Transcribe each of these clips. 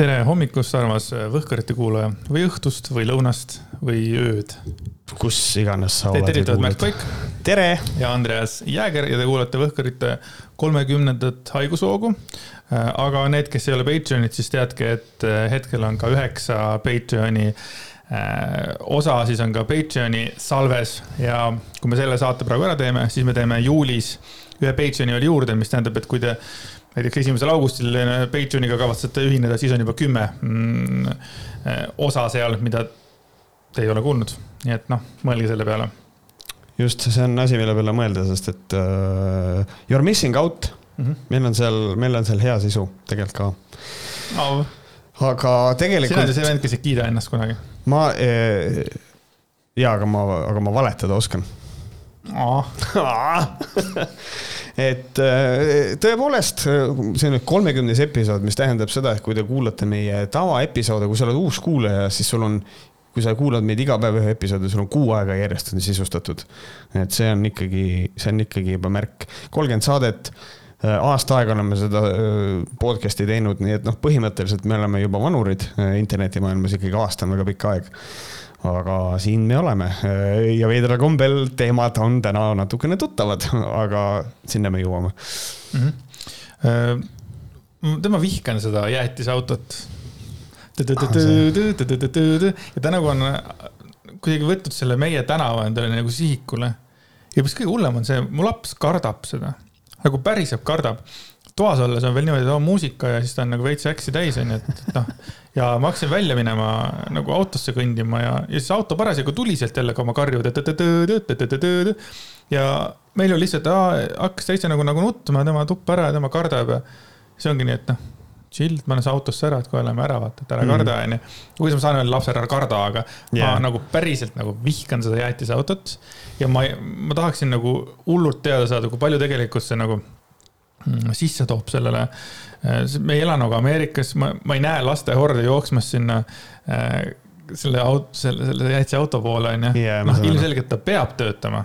tere hommikust, armas Võhkarite kuulaja või õhtust või lõunast või ööd. kus iganes sa Teid oled. tervitavad Märt Koik tere! ja Andreas Jääger ja te kuulate Võhkarite kolmekümnendat haigushoogu. aga need, kes ei ole Patreonid, siis teadke, et hetkel on ka üheksa Patreoni äh, osa, siis on ka Patreoni salves ja kui me selle saate praegu ära teeme, siis me teeme juulis ühe Patreoni veel juurde, mis tähendab, et kui te näiteks esimesel augustil Patreoniga kavatsete ühineda, siis on juba kümme mm, osa seal, mida te ei ole kuulnud. nii et noh, mõelge selle peale. just, see on asi, mille peale mõelda, sest et uh, you are missing out mm. -hmm. meil on seal, meil on seal hea sisu tegelikult ka oh.. aga tegelikult. sina oled see vend, kes ei kiida ennast kunagi. ma eh,, jaa, aga ma, aga ma valetada oskan oh. et äh, tõepoolest, see on nüüd kolmekümnes episood, mis tähendab seda, et kui te kuulate meie tavaepisoode, kui sa oled uus kuulaja, siis sul on, kui sa kuulad meid iga päev ühe episoodi, sul on kuu aega järjest on sisustatud. et see on ikkagi, see on ikkagi juba märk, kolmkümmend saadet äh, aasta aega oleme seda äh, podcast'i teinud, nii et noh, põhimõtteliselt me oleme juba vanurid internetimaailmas ikkagi aasta on väga pikk aeg aga siin me oleme ja veidral kombel teemad on täna natukene tuttavad, aga sinna me jõuame mm. -hmm. tema vihkan seda jäätisautot. ja ta nagu on kuidagi võtnud selle meie tänava endale nagu sihikule. ja mis kõige hullem on see, mu laps kardab seda, nagu päriselt kardab toas olles on veel niimoodi, et on muusika ja siis ta on nagu veits äksi täis, onju, et noh. Ja ma hakkasin välja minema nagu autosse kõndima ja, ja siis auto parasjagu tuli sealt jälle ka oma karjud. ja meil oli lihtsalt, hakkas täitsa nagu, nagu nutma tema tuppa ära ja tema kardab ja see ongi nii, et noh chill, ma olen autosse ära, et kohe lähme ära, vaata, et ära mm. karda, onju. kuidas ma saan öelda lapsele ära karda, aga yeah. ma nagu päriselt nagu vihkan seda jäätisautot. ja ma, ma tahaksin nagu hullult teada saada, kui palju tegelikult see nagu Mm, sisse toob sellele. Äh, me ei ela nagu Ameerikas, ma, ma ei näe laste horde jooksmas sinna äh, selle auto, selle, selle jäitse auto poole, onju. noh, ilmselgelt ta peab töötama.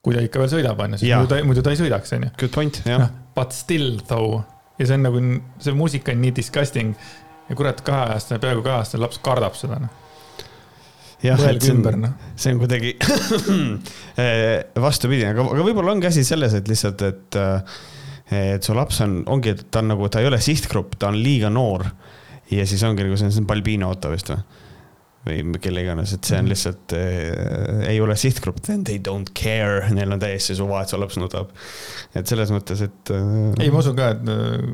kui ta ikka veel sõidab, onju, sest muidu ta, muidu ta ei sõidaks, onju. Good point, jah no,. But still though. ja see on nagu, see muusika on nii disgusting. ja kurat, kaheaastane, peaaegu kaheaastane laps kardab seda, noh mõelge ümber, noh. see on kuidagi eh, vastupidi, aga, aga võib-olla ongi asi selles, et lihtsalt, et äh, et su laps on, ongi, ta on nagu, ta ei ole sihtgrupp, ta on liiga noor. ja siis ongi nagu, see on Balbino auto vist või? või kelle iganes, et see on mhm. lihtsalt äh,, ei ole sihtgrupp, then they don't care, neil on täiesti suva, et su laps nutab. et selles mõttes, et äh,. ei, ma usun ka, et äh,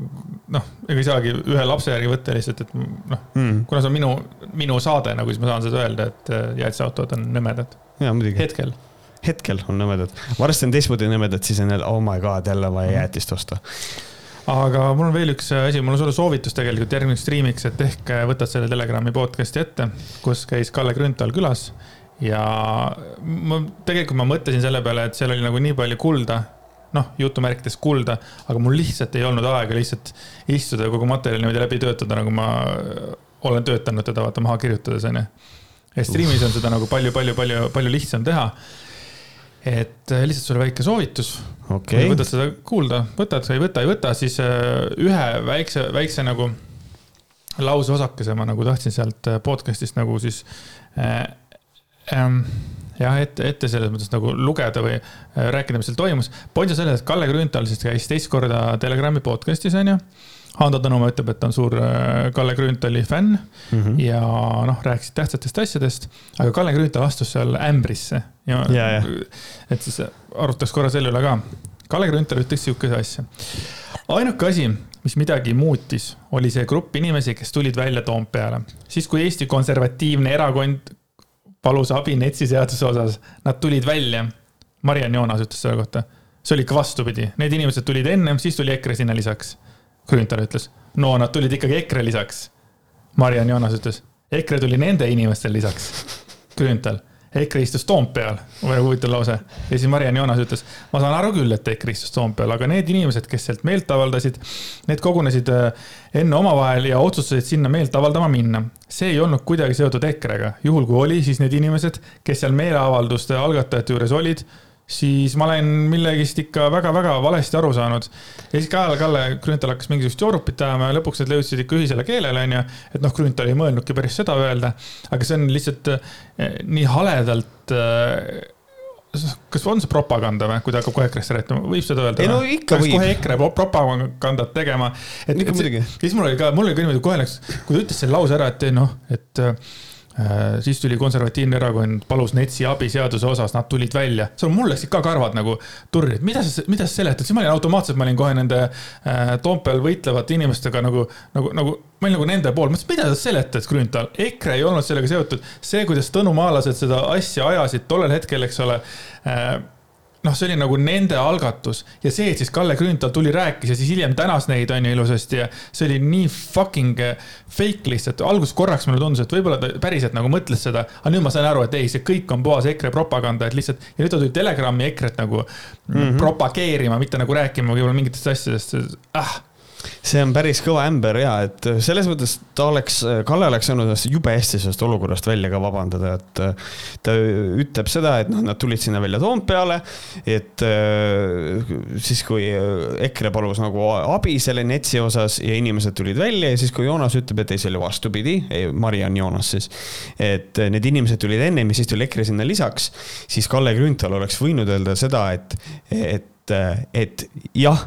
noh, ega ei saagi ühe lapse järgi võtta lihtsalt, et noh mm., kuna see on minu, minu saade nagu, siis ma saan seda öelda, et jäätiseautod on nõmedad. hetkel hetkel on nõmedad, varsti on teistmoodi nõmedad, siis on jälle oh my god, jälle vaja mhm. jäätist osta aga mul on veel üks asi, mul on sulle soovitus tegelikult järgmiseks striimiks, et ehk võtad selle Telegrami podcast'i ette, kus käis Kalle Grünthal külas. ja ma tegelikult ma mõtlesin selle peale, et seal oli nagu nii palju kulda, noh, jutumärkides kulda, aga mul lihtsalt ei olnud aega lihtsalt istuda ja kogu materjali niimoodi läbi töötada, nagu ma olen töötanud teda vaata maha kirjutades onju. ja striimis on seda nagu palju, palju, palju, palju lihtsam teha et äh, lihtsalt sulle väike soovitus. Okay.. kui võtad seda kuulda, võtad või ei võta, ei võta, siis äh, ühe väikse, väikse nagu lauseosakese ma nagu tahtsin sealt äh, podcast'ist nagu siis äh, ähm, jah, ette, ette selles mõttes nagu lugeda või rääkida, mis seal toimus. point on selles, et Kalle Grünthal siis käis teist korda Telegrami podcast'is onju Hando Tõnumaa ütleb, et ta on suur äh, Kalle Grünthali fänn mm -hmm. ja noh, rääkisid tähtsatest asjadest, aga Kalle Grünthal astus seal ämbrisse ja, ja, ja. et siis arutaks korra selle üle ka. Kalle Grünthal ütles sihukese asja. ainuke asi, mis midagi muutis, oli see grupp inimesi, kes tulid välja Toompeale, siis kui Eesti Konservatiivne Erakond palus abi NETS-i seaduse osas, nad tulid välja. Mariann Joonas ütles selle kohta, see oli ikka vastupidi, need inimesed tulid ennem, siis tuli EKRE sinna lisaks Grünthal ütles, no nad tulid ikkagi EKRE lisaks. Mariann Joonas ütles, EKRE tuli nende inimestele lisaks. Grünthal, EKRE istus Toompeal, väga huvitav lause. ja siis Mariann Joonas ütles, ma saan aru küll, et EKRE istus Toompeal, aga need inimesed, kes sealt meelt avaldasid, need kogunesid äh, enne omavahel ja otsustasid sinna meelt avaldama minna. see ei olnud kuidagi seotud EKRE-ga, juhul kui oli, siis need inimesed, kes seal meeleavalduste algatajate juures olid siis ma olen millegist ikka väga-väga valesti aru saanud. ja siis Kalle, Kalle Grünthal hakkas mingisugust joorupit ajama ja lõpuks nad jõudsid ikka ühisele keelele, onju. et noh, Grünthal ei mõelnudki päris seda öelda, aga see on lihtsalt eh, nii haledalt eh, kas on see propaganda või, kui ta hakkab kohe EKRE-st rääkima, võib seda öelda? ei no ikka võib. kohe EKRE propagandat tegema. ikka muidugi. siis mul oli ka, mul oli ka niimoodi kohe läks, kui ta ütles selle lause ära, et noh, et siis tuli konservatiivne erakond, palus NETS-i abi seaduse osas, nad tulid välja. seal mul läksid ka karvad nagu turri, et mida sa, mida sa seletad, siis ma olin automaatselt, ma olin kohe nende äh, Toompeal võitlevate inimestega nagu, nagu, nagu ma olin nagu nende pool, mõtlesin, mida sa seletad, Grünthal, EKRE ei olnud sellega seotud. see, kuidas Tõnu Maalased seda asja ajasid tollel hetkel, eks ole äh, noh, see oli nagu nende algatus ja see, et siis Kalle Grünthal tuli, rääkis ja siis hiljem tänas neid on ju ilusasti ja see oli nii fucking eh, fake lihtsalt. alguses korraks mulle tundus, et võib-olla ta päriselt nagu mõtles seda, aga nüüd ma sain aru, et ei, see kõik on puhas EKRE propaganda, et lihtsalt ja nüüd ta tuli Telegrami EKRE-t nagu mm -hmm. propageerima, mitte nagu rääkima võib-olla mingitest asjadest, ah see on päris kõva ämber ja et selles mõttes ta oleks, Kalle oleks saanud ennast jube hästi sellest olukorrast välja ka vabandada, et ta ütleb seda, et noh, nad tulid sinna välja Toompeale, et siis, kui EKRE palus nagu abi selle NETS-i osas ja inimesed tulid välja ja siis, kui Joonas ütleb, et ei, see oli vastupidi, Mariann Joonas siis, et need inimesed tulid ennem ja siis tuli EKRE sinna lisaks, siis Kalle Grünthal oleks võinud öelda seda, et, et et, et jah,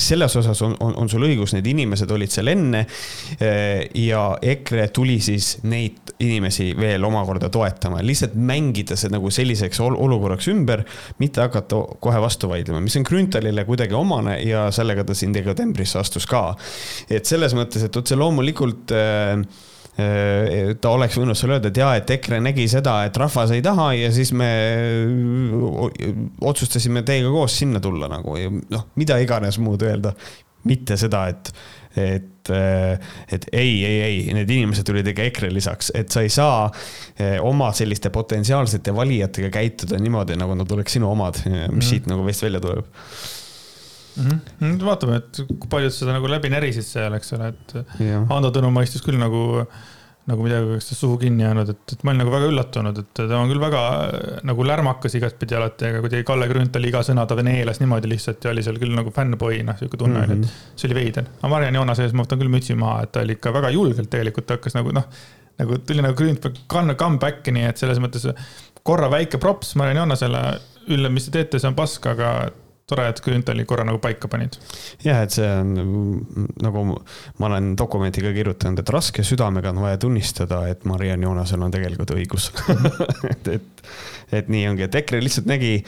selles osas on, on, on sul õigus, need inimesed olid seal enne. ja EKRE tuli siis neid inimesi veel omakorda toetama, lihtsalt mängida see nagu selliseks olukorraks ümber, mitte hakata kohe vastu vaidlema, mis on Grünthalile kuidagi omane ja sellega ta siin dekadembrisse astus ka. et selles mõttes, et otse loomulikult Äh, ta oleks võinud sulle öelda, et jaa, et EKRE nägi seda, et rahvas ei taha ja siis me otsustasime teiega koos sinna tulla nagu ja noh, mida iganes muud öelda. mitte seda, et, et, et ei, ei, ei, need inimesed tulid ikka EKRE lisaks, et sa ei saa eh, oma selliste potentsiaalsete valijatega käituda niimoodi, nagu nad oleks sinu omad, mis mm siit nagu vist välja tuleb mm. -hmm. vaatame, et kui paljud seda nagu läbi närisid seal, eks ole, et ja. Ando Tõnu mõistis küll nagu, nagu midagi oleks suhu kinni jäänud, et, et ma olin nagu väga üllatunud, et ta on küll väga nagu lärmakas igatpidi alati, aga kuidagi Kalle Grünthali iga sõna ta neelas niimoodi lihtsalt ja oli seal küll nagu fännboi, noh, sihuke tunne oli mm, -hmm. et see oli veider. aga Mariann Joonase ees ma võtan küll mütsi maha, et ta oli ikka väga julgelt tegelikult hakkas nagu noh, nagu tuli nagu Grünthal come, come back'i, nii et selles mõttes korra väike props Mariann Joonasele, Ülle, mis te teete, see on pask, aga tore, et Grünthali korra nagu paika panid. jah, et see on nagu ma olen dokumenti ka kirjutanud, et raske südamega on vaja tunnistada, et Mariann Joonasel on tegelikult õigus et, et, et nii ongi, et EKRE lihtsalt nägi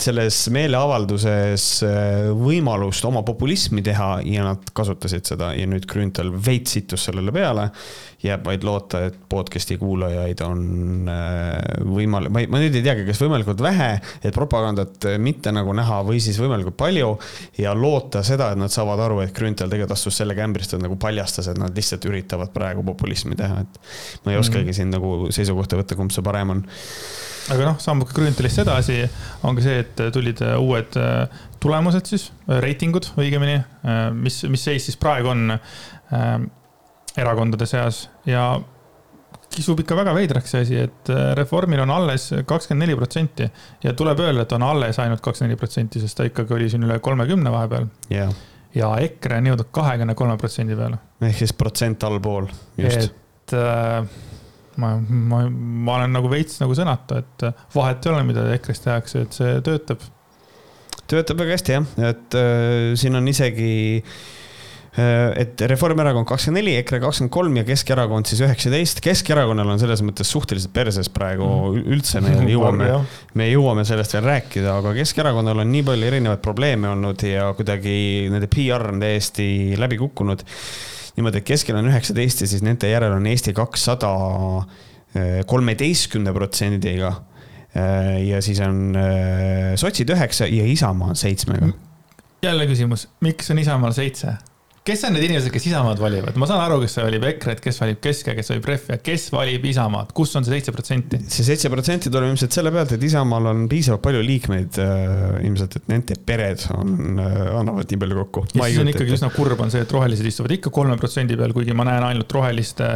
selles meeleavalduses äh, võimalust oma populismi teha ja nad kasutasid seda ja nüüd Grünthal veits sittus sellele peale jääb vaid loota, et podcast'i kuulajaid on äh, võimalik, ma ei, ma nüüd ei teagi, kas võimalikult vähe, et propagandat mitte nagu näha või siis võimalikult palju ja loota seda, et nad saavad aru, et Grünthal tegelikult astus sellega ämbrist, et nagu paljastas, et nad lihtsalt üritavad praegu populismi teha, et ma ei oskagi mm. siin nagu seisukohta võtta, kumb see parem on. Aga noh, sammuke Grünthalist edasi. On ka see, et tulid uued äh, tulemused siis, reitingud õigemini, äh, mis, mis seis siis praegu on erakondade seas ja kisub ikka väga veidraks see asi, et äh, Reformil on alles kakskümmend neli protsenti ja tuleb öelda, et on alles ainult kakskümmend neli protsenti, sest ta ikkagi oli siin üle kolmekümne vahepeal yeah.. ja EKRE on jõudnud kahekümne kolme protsendi peale. ehk siis protsent allpool, just. et äh, ma, ma, ma olen nagu veits nagu sõnatu, et vahet ei ole, mida EKRE-s tehakse, et see töötab. töötab väga hästi jah, et äh, siin on isegi äh, Äh, et Reformierakond kakskümmend neli, EKRE kakskümmend kolm ja Keskerakond siis üheksateist. Keskerakonnal on selles mõttes suhteliselt perses praegu mm. üldse, me jõuame, me jõuame sellest veel rääkida, aga Keskerakonnal on nii palju erinevaid probleeme olnud ja kuidagi nende PR on täiesti läbi kukkunud. niimoodi, et keskel on üheksateist ja siis nende järel on Eesti kakssada äh, kolmeteistkümne protsendiga. Äh, ja siis on sotsid üheksa ja Isamaa on seitsmega. jälle küsimus, miks on Isamaal seitse? Kes on need inimesed, kes Isamaad valivad, ma saan aru, kes valib EKRE-t, kes valib Keske, kes valib Refi, kes valib Isamaad, kus on see seitse protsenti? see seitse protsenti tuleb ilmselt selle pealt, et Isamaal on piisavalt palju liikmeid äh, ilmselt, et nende pered on äh,, annavad nii palju kokku. ja siis on ikkagi üsna kurb on see, et rohelised istuvad ikka kolme protsendi peal, kuigi ma näen ainult roheliste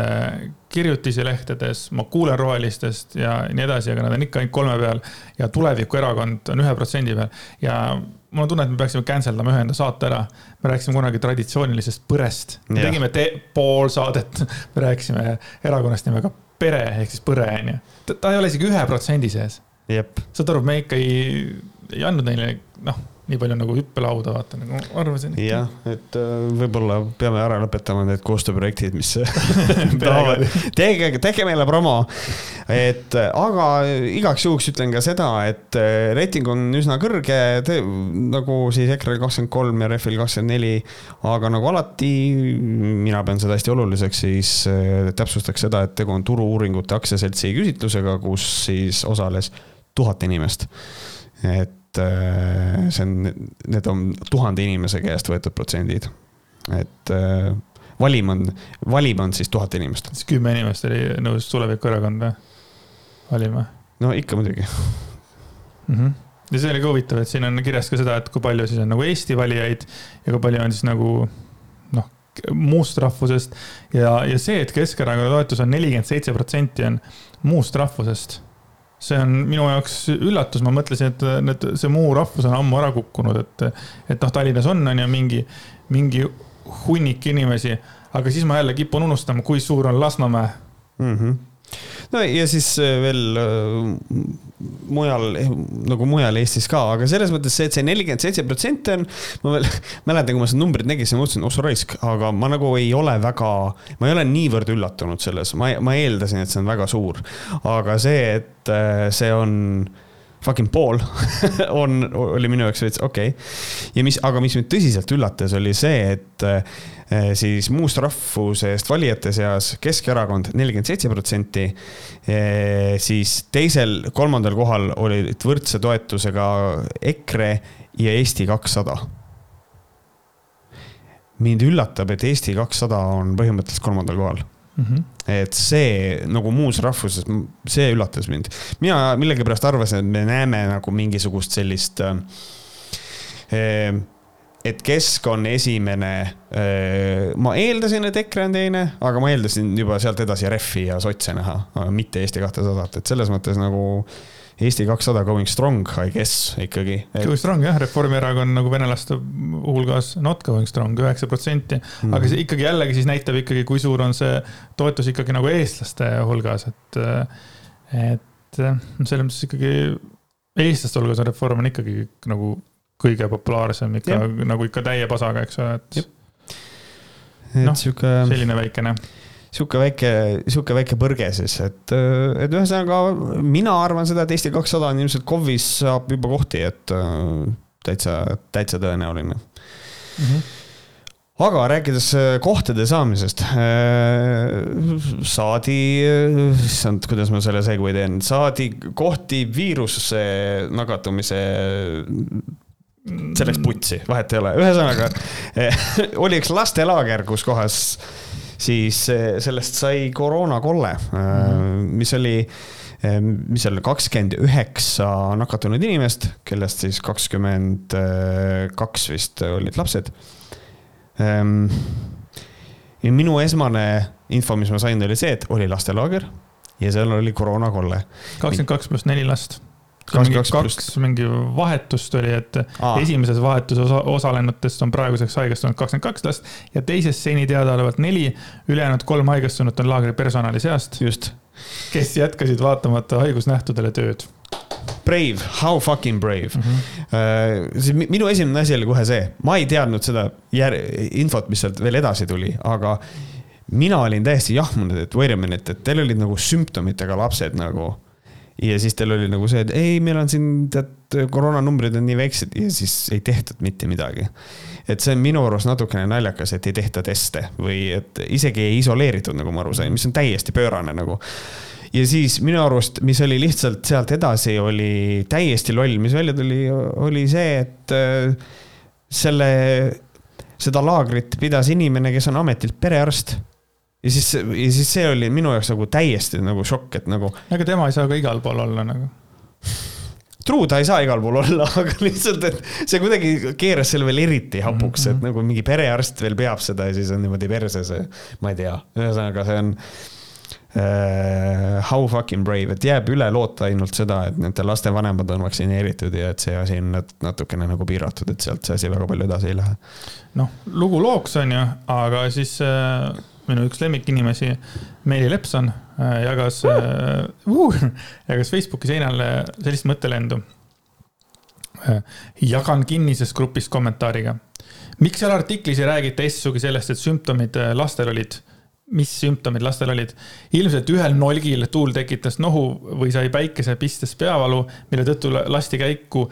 kirjutisi lehtedes, ma kuulen rohelistest ja nii edasi, aga nad on ikka ainult kolme peal. ja tulevikuerakond on ühe protsendi peal ja mul on tunne, et me peaksime cancel dama ühe enda saate ära. me rääkisime kunagi traditsioonilisest põrest. me ja. tegime pool saadet, me rääkisime erakonnast nimega Pere ehk siis Põre onju. ta ei ole isegi ühe protsendi sees. saad aru, me ikka ei, ei andnud neile, noh nii palju nagu hüppelauda, vaata nagu arvasin. jah, et äh, võib-olla peame ära lõpetama need koostööprojektid, mis tahavad, tehke, tehke meile promo. et aga igaks juhuks ütlen ka seda, et äh, reiting on üsna kõrge, nagu siis EKRE-l kakskümmend kolm ja Rehvil kakskümmend neli. aga nagu alati, mina pean seda hästi oluliseks, siis äh, täpsustaks seda, et tegu on Turu-uuringute aktsiaseltsi küsitlusega, kus siis osales tuhat inimest et et äh, see on, need on tuhande inimese käest võetud protsendid. et äh, valim on, valim on siis tuhat inimest. siis kümme inimest oli nõus Tulevikuerakond või? valima? no ikka muidugi mm. -hmm. ja see oli ka huvitav, et siin on kirjas ka seda, et kui palju siis on nagu Eesti valijaid ja kui palju on siis nagu noh, muust rahvusest. ja, ja see, et Keskerakonna toetus on nelikümmend seitse protsenti on muust rahvusest see on minu jaoks üllatus, ma mõtlesin, et need, see muu rahvus on ammu ära kukkunud, et, et noh, Tallinnas on, on ju mingi, mingi hunnik inimesi, aga siis ma jälle kipun unustama, kui suur on Lasnamäe mm. -hmm no ja siis veel äh, mujal, nagu mujal Eestis ka, aga selles mõttes see, et see nelikümmend seitse protsenti on, ma veel mäletan, kui ma seda numbrit nägin, siis ma mõtlesin, ossa raisk, aga ma nagu ei ole väga, ma ei ole niivõrd üllatunud selles, ma, ma eeldasin, et see on väga suur. aga see, et äh, see on fucking pool on, oli minu jaoks veits okei okay.. ja mis, aga mis mind tõsiselt üllatas, oli see, et eh, siis muust rahvusest valijate seas Keskerakond nelikümmend seitse protsenti. Eh, siis teisel, kolmandal kohal olid võrdse toetusega EKRE ja Eesti kakssada mind üllatab, et Eesti kakssada on põhimõtteliselt kolmandal kohal mm. -hmm. et see nagu muus rahvuses, see üllatas mind. mina millegipärast arvasin, et me näeme nagu mingisugust sellist äh, et Kesk on esimene. Ma eeldasin, et EKRE on teine, aga ma eeldasin juba sealt edasi Refi ja sotse näha, mitte Eesti kahtesadat, et selles mõttes nagu Eesti kakssada going strong, I guess ikkagi et.... Going strong jah, Reformierakond nagu venelaste hulgas not going strong, üheksa protsenti. aga mhm. see ikkagi jällegi siis näitab ikkagi, kui suur on see toetus ikkagi nagu eestlaste hulgas, et, et selles mõttes ikkagi eestlaste hulgas on Reform on ikkagi nagu kõige populaarsem ikka ja. nagu ikka täie pasaga, eks ole, et. noh, selline väikene sihuke väike, sihuke väike põrge siis, et, et ühesõnaga mina arvan seda, et Eesti kakssada on ilmselt KOV-is saab juba kohti, et täitsa, täitsa tõenäoline mm. -hmm aga rääkides äh, kohtade saamisest, äh, saadi, issand, kuidas ma selle segway teen, saadi kohti viiruse nakatumise selleks putsi, vahet ei ole, ühesõnaga oli üks lastelaager, kus kohas siis eh, sellest sai koroonakolle mm, -hmm. mis oli eh, mis seal kakskümmend üheksa nakatunud inimest, kellest siis kakskümmend kaks vist olid lapsed. Ehm, ja minu esmane info, mis ma sain, oli see, et oli lastelaager ja seal oli koroonakolle. kakskümmend kaks pluss neli last mingi kaks, kaks mingi vahetust oli, et Aa. esimeses vahetuses osa, osalenutest on praeguseks haigestunud kakskümmend kaks last ja teises seni teadaolevalt neli, ülejäänud kolm haigestunut on laagri personali seast. just. kes jätkasid vaatamata haigusnähtudele tööd. Brave, how fucking brave mm. -hmm. Siis minu esimene asi oli kohe see, ma ei teadnud seda jär-, infot, mis sealt veel edasi tuli, aga mina olin täiesti jahmunud, et wait a minute, et teil olid nagu sümptomitega lapsed nagu ja siis tal oli nagu see, et ei, meil on siin tead koroonanumbrid on nii väiksed ja siis ei tehtud mitte midagi. et see on minu arust natukene naljakas, et ei tehta teste või et isegi ei isoleeritud, nagu ma aru sain, mis on täiesti pöörane nagu ja siis minu arust, mis oli lihtsalt sealt edasi, oli täiesti loll, mis välja tuli, oli see, et äh, selle seda laagrit pidas inimene, kes on ametilt perearst ja siis, ja siis see oli minu jaoks nagu täiesti nagu šokk, et nagu. ega tema ei saa ka igal pool olla nagu. True, ta ei saa igal pool olla, aga lihtsalt, et see kuidagi keeras selle veel eriti hapuks mm, -hmm. et mhm. nagu mingi perearst veel peab seda ja siis on niimoodi perse see, ma ei tea, ühesõnaga see on uh, how fucking brave, et jääb üle loota ainult seda, et nende laste vanemad on vaktsineeritud ja et see asi on natukene nagu piiratud, et sealt see asi väga palju edasi ei lähe. noh, lugu looks on ju, aga siis äh, minu üks lemmikinimesi, Meeli Lepson äh, jagas uh, uh, jagas Facebooki seinale sellist mõttelendu jagan kinnises grupis kommentaariga. miks seal artiklis ei räägita S-sugi sellest, et sümptomid lastel olid mis sümptomid lastel olid. ilmselt ühel nolgil tuul tekitas nohu või sai päikesepistes peavalu, mille tõttu lasti käiku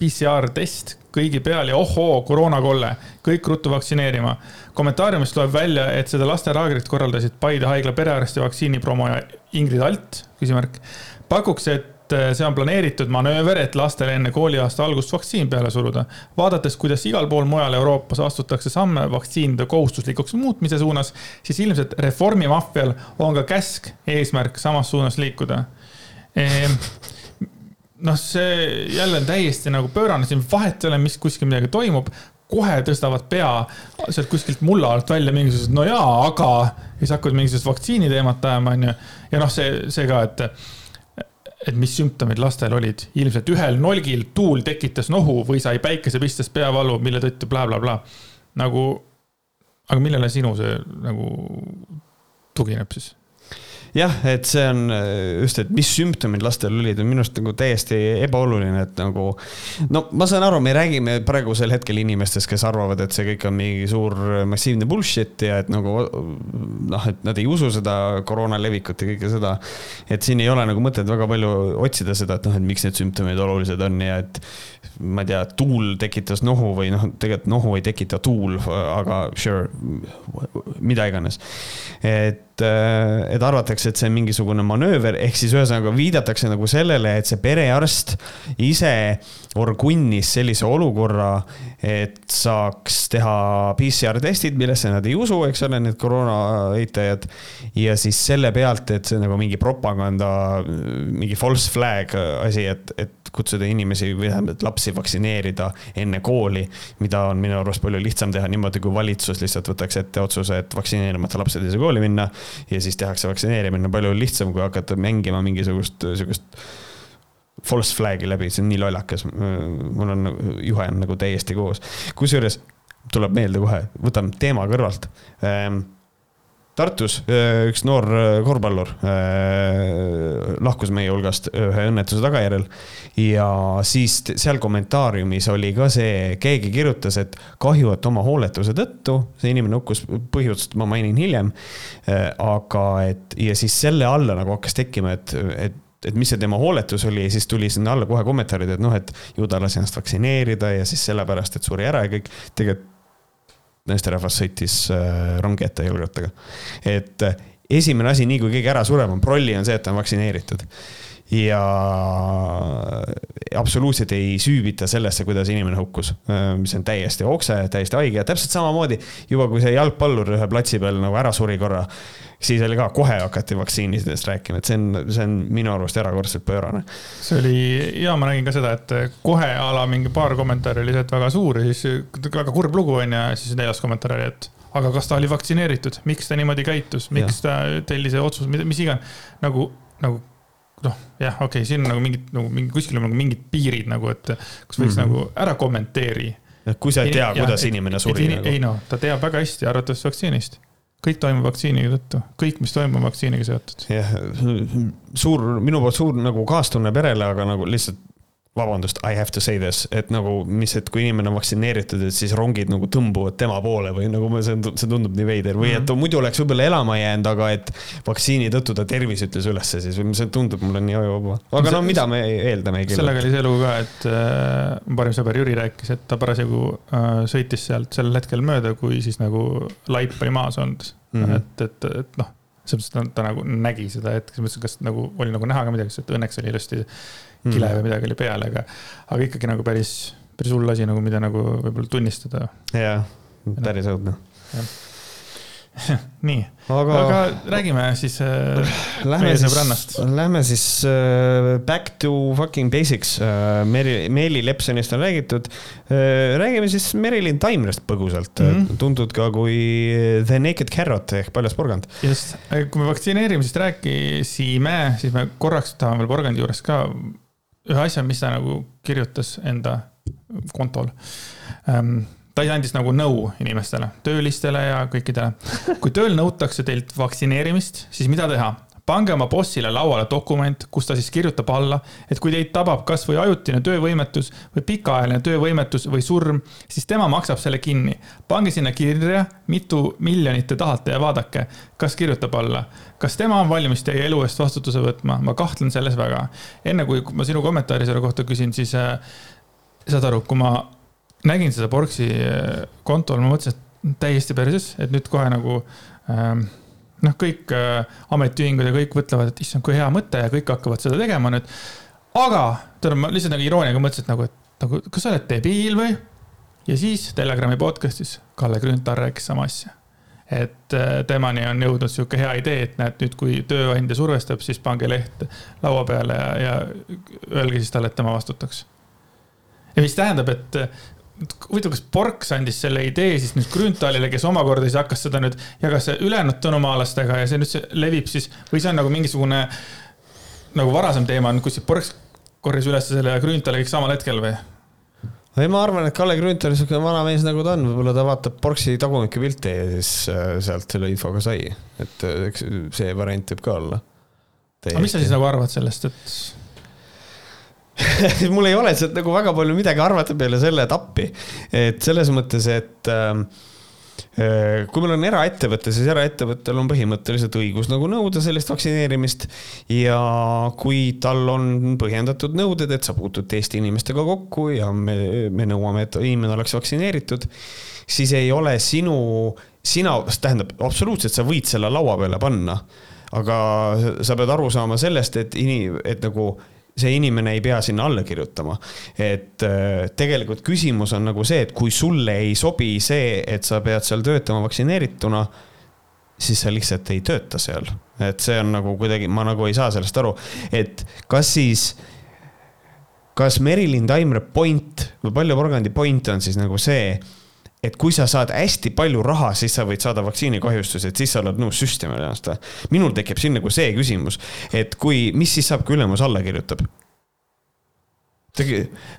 PCR-test kõigi peal ja ohoo, koroonakolle, kõik ruttu vaktsineerima. kommentaariumist loeb välja, et seda lastelaagrit korraldasid Paide haigla perearsti vaktsiinipromoja Ingrid Alt, küsimärk. pakuks, et äh, see on planeeritud manööver, et lastele enne kooliaasta algust vaktsiin peale suruda. vaadates, kuidas igal pool mujal Euroopas astutakse samme vaktsiinide kohustuslikuks muutmise suunas, siis ilmselt reformimaffial on ka käsk, eesmärk samas suunas liikuda ehm, noh, see jälle on täiesti nagu pöörane, siin vahet ei ole, mis kuskil midagi toimub, kohe tõstavad pea sealt kuskilt mulla alt välja mingisugused, no jaa, aga. ja siis hakkavad mingisugust vaktsiini teemat ajama, onju. ja noh, see, see ka, et et mis sümptomid lastel olid. ilmselt ühel nolgil tuul tekitas nohu või sai päikesepistes peavalu, mille tõttu blablabla bla, nagu, aga millele sinu see nagu tugineb siis? Jah, et see on äh, just, et mis sümptomid lastel olid, on minu arust nagu täiesti ebaoluline, et nagu. no ma saan aru, me räägime praegusel hetkel inimestest, kes arvavad, et see kõik on mingi suur massiivne bullshit ja et nagu noh, et nad ei usu seda koroona levikut ja kõike seda. et siin ei ole nagu mõtet väga palju otsida seda, et noh, et miks need sümptomid olulised on ja et ma ei tea, tuul tekitas nohu või noh, tegelikult nohu ei tekita tuul, aga sure, mida iganes. et et, et arvatakse, et see on mingisugune manööver, ehk siis ühesõnaga viidatakse nagu sellele, et see perearst ise orgunnis sellise olukorra, et saaks teha PCR-testid, millesse nad ei usu, eks ole, need koroona eitajad. ja siis selle pealt, et see nagu mingi propaganda, mingi false flag asi, et, et kutsuda inimesi või tähendab lapsi vaktsineerida enne kooli, mida on minu arust palju lihtsam teha niimoodi, kui valitsus lihtsalt võtaks ette otsuse, et vaktsineerimata lapsed ei saa kooli minna ja siis tehakse vaktsineerimine palju lihtsam, kui hakata mängima mingisugust sihukest false flag'i läbi, see on nii lollakas. mul on, juhe on nagu täiesti koos. kusjuures tuleb meelde kohe, võtan teema kõrvalt ehm, Tartus äh, üks noor äh, korvpallur äh, lahkus meie hulgast ühe õnnetuse tagajärjel. ja siis seal kommentaariumis oli ka see, keegi kirjutas, et kahju, et oma hooletuse tõttu, see inimene hukkus, põhjust ma mainin hiljem. aga et ja siis selle alla nagu hakkas tekkima, et, et et mis see tema hooletus oli ja siis tuli sinna alla kohe kommentaarid, et noh, et ju ta lasi ennast vaktsineerida ja siis sellepärast, et suri ära ja kõik. tegelikult naisterahvas sõitis äh, rongi ette jalgrattaga. et äh, esimene asi, nii kui keegi ära sureb, on prolli, on see, et ta on vaktsineeritud ja absoluutselt ei süüvita sellesse, kuidas inimene hukkus, mis on täiesti okse, täiesti haige. Ja täpselt samamoodi juba kui see jalgpallur ühe platsi peal nagu ära suri korra siis oli ka, kohe hakati vaktsiinidest rääkima, et see on, see on minu arust erakordselt pöörane. see oli, ja ma nägin ka seda, et kohe a la mingi paar kommentaari oli see, et väga suur ja siis väga kurb lugu on ja siis neljas kommentaar oli, et aga kas ta oli vaktsineeritud, miks ta niimoodi käitus, miks ja. ta sellise otsuse, mis iganes, nagu, nagu noh, jah, okei okay,, siin on nagu mingid nagu mingi kuskil on nagu mingid piirid nagu, et kus võiks mm -hmm. nagu ära kommenteeri. kui sa ei tea, kuidas ja, inimene suri. Nagu. ei noh, ta teab väga hästi arvatavasti vaktsiinist kõik toimub vaktsiini tõttu, kõik, mis toimub, vaktsiiniga seotud. jah, suur, minu poolt suur nagu kaastunne perele, aga nagu lihtsalt vabandust, I have to say this, et nagu, mis, et kui inimene on vaktsineeritud, et siis rongid nagu tõmbuvad tema poole või nagu see, see tundub nii veider või et mhm. muidu oleks võib-olla elama jäänud, aga et vaktsiini tõttu ta tervis ütles ülesse siis või see tundub mulle nii ajuvaba. aga no mida me eeldame. sellega oli see lugu ka, et äh, parim sõber Jüri rääkis, et ta parasjagu äh, sõitis sealt sel hetkel mööda, kui siis nagu laip oli maas olnud mm. -hmm. et, et, et noh, selles mõttes ta, ta nagu nägi seda hetke, selles mõttes, kas nagu oli nagu näha ka midagi, sest õnneks oli ilusti kile mm. või midagi oli peal, aga, aga ikkagi nagu päris, päris hull asi nagu, mida nagu võib-olla tunnistada. jah, päris õudne. nii, aga, aga räägime siis äh, lähme siis, lähme siis äh, back to fucking basics äh,. Meri, Meeli Lepsonist on räägitud äh,. räägime siis Merilin Taimerist põgusalt mm, -hmm. tuntud ka kui The Naked Carrot ehk paljas porgand. just, kui me vaktsineerimisest rääkisime, siis me korraks tahame veel porgandi juures ka ühe asja, mis ta nagu kirjutas enda kontol ähm, ta andis nagu nõu inimestele, töölistele ja kõikidele. kui tööl nõutakse teilt vaktsineerimist, siis mida teha? Pange oma bossile lauale dokument, kus ta siis kirjutab alla, et kui teid tabab kasvõi ajutine töövõimetus või pikaajaline töövõimetus või surm, siis tema maksab selle kinni. pange sinna kirja, mitu miljonit te tahate ja vaadake, kas kirjutab alla. kas tema on valmis teie elu eest vastutuse võtma, ma kahtlen selles väga. enne kui ma sinu kommentaari selle kohta küsin, siis äh, saad aru, kui ma nägin seda Borksi äh, kontol, ma mõtlesin, et täiesti perses, et nüüd kohe nagu ähm, noh, kõik äh, ametiühingud ja kõik mõtlevad, et issand, kui hea mõte ja kõik hakkavad seda tegema nüüd. aga, tead, ma lihtsalt nagu irooniaga mõtlesin, et nagu, et nagu, kas sa oled debiil või? ja siis Telegrami podcast'is Kalle Grünthal rääkis sama asja. et äh, temani on jõudnud sihuke hea idee, et näed nüüd, kui tööandja survestab, siis pange leht laua peale ja, ja öelge siis talle, et tema vastutaks ja mis tähendab, et huvitav, kas Porks andis selle idee siis nüüd Grünthalile, kes omakorda siis hakkas seda nüüd, jagas ülejäänud tõnumaalastega ja see nüüd see levib siis või see on nagu mingisugune nagu varasem teema on, kus Porks korjas üles selle Grünthali kõik samal hetkel või? ei, ma arvan, et Kalle Grünthal, niisugune vana mees nagu ta on, võib-olla ta vaatab Porksi tagumike pilte ja siis äh, sealt selle infoga sai, et äh, eks see variant võib ka olla. aga mis sa siis nagu arvad sellest, et mul ei ole sealt nagu väga palju midagi arvata peale selle etappi. et selles mõttes, et ähm, äh, kui meil on eraettevõte, siis eraettevõttel on põhimõtteliselt õigus nagu nõuda sellist vaktsineerimist ja kui tal on põhjendatud nõuded, et sa puutud teiste inimestega kokku ja me, me nõuame, et inimene oleks vaktsineeritud, siis ei ole sinu, sina, tähendab, absoluutselt sa võid selle laua peale panna, aga sa pead aru saama sellest, et ini-, et nagu see inimene ei pea sinna alla kirjutama. et äh, tegelikult küsimus on nagu see, et kui sulle ei sobi see, et sa pead seal töötama vaktsineerituna, siis sa lihtsalt ei tööta seal. et see on nagu kuidagi, ma nagu ei saa sellest aru, et kas siis kas Merilin Taimre point või Palju Porgandi point on siis nagu see, et kui sa saad hästi palju raha, siis sa võid saada vaktsiinikahjustusi, et siis sa oled nõus süstima ennast. minul tekib siin nagu see küsimus, et kui, mis siis saab, kui ülemus alla kirjutab?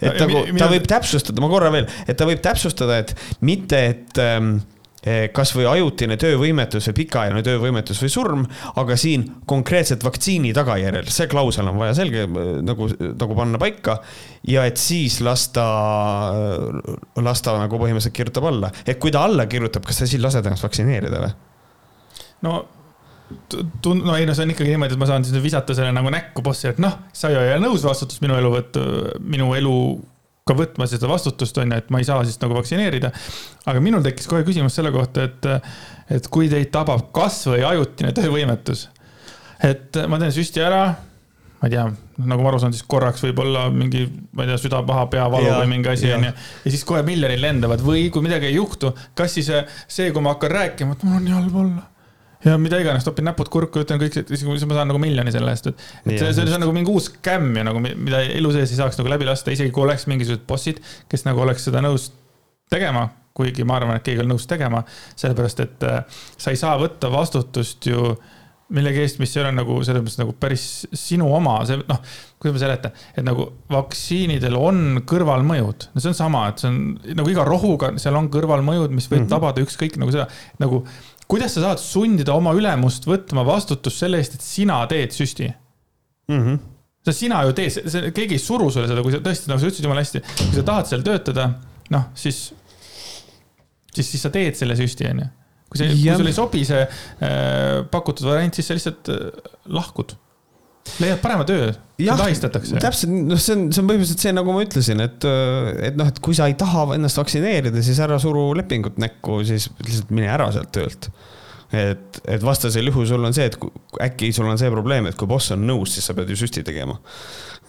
et nagu ta võib täpsustada, ma korra veel, et ta võib täpsustada, et mitte, et ähm, kasvõi ajutine töövõimetus või pikaajaline töövõimetus või surm, aga siin konkreetselt vaktsiini tagajärjel, see klausel on vaja selge eh, nagu, nagu panna paika. ja et siis lasta, lasta nagu põhimõtteliselt kirjutab alla, et kui ta alla kirjutab, kas sa siis lased ennast vaktsineerida või? no tund-, no ei no see on ikkagi niimoodi, et ma saan siis visata selle nagu näkku bossile, et noh, sa ei ole nõus vastutust minu elu võtta, minu elu ka võtma seda vastutust, on ju, et ma ei saa siis nagu vaktsineerida. aga minul tekkis kohe küsimus selle kohta, et, et kui teid tabab kasvõi ajutine töövõimetus, et ma teen süsti ära, ma ei tea, nagu ma aru saan, siis korraks võib-olla mingi, ma ei tea, süda paha, peavalu või mingi asi, on ju. ja siis kohe miljonid lendavad või kui midagi ei juhtu, kas siis see, kui ma hakkan rääkima, et mul on nii halb olla ja mida iganes, topin näpud kurku, ütlen kõik, siis ma saan nagu miljoni selle eest, et. et see, see on nagu mingi uus skämm ju nagu, mida elu sees ei saaks nagu läbi lasta, isegi kui oleks mingisugused bossid, kes nagu oleks seda nõus tegema. kuigi ma arvan, et keegi on nõus tegema, sellepärast et äh, sa ei saa võtta vastutust ju millegi eest, mis ei ole nagu selles mõttes nagu päris sinu oma, see noh, kuidas ma seletan, et nagu vaktsiinidel on kõrvalmõjud, no see on sama, et see on nagu iga rohuga, seal on kõrvalmõjud, mis võib mm -hmm. tabada ükskõik nagu seda, nagu kuidas sa saad sundida oma ülemust võtma vastutust selle eest, et sina teed süsti mm? -hmm. sa, sina ju teed, keegi ei suru sulle seda, kui sa tõesti, nagu sa ütlesid jumala hästi, kui sa tahad seal töötada, noh, siis, siis, siis sa teed selle süsti, onju. kui see, kui sulle ei sobi see äh, pakutud variant, siis sa lihtsalt äh, lahkud leiad parema töö, sind ahistatakse. täpselt, noh, see on, see on põhimõtteliselt see, nagu ma ütlesin, et, et noh, et kui sa ei taha ennast vaktsineerida, siis ära suru lepingut näkku, siis lihtsalt mine ära sealt töölt. et, et vastasel juhul sul on see, et äkki sul on see probleem, et kui boss on nõus, siis sa pead ju süsti tegema.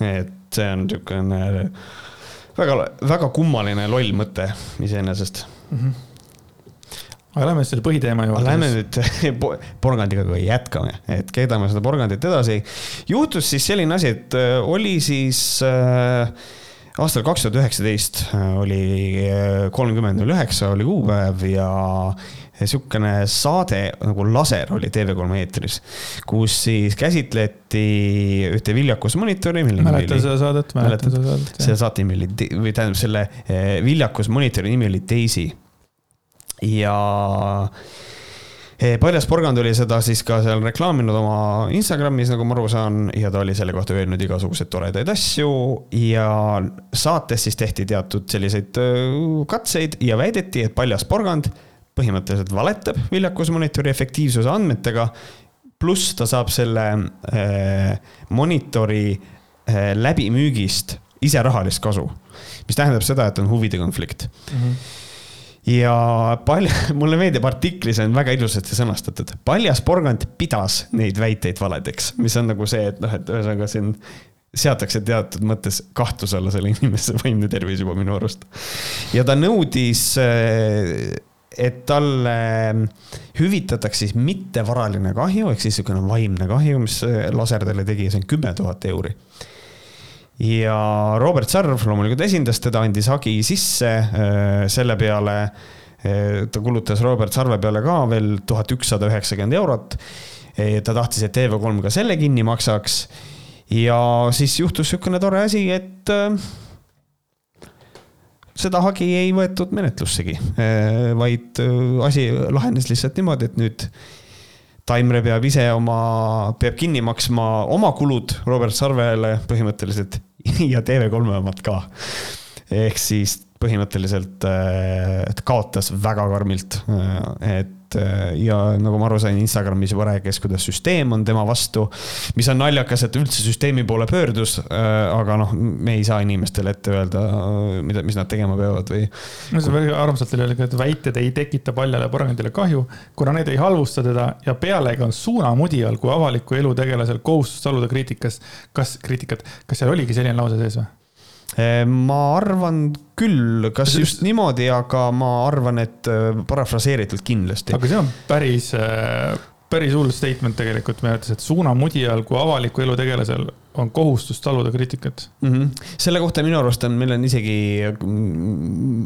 et see on niisugune väga, väga kummaline loll mõte iseenesest mm. -hmm aga lähme selle põhiteema juurde. Lähme nüüd porgandiga ka jätkame, et keedame seda porgandit edasi. juhtus siis selline asi, et äh, oli siis äh, aastal kaks tuhat üheksateist äh, oli kolmkümmend null üheksa oli kuupäev ja sihukene saade nagu Laser oli TV3 eetris, kus siis käsitleti ühte viljakusmonitori. mäletan seda saadet, mäletan seda saadet. selle saate nimi oli, või tähendab, selle viljakusmonitori nimi oli Daisy ja eh, Paljas porgand oli seda siis ka seal reklaaminud oma Instagramis, nagu ma aru saan, ja ta oli selle kohta öelnud igasuguseid toredaid asju ja saates siis tehti teatud selliseid katseid ja väideti, et Paljas porgand põhimõtteliselt valetab viljakusmonitori efektiivsuse andmetega. pluss ta saab selle äh, monitori äh, läbimüügist ise rahalist kasu, mis tähendab seda, et on huvide konflikt mm. -hmm ja palju, mulle meeldib artiklis on väga ilusasti sõnastatud, paljas porgand pidas neid väiteid valedeks, mis on nagu see, et noh, et ühesõnaga siin seatakse teatud mõttes kahtluse alla selle inimese vaimne tervis juba minu arust. ja ta nõudis, eh, et talle hüvitatakse siis mittevaraline kahju ehk siis niisugune vaimne kahju, mis laser talle tegi, see on kümme tuhat euri ja Robert Sarv loomulikult esindas teda, andis hagi sisse, äh, selle peale äh, ta kulutas Robert Sarve peale ka veel tuhat ükssada üheksakümmend eurot. Äh, ta tahtis, et TV3 ka selle kinni maksaks. ja siis juhtus niisugune tore asi, et seda hagi ei võetud menetlussegi, vaid asi lahenes lihtsalt niimoodi, et nüüd Taimre peab ise oma, peab kinni maksma oma kulud Robert Sarvele põhimõtteliselt ja TV3 omad ka. ehk siis põhimõtteliselt, äh, et kaotas väga karmilt, äh, et äh, ja nagu ma aru sain, Instagramis juba rääkis, kuidas süsteem on tema vastu. mis on naljakas, et üldse süsteemi poole pöördus, aga noh, me ei saa inimestele ette öelda, mida, mis nad tegema peavad või. no see väga armsalt oli öeldud, et väited ei tekita paljale porgandile kahju, kuna need ei halvusta teda ja pealegi on suunamudijal kui avaliku elu tegelasel kohustus taluda kriitikast. kas, kriitikat, kas seal oligi selline lause sees või? Eh, ma arvan küll, kas just niimoodi, aga ma arvan, et eh, parafraseeritult kindlasti. aga see on päris, eh, päris hull statement tegelikult minu arvates, et suunamudijal kui avaliku elu tegelasel on kohustus taluda kriitikat mm. -hmm. selle kohta minu arust on, meil on isegi, mm,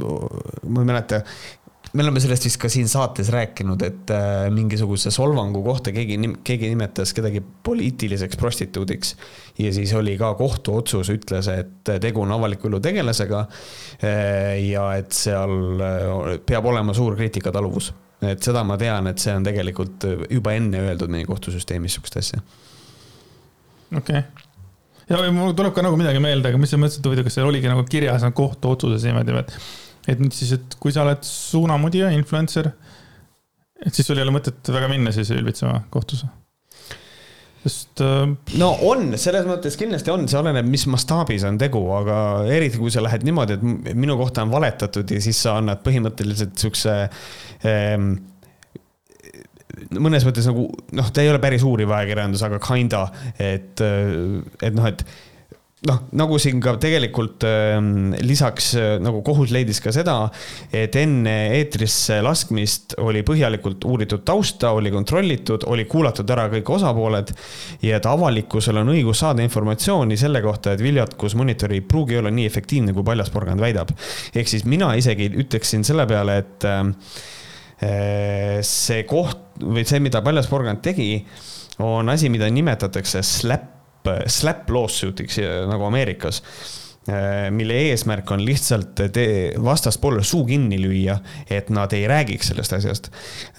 ma ei mäleta, me oleme sellest vist ka siin saates rääkinud, et äh, mingisuguse solvangu kohta keegi, keegi nimetas kedagi poliitiliseks prostituudiks. ja siis oli ka kohtuotsus, ütles, et tegu on avaliku elu tegelasega. Äh, ja et seal äh, peab olema suur kriitikataluvus. et seda ma tean, et see on tegelikult juba enne öeldud meie kohtusüsteemis sihukest asja. okei okay ja mul tuleb ka nagu midagi meelde, aga mis sa mõtlesid, huvitav, kas seal oligi nagu kirjas nagu kohtuotsuses niimoodi, et et nüüd siis, et kui sa oled suunamudija, influencer, et siis sul ei ole mõtet väga minna siis ülbitsema kohtusse. Sest äh.... no on, selles mõttes kindlasti on, see oleneb, mis mastaabis on tegu, aga eriti kui sa lähed niimoodi, et minu kohta on valetatud ja siis sa annad põhimõtteliselt siukse ähm, mõnes mõttes nagu noh, ta ei ole päris uuriv ajakirjandus, aga kinda, et, et noh, et noh, nagu siin ka tegelikult äh, lisaks äh, nagu kohus leidis ka seda, et enne eetrisse laskmist oli põhjalikult uuritud tausta, oli kontrollitud, oli kuulatud ära kõik osapooled. ja et avalikkusel on õigus saada informatsiooni selle kohta, et viljakusmonitor ei pruugi olla nii efektiivne, kui paljasporgand väidab. ehk siis mina isegi ütleksin selle peale, et äh, see koht või see, mida paljasporgand tegi, on asi, mida nimetatakse slap slap lawsuit'iks nagu Ameerikas äh, mille eesmärk on lihtsalt vastaspoolele suu kinni lüüa, et nad ei räägiks sellest asjast.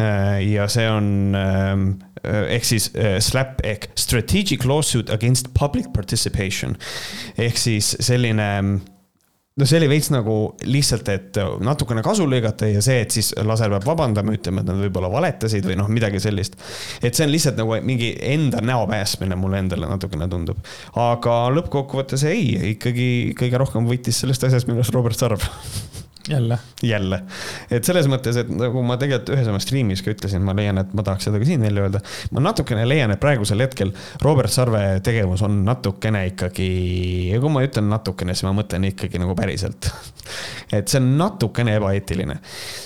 Äh, ja see on ähm, äh, ehk siis SLAP ehk strategic lawsuit against public participation ehk siis selline no see oli veits nagu lihtsalt, et natukene kasu lõigata ja see, et siis laser peab vabandama, ütlema, et nad võib-olla valetasid või noh, midagi sellist. et see on lihtsalt nagu mingi enda näo päästmine mulle endale natukene tundub. aga lõppkokkuvõttes ei, ikkagi kõige rohkem võitis sellest asjast minu arust Robert Sarv jälle. jälle, et selles mõttes, et nagu ma tegelikult ühes oma striimis ka ütlesin, ma leian, et ma tahaks seda ka siin välja öelda. ma natukene leian, et praegusel hetkel Robert Sarve tegevus on natukene ikkagi, ja kui ma ütlen natukene, siis ma mõtlen ikkagi nagu päriselt et see on natukene ebaeetiline.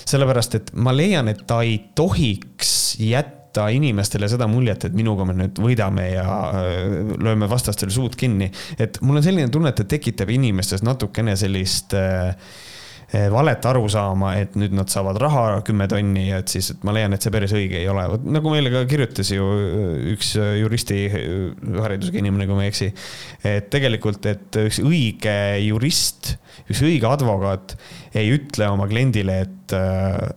sellepärast, et ma leian, et ta ei tohiks jätta inimestele seda muljet, et minuga me nüüd võidame ja äh, lööme vastastel suud kinni. et mul on selline tunne, et ta tekitab inimestes natukene sellist äh, valet arusaama, et nüüd nad saavad raha kümme tonni, et siis, et ma leian, et see päris õige ei ole. vot nagu meile ka kirjutas ju äh, üks äh, juristi haridusega inimene, kui ma ei eksi. et tegelikult, et üks õige jurist, üks õige advokaat ei ütle oma kliendile, et,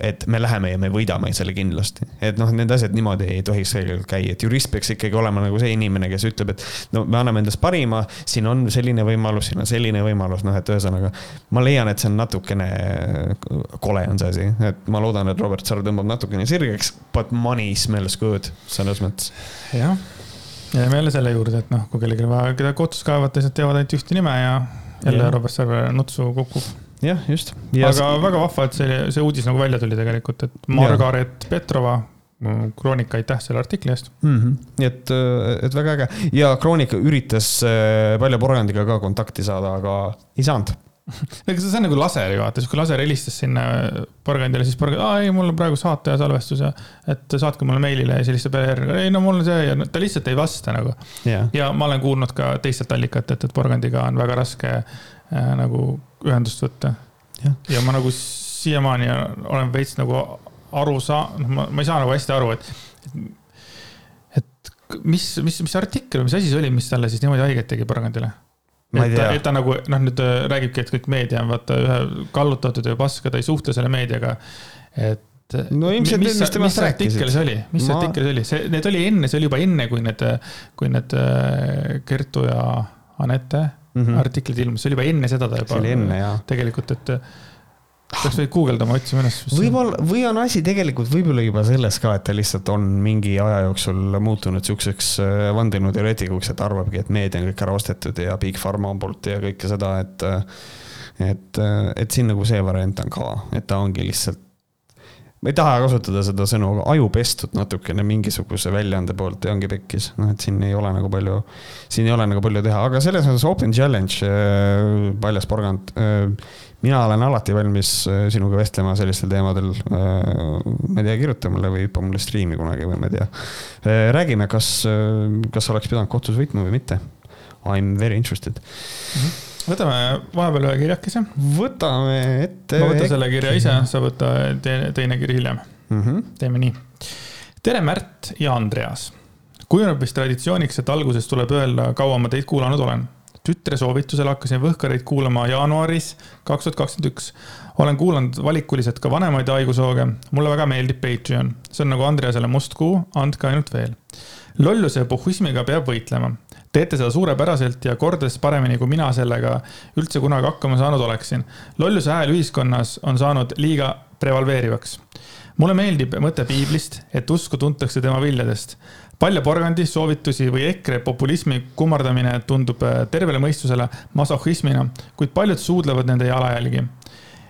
et me läheme ja me võidame selle kindlasti. et noh, need asjad niimoodi ei tohiks tegelikult käia, et jurist peaks ikkagi olema nagu see inimene, kes ütleb, et no me anname endast parima, siin on selline võimalus, siin on selline võimalus, noh, et ühesõnaga ma leian, et see on natukene kole on see asi, et ma loodan, et Robert Sarv tõmbab natukene sirgeks, but money smells good selles mõttes. jah, jääme jälle selle juurde, et noh, kui kellelgi vaja kedagi kohtus kaevata, siis nad teavad ainult ühte nime ja jälle ja. Robert Sarve nutsu kukub jah, just. aga see... väga vahva, et see, see uudis nagu välja tuli tegelikult, et Margaret ja. Petrova Kroonika, aitäh selle artikli eest mm. -hmm. et, et väga äge ja Kroonika üritas äh, Palja Porgandiga ka kontakti saada, aga ei saanud ega see on nagu laser ju vaata, siis kui laser helistas sinna Porgandile, siis Porgand, aa ei, mul on praegu saate ja salvestus ja et saatke mulle meilile ja siis helistab järgi, ei no mul on see ja ta lihtsalt ei vasta nagu yeah.. ja ma olen kuulnud ka teistelt allikatelt, et Porgandiga on väga raske nagu ühendust võtta. ja ma nagu siiamaani olen veits nagu aru saa-, noh, ma, ma ei saa nagu hästi aru, et, et, et mis, mis, mis artikkel või mis asi see oli, mis talle siis niimoodi haiget tegi Porgandile? et ta, et ta nagu noh, nüüd äh, räägibki, et kõik meedia on vaata ühe kallutatud ja paska, ta ei suhtle selle meediaga. et no ilmselt mis, mis, mis artikkel see oli, mis ma... artikkel see oli, see, need oli enne, see oli juba enne, kui need, kui need äh, Kertu ja Anette mm -hmm. artiklid ilmus, see oli juba enne seda ta juba. see oli enne, jaa. tegelikult, et peaks võid guugeldama, otsima üles. võib-olla, või on asi tegelikult võib-olla juba selles ka, et ta lihtsalt on mingi aja jooksul muutunud siukseks äh, vandenõuteoreetikuks, et arvabki, et meedia on kõik ära ostetud ja Big Pharma poolt ja kõike seda, et. et, et siin nagu see variant on ka, et ta ongi lihtsalt ma ei taha kasutada seda sõnu, aga aju pestud natukene mingisuguse väljaande poolt ja ongi pekkis. noh, et siin ei ole nagu palju, siin ei ole nagu palju teha, aga selles mõttes open challenge, äh, paljas porgand. Äh, mina olen alati valmis äh, sinuga vestlema sellistel teemadel. ma ei tea, kirjuta mulle või hüppa mulle striimi kunagi või ma ei tea. räägime, kas, kas oleks pidanud kohtus võitma või mitte. I m very interested mm. -hmm võtame vahepeal ühe kirjakese. võtame ette. ma võtan selle kirja ise, sa võta teine, teine kiri hiljem mm. -hmm. teeme nii. tere, Märt ja Andreas. kujuneb vist traditsiooniks, et alguses tuleb öelda, kaua ma teid kuulanud olen. tütre soovitusel hakkasin Võhkareid kuulama jaanuaris kaks tuhat kakskümmend üks. olen kuulanud valikuliselt ka vanemaid haigushooge. mulle väga meeldib Patreon, see on nagu Andreasele must kuu, andke ainult veel. lolluse ja pohhuismiga peab võitlema teete seda suurepäraselt ja kordades paremini, kui mina sellega üldse kunagi hakkama saanud oleksin. lolluse hääl ühiskonnas on saanud liiga prevaleerivaks. mulle meeldib mõte piiblist, et usku tuntakse tema viljadest. palja porgandi, soovitusi või EKRE populismi kummardamine tundub äh, tervele mõistusele masohhismina, kuid paljud suudlevad nende jalajälgi.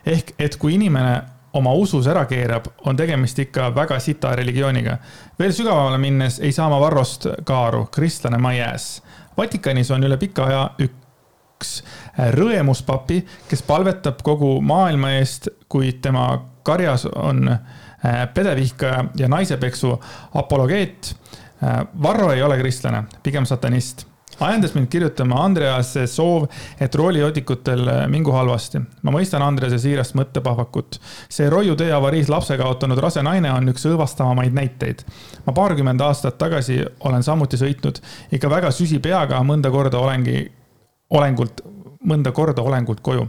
ehk et kui inimene oma usus ära keerab, on tegemist ikka väga sita religiooniga. veel sügavamale minnes ei saa ma Varrost ka aru, kristlane ma ei jääs Vatikanis on üle pika aja üks äh, rõemuspapi, kes palvetab kogu maailma eest, kuid tema karjas on äh, pedevihkaja ja naisepeksu apologeet. Äh, Varro ei ole kristlane, pigem satanist ajendas mind kirjutama Andrease soov, et roolijoodikutel mingu halvasti. ma mõistan Andrease siirast mõttepahvakut. see Roiu tee avariis lapse kaotanud rase naine on üks õõvastavamaid näiteid. ma paarkümmend aastat tagasi olen samuti sõitnud ikka väga süsi peaga, mõnda korda olengi, olengult mõnda korda olengult koju.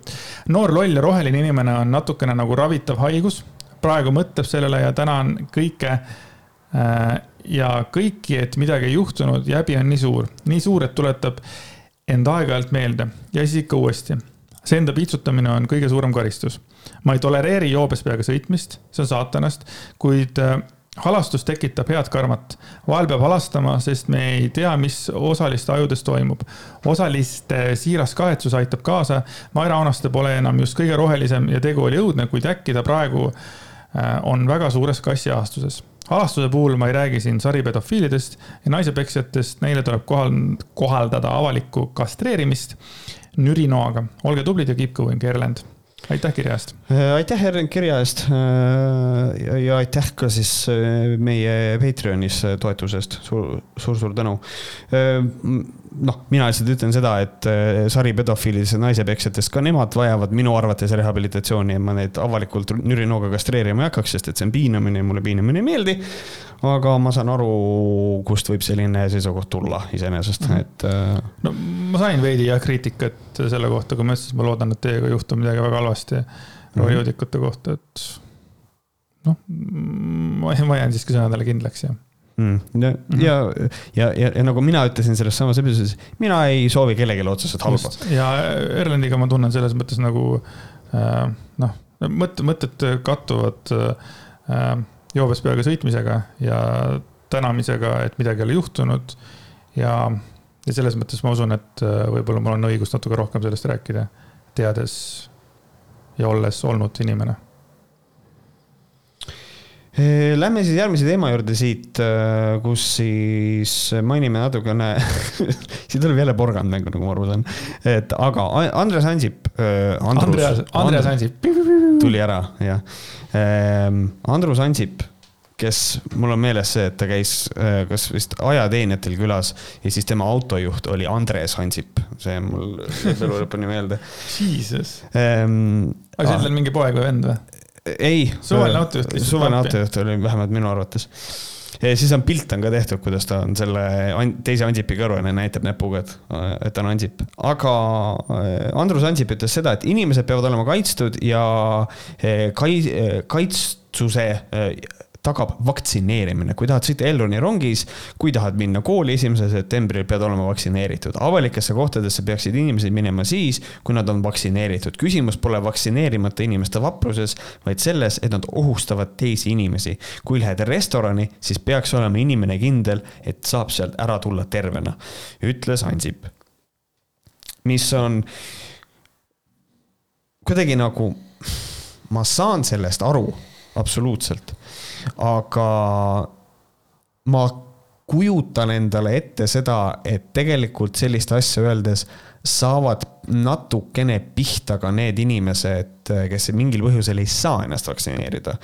noor loll ja roheline inimene on natukene nagu ravitav haigus. praegu mõtleb sellele ja tänan kõike äh, ja kõiki, et midagi ei juhtunud ja häbi on nii suur, nii suur, et tuletab end aeg-ajalt meelde ja siis ikka uuesti. see enda piitsutamine on kõige suurem karistus. ma ei tolereeri joobes peaga sõitmist, see on saatanast, kuid äh, halastus tekitab head karmat. vahel peab halastama, sest me ei tea, mis osaliste ajudes toimub. osaliste siiras kahetsus aitab kaasa. Maira Aunaste pole enam just kõige rohelisem ja tegu oli õudne, kuid äkki ta praegu äh, on väga suures kassiahastuses halastuse puhul ma ei räägi siin saripedofiilidest ja naisepeksjatest, neile tuleb kohal, kohaldada avalikku kastreerimist nürinoaga. olge tublid ja keep going, Erlend aitäh kirja eest. Äh, aitäh, kirja eest. Äh, ja aitäh ka siis äh, meie Patreonis toetuse eest suur,. suur-suur tänu. noh, mina lihtsalt ütlen seda, et sari pedofiilidest ja naisepeksjatest, ka nemad vajavad minu arvates rehabilitatsiooni ja ma neid avalikult nürinooga kastreerima ei hakkaks, sest et see on piinamine ja mulle piinamine ei meeldi aga ma saan aru, kust võib selline seisukoht tulla iseenesest, mhm. et. Äh, no ma sain veidi jah kriitikat selle kohta, kui ma ütlesin, et ma loodan, et teiega ei juhtu midagi väga halvasti mhm. kohta, et noh, ma jään siiski sõnadele kindlaks, jah mm.. ja mm, -hmm. ja, ja, ja, ja nagu mina ütlesin selles samas episoodis, mina ei soovi kellelegi otseselt halba. ja Erlendiga ma tunnen selles mõttes nagu äh, noh, mõtted, mõtted kattuvad äh, joobes peaga sõitmisega ja tänamisega, et midagi ei ole juhtunud. ja, ja selles mõttes ma usun, et äh, võib-olla mul on õigus natuke rohkem sellest rääkida, teades ja olles olnud inimene Lähme siis järgmise teema juurde siit, äh, kus siis mainime natukene siin tuleb jälle porgand mängu, nagu ma aru saan. et aga Andres Ansip. Äh, Andreas, Andreas Ansip. tuli ära, jah. Ähm, Andrus Ansip, kes, mul on meeles see, et ta käis äh, kas vist ajateenijatel külas ja siis tema autojuht oli Andres Ansip, see mul elu lõpuni meelde. Jesus. Ähm, aga see on ah. mingi poeg või vend või? Ei. suvaline autojuht lihtsalt. suvaline autojuht oli vähemalt minu arvates. siis on pilt on ka tehtud, kuidas ta on selle teise Ansipi kõrval ja näitab näpuga, et, et ta on Ansip. aga äh, Andrus Ansip ütles seda, et inimesed peavad olema kaitstud ja äh, kai-, äh, kaitstuse tagab vaktsineerimine. kui tahad sõita Elroni rongis, kui tahad minna kooli esimesel septembril, pead olema vaktsineeritud. avalikesse kohtadesse peaksid inimesed minema siis, kui nad on vaktsineeritud. küsimus pole vaktsineerimata inimeste vapruses, vaid selles, et nad ohustavad teisi inimesi. kui lähed restorani, siis peaks olema inimene kindel, et saab sealt ära tulla tervena, ütles Ansip. mis on kuidagi nagu, ma saan sellest aru, absoluutselt aga ma kujutan endale ette seda, et tegelikult sellist asja öeldes saavad natukene pihta ka need inimesed, kes mingil põhjusel ei saa ennast vaktsineerida.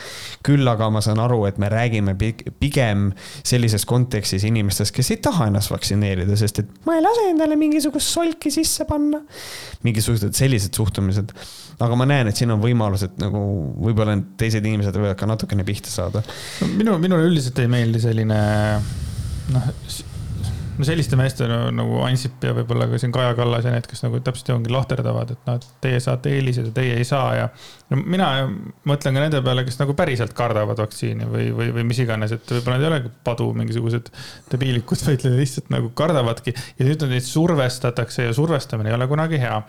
küll aga ma saan aru, et me räägime pigem sellises kontekstis inimestest, kes ei taha ennast vaktsineerida, sest et ma ei lase endale mingisugust solki sisse panna. mingisugused sellised suhtumised. aga ma näen, et siin on võimalus, et nagu võib-olla teised inimesed võivad ka natukene pihta saada. minu, minule üldiselt ei meeldi selline noh no selliste meeste no, nagu Ansip ja võib-olla ka siin Kaja Kallas ja need, kes nagu täpselt ongi lahterdavad, et noh, et teie saate eelised ja teie ei saa ja. no mina mõtlen ka nende peale, kes nagu päriselt kardavad vaktsiini või, või, või mis iganes, et võib-olla nad ei olegi padu mingisugused debiilikud, vaid lihtsalt nagu kardavadki. ja nüüd neid survestatakse ja survestamine ei ole kunagi hea.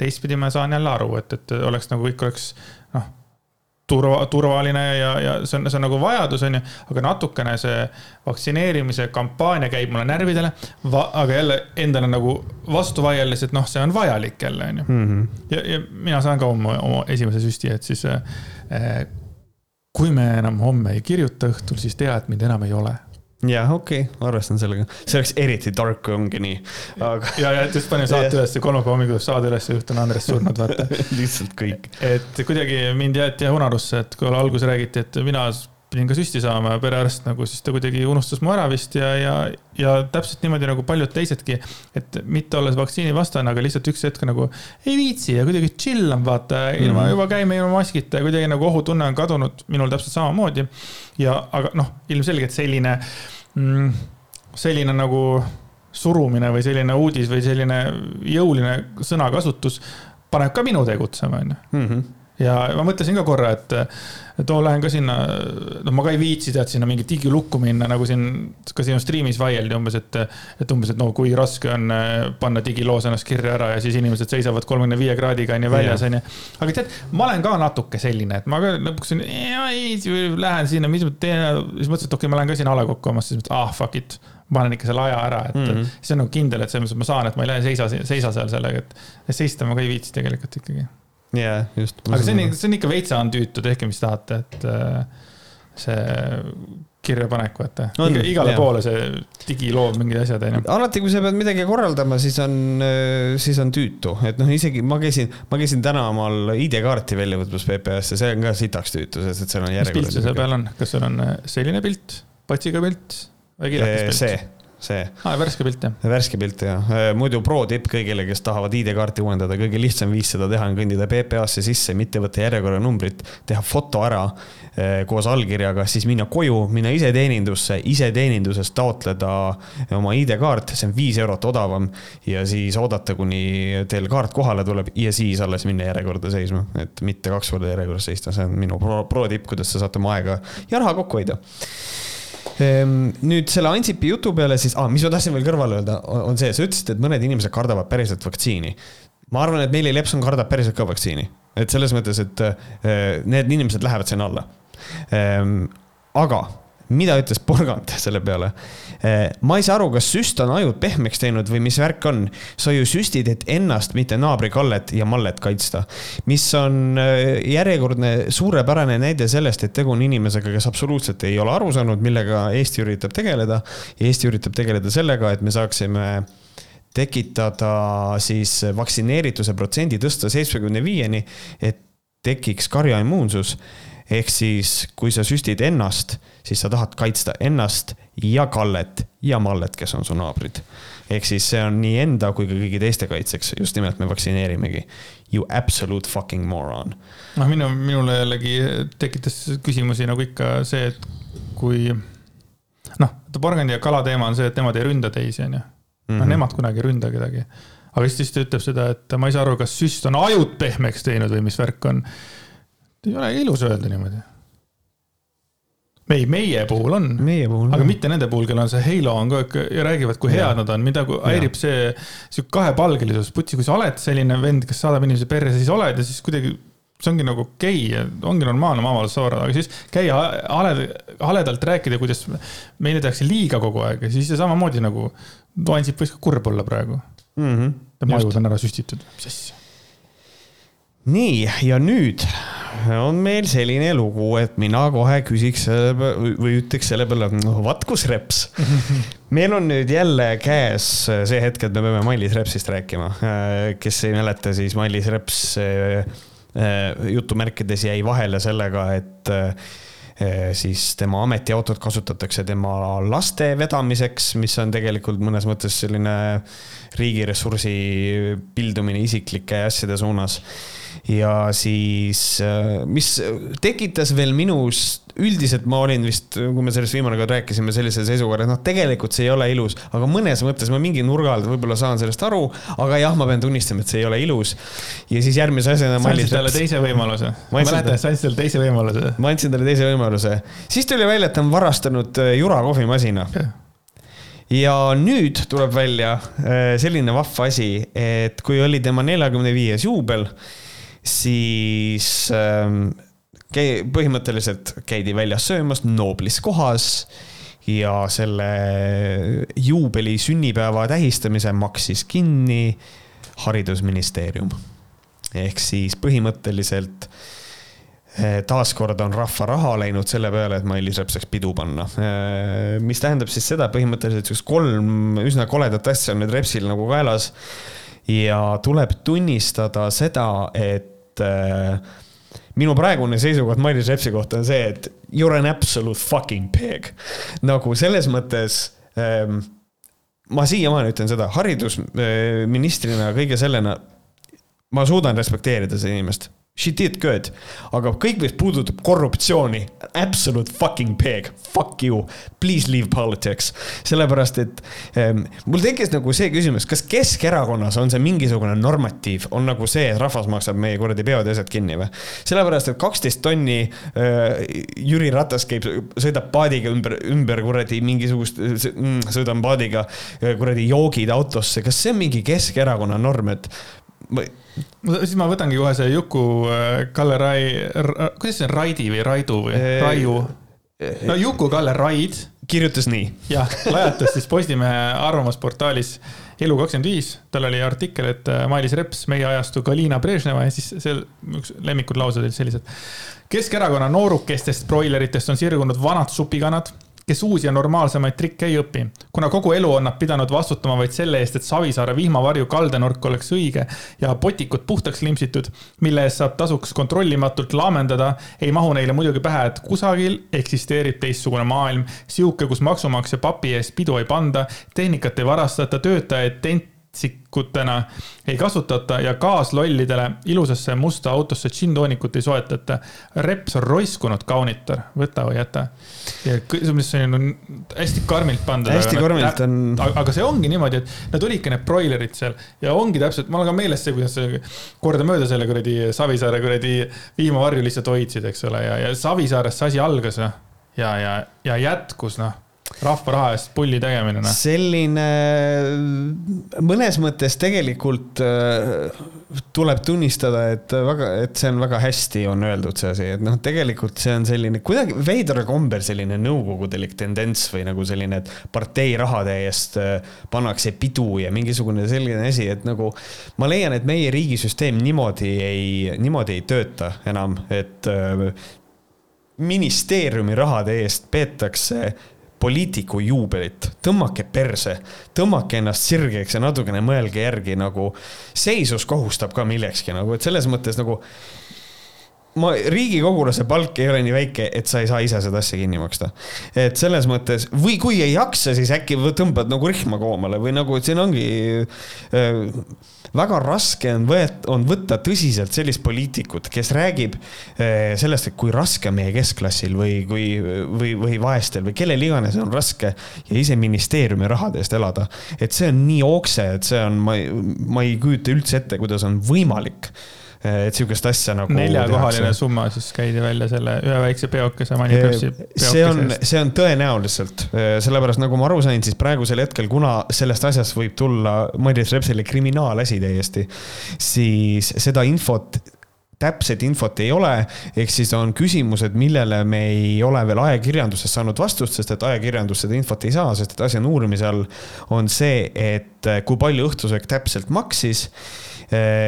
teistpidi ma saan jälle aru, et, et oleks nagu kõik oleks noh turva, turvaline ja, ja see on, see on nagu vajadus, on ju. aga natukene see vaktsineerimise kampaania käib mulle närvidele. aga jälle endale nagu vastu vaieldes, et noh, see on vajalik jälle, on ju. Mhm. ja, ja mina saan ka oma, oma esimese süsti, et siis eh, kui me enam homme ei kirjuta õhtul, siis tea, et mind enam ei ole jah, okei okay,, arvestan sellega, see oleks eriti dark, kui ongi nii aga.... ja, ja just panin saate üles, kolmapäeva hommikul saade üles ja juht on Andres surnud, vaata. Lihtsalt kõik. et kuidagi mind jäeti unarusse, et kui alguses räägiti, et mina pidin ka süsti saama ja perearst nagu siis ta kuidagi unustas mu ära vist ja, ja, ja täpselt niimoodi nagu paljud teisedki. et mitte olles vaktsiinivastane, aga lihtsalt üks hetk nagu ei viitsi ja kuidagi chill on vaata mm, -hmm. ilma juba käime ilma maskita ja kuidagi nagu ohutunne on kadunud, minul täpselt samamoodi. ja, aga noh, ilmselgelt selline mm,, selline nagu surumine või selline uudis või selline jõuline sõnakasutus paneb ka minu tegutsema, onju. Mhm. ja ma mõtlesin ka korra, et, et oo, lähen ka sinna, no ma ka ei viitsi tead sinna mingi digilukku minna, nagu siin ka sinu striimis vaieldi umbes, et, et umbes, et no kui raske on äh, panna digiloos ennast kirja ära ja siis inimesed seisavad kolmekümne viie kraadiga on ju väljas on ju. aga tead, ma olen ka natuke selline, et ma ka lõpuks lähen sinna, mis ma teen, siis mõtlesin, et okei okay,, ma lähen ka sinna A Le Coq'e omasse, siis mõtlesin, ah fuck it ma panen ikka selle aja ära, et mm -hmm. siis on nagu kindel, et selles mõttes, et ma saan, et ma ei lähe seisa, seisa seal sellega, et seista ma ka ei viitsi tegelikult ikkagi jaa, just. aga see on, see on ikka veitsa on tüütu, tehke, mis tahate, et äh, see kirjapanek, vaata. Iga, igale jah. poole see digiloov mingid asjad, onju. alati, kui sa pead midagi korraldama, siis on, äh, siis on tüütu, et noh, isegi ma käisin, ma käisin täna omal ID-kaarti välja võtmas PPS-e, see on ka sitaks tüütu, sest et seal on järjekord. mis pilt seal peal on, kas seal on äh, selline pilt, patsiga pilt või kilekas pilt? see see ah,. värske pilt jah. värske pilt jah, äh, muidu pro tipp kõigile, kes tahavad ID-kaarti uuendada, kõige lihtsam viis seda teha on kõndida PPA-sse sisse, mitte võtta järjekorranumbrit, teha foto ära äh, koos allkirjaga, siis minna koju, minna iseteenindusse, iseteeninduses taotleda oma ID-kaart, see on viis eurot odavam. ja siis oodata, kuni teil kaart kohale tuleb ja siis alles minna järjekorda seisma, et mitte kaks korda järjekorras seista, see on minu pro, pro tipp, kuidas te saate oma aega ja raha kokku hoida nüüd selle Ansipi jutu peale siis ah,, mis ma tahtsin veel kõrvale öelda, on see, sa ütlesid, et mõned inimesed kardavad päriselt vaktsiini. ma arvan, et Meeli Lepson kardab päriselt ka vaktsiini, et selles mõttes, et eh, need inimesed lähevad sinna alla. Ehm, aga mida ütles Porgand selle peale? Eh, ma ei saa aru, kas süst on ajud pehmeks teinud või mis värk on. sa ju süstid, et ennast, mitte naabri Kallet ja Mallet kaitsta. mis on eh, järjekordne suurepärane näide sellest, et tegu on inimesega, kes absoluutselt ei ole aru saanud, millega Eesti üritab tegeleda. Eesti üritab tegeleda sellega, et me saaksime tekitada siis vaktsineerituse protsendi tõsta seitsmekümne viieni, et tekiks karjaimmuunsus ehk siis, kui sa süstid ennast, siis sa tahad kaitsta ennast ja Kallet ja Mallet, kes on su naabrid. ehk siis see on nii enda kui ka kõigi teiste kaitseks, just nimelt me vaktsineerimegi. You absolute fucking moron. noh, minu, minule jällegi tekitas küsimusi nagu ikka see, et kui noh, porgandi ja kala teema on see, et nemad ei ründa teisi, onju. noh, nemad kunagi ei ründa kedagi. aga siis ta ütleb seda, et ma ei saa aru, kas süst on ajud pehmeks teinud või mis värk on ei ole ilus öelda niimoodi. ei, meie puhul on. aga mitte nende puhul, kellel on see halo on kogu aeg ja räägivad, kui head nad on, mida häirib see sihuke kahepalgelisus. putsi, kui sa oled selline vend, kes saadab inimesi perre, siis oled ja siis kuidagi see ongi nagu okei okay ongi normaalne oma avaldust saada, aga siis käia haled, haledalt rääkida, kuidas meile tehakse liiga kogu aeg ja siis samamoodi nagu Ansip võis ka kurb olla praegu mm. -hmm. tema ajud on ära süstitud, mis asja. nii, ja nüüd on meil selline lugu, et mina kohe küsiks või ütleks selle peale, noh, vaat kus reps. meil on nüüd jälle käes see hetk, et me peame Mailis Repsist rääkima. kes ei mäleta, siis Mailis Reps jutumärkides jäi vahele sellega, et siis tema ametiautot kasutatakse tema laste vedamiseks, mis on tegelikult mõnes mõttes selline riigiressursi pildumine isiklike asjade suunas ja siis, äh, mis tekitas veel minus, üldiselt ma olin vist, kui me sellest viimane kord rääkisime, sellise seisukorra, et noh, tegelikult see ei ole ilus, aga mõnes mõttes ma mingi nurga alt võib-olla saan sellest aru, aga jah, ma pean tunnistama, et see ei ole ilus. ja siis järgmise asjana. sa andsid talle teise võimaluse. ma mäletan, et sa andsid talle teise võimaluse. ma andsin talle teise võimaluse, siis tuli välja, et ta on varastanud äh, Jura kohvimasina ja nüüd tuleb välja äh, selline vahva asi, et kui oli tema neljakümne viies juubel siis ähm, põhimõtteliselt käidi väljas söömas Noblis kohas ja selle juubeli sünnipäeva tähistamise maksis kinni haridusministeerium. ehk siis põhimõtteliselt äh, taaskord on rahva raha läinud selle peale, et Mailis Reps saaks pidu panna. Äh, mis tähendab siis seda, põhimõtteliselt siukest kolm üsna koledat asja on nüüd Repsil nagu kaelas ja tuleb tunnistada seda, et äh, minu praegune seisukoht Mailis Repsi kohta on see, et you are an absolute fucking pig. nagu selles mõttes ähm, ma siiamaani ütlen seda, haridusministrina kõige sellena, ma suudan respekteerida seda inimest She did good, aga kõik, mis puudutab korruptsiooni, absolute fucking pig, fuck you, please leave politics. sellepärast, et ähm, mul tekkis nagu see küsimus, kas Keskerakonnas on see mingisugune normatiiv, on nagu see, et rahvas maksab meie kuradi peod ja asjad kinni või? sellepärast, et kaksteist tonni äh, Jüri Ratas käib, sõidab paadiga ümber, ümber kuradi mingisugust mm,, sõidan paadiga kuradi joogid autosse, kas see on mingi Keskerakonna norm, et ma siis ma võtangi kohe see Juku äh, Kalle Rai, kuidas see on, Raidi või Raidu või Raiu? no Juku-Kalle Raid. kirjutas nii. jah, lajatas siis Postimehe arvamusportaalis Elu25, tal oli artikkel, et äh, Mailis Reps, meie ajastu Galina Brežneva ja siis seal üks lemmikud laused olid sellised. Keskerakonna noorukestest broileritest on sirgunud vanad supikanad kes uusi ja normaalsemaid trikke ei õpi. kuna kogu elu on nad pidanud vastutama vaid selle eest, et Savisaare vihmavarju kaldenurk oleks õige ja potikud puhtaks limpsitud, mille eest saab tasuks kontrollimatult laamendada, ei mahu neile muidugi pähe, et kusagil eksisteerib teistsugune maailm, sihuke, kus maksumaksja papi eest pidu ei panda, tehnikat ei varastata, töötajaid tent metsikutena ei kasutata ja kaaslollidele ilusasse musta autosse džinntoonikut ei soetata. reps on roiskunud kaunitar, võta või jäta. ja mis on hästi karmilt pandud. hästi karmilt on. aga see ongi niimoodi, et nad olidki need broilerid seal ja ongi täpselt, mul on ka meeles see, kuidas kordamööda selle kuradi Savisaare kuradi vihmavarju lihtsalt hoidsid, eks ole, ja, ja Savisaarest see asi algas ja, ja, ja, ja jätkus noh rahva raha eest pulli tegemine, noh. selline, mõnes mõttes tegelikult äh, tuleb tunnistada, et väga, et see on väga hästi on öeldud, see asi, et noh, tegelikult see on selline kuidagi veidral kombel selline nõukogudelik tendents või nagu selline, et partei rahade eest äh, pannakse pidu ja mingisugune selline asi, et nagu ma leian, et meie riigisüsteem niimoodi ei, niimoodi ei tööta enam, et äh, ministeeriumi rahade eest peetakse poliitiku juubelit, tõmmake perse, tõmmake ennast sirgeks ja natukene mõelge järgi nagu, seisus kohustab ka millekski nagu, et selles mõttes nagu ma, riigikogulase palk ei ole nii väike, et sa ei saa ise seda asja kinni maksta. et selles mõttes või kui ei jaksa, siis äkki tõmbad nagu rihma koomale või nagu, siin ongi äh, väga raske on võet-, on võtta tõsiselt sellist poliitikut, kes räägib eh, sellest, et kui raske on meie keskklassil või, kui, või, või vaestel või kellel iganes on raske ja ise ministeeriumi rahade eest elada. et see on nii okse, et see on, ma ma ei kujuta üldse ette, kuidas on võimalik et sihukest asja nagu. neljakohaline summa siis käidi välja selle ühe väikse peokese Moneypepsi. see on, see on tõenäoliselt, eh, sellepärast nagu ma aru sain, siis praegusel hetkel, kuna sellest asjast võib tulla Madis Repsile kriminaalasi täiesti, siis seda infot täpset infot ei ole, ehk siis on küsimused, millele me ei ole veel ajakirjandusest saanud vastust, sest et ajakirjandus seda infot ei saa, sest et asi on uurimise all. on see, et kui palju õhtusöök täpselt maksis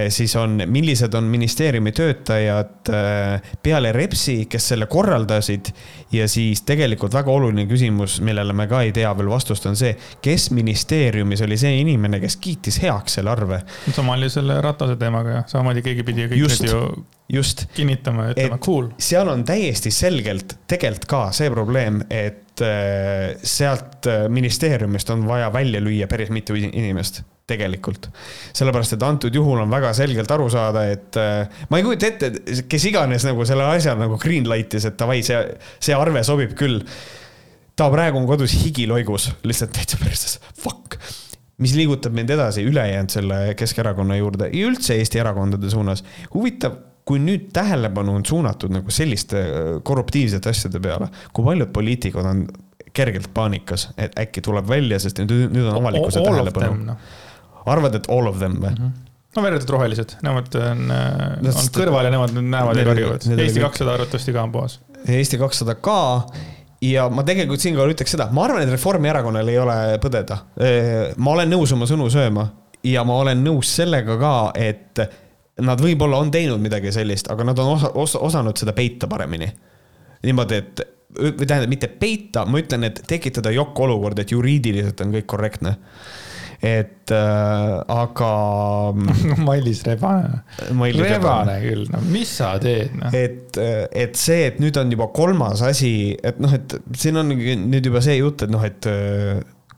siis on, millised on ministeeriumi töötajad äh, peale Repsi, kes selle korraldasid. ja siis tegelikult väga oluline küsimus, millele me ka ei tea veel vastust, on see, kes ministeeriumis oli see inimene, kes kiitis heaks selle arve. sama oli selle Ratase teemaga ju, samamoodi keegi pidi kõik just, need ju just. kinnitama ja ütlema cool. seal on täiesti selgelt tegelikult ka see probleem, et äh, sealt ministeeriumist on vaja välja lüüa päris mitu inimest tegelikult. sellepärast, et antud juhul on väga selgelt aru saada, et äh, ma ei kujuta ette, kes iganes nagu selle asja nagu greenlight'is, et davai, see, see arve sobib küll. ta praegu on kodus higiloigus, lihtsalt täitsa perses, fuck mis liigutab mind edasi ülejäänud selle Keskerakonna juurde ja üldse Eesti erakondade suunas. huvitav, kui nüüd tähelepanu on suunatud nagu selliste äh, korruptiivsete asjade peale, kui paljud poliitikud on kergelt paanikas, et äkki tuleb välja, sest nüüd, nüüd on avalikkuse tähelepanu no arvad, et all of them või mm? -hmm no verjalt rohelised, nemad on, äh, on kõrval ja nemad näevad ja karjuvad. Eesti kakssada arvatavasti ka on puhas. Eesti kakssada ka ja ma tegelikult siinkohal ütleks seda, ma arvan, et Reformierakonnal ei ole põdeda. Äh, ma olen nõus oma sõnu sööma ja ma olen nõus sellega ka, et nad võib-olla on teinud midagi sellist, aga nad on osa, osa, osanud seda peita paremini. niimoodi, et või tähendab, mitte peita, ma ütlen, et tekitada jokk olukord, et juriidiliselt on kõik korrektne et äh, aga Mailis Rebane. Rebane küll, no mis sa teed no?? et, et see, et nüüd on juba kolmas asi, et noh, et siin on nüüd juba see jutt, et noh, et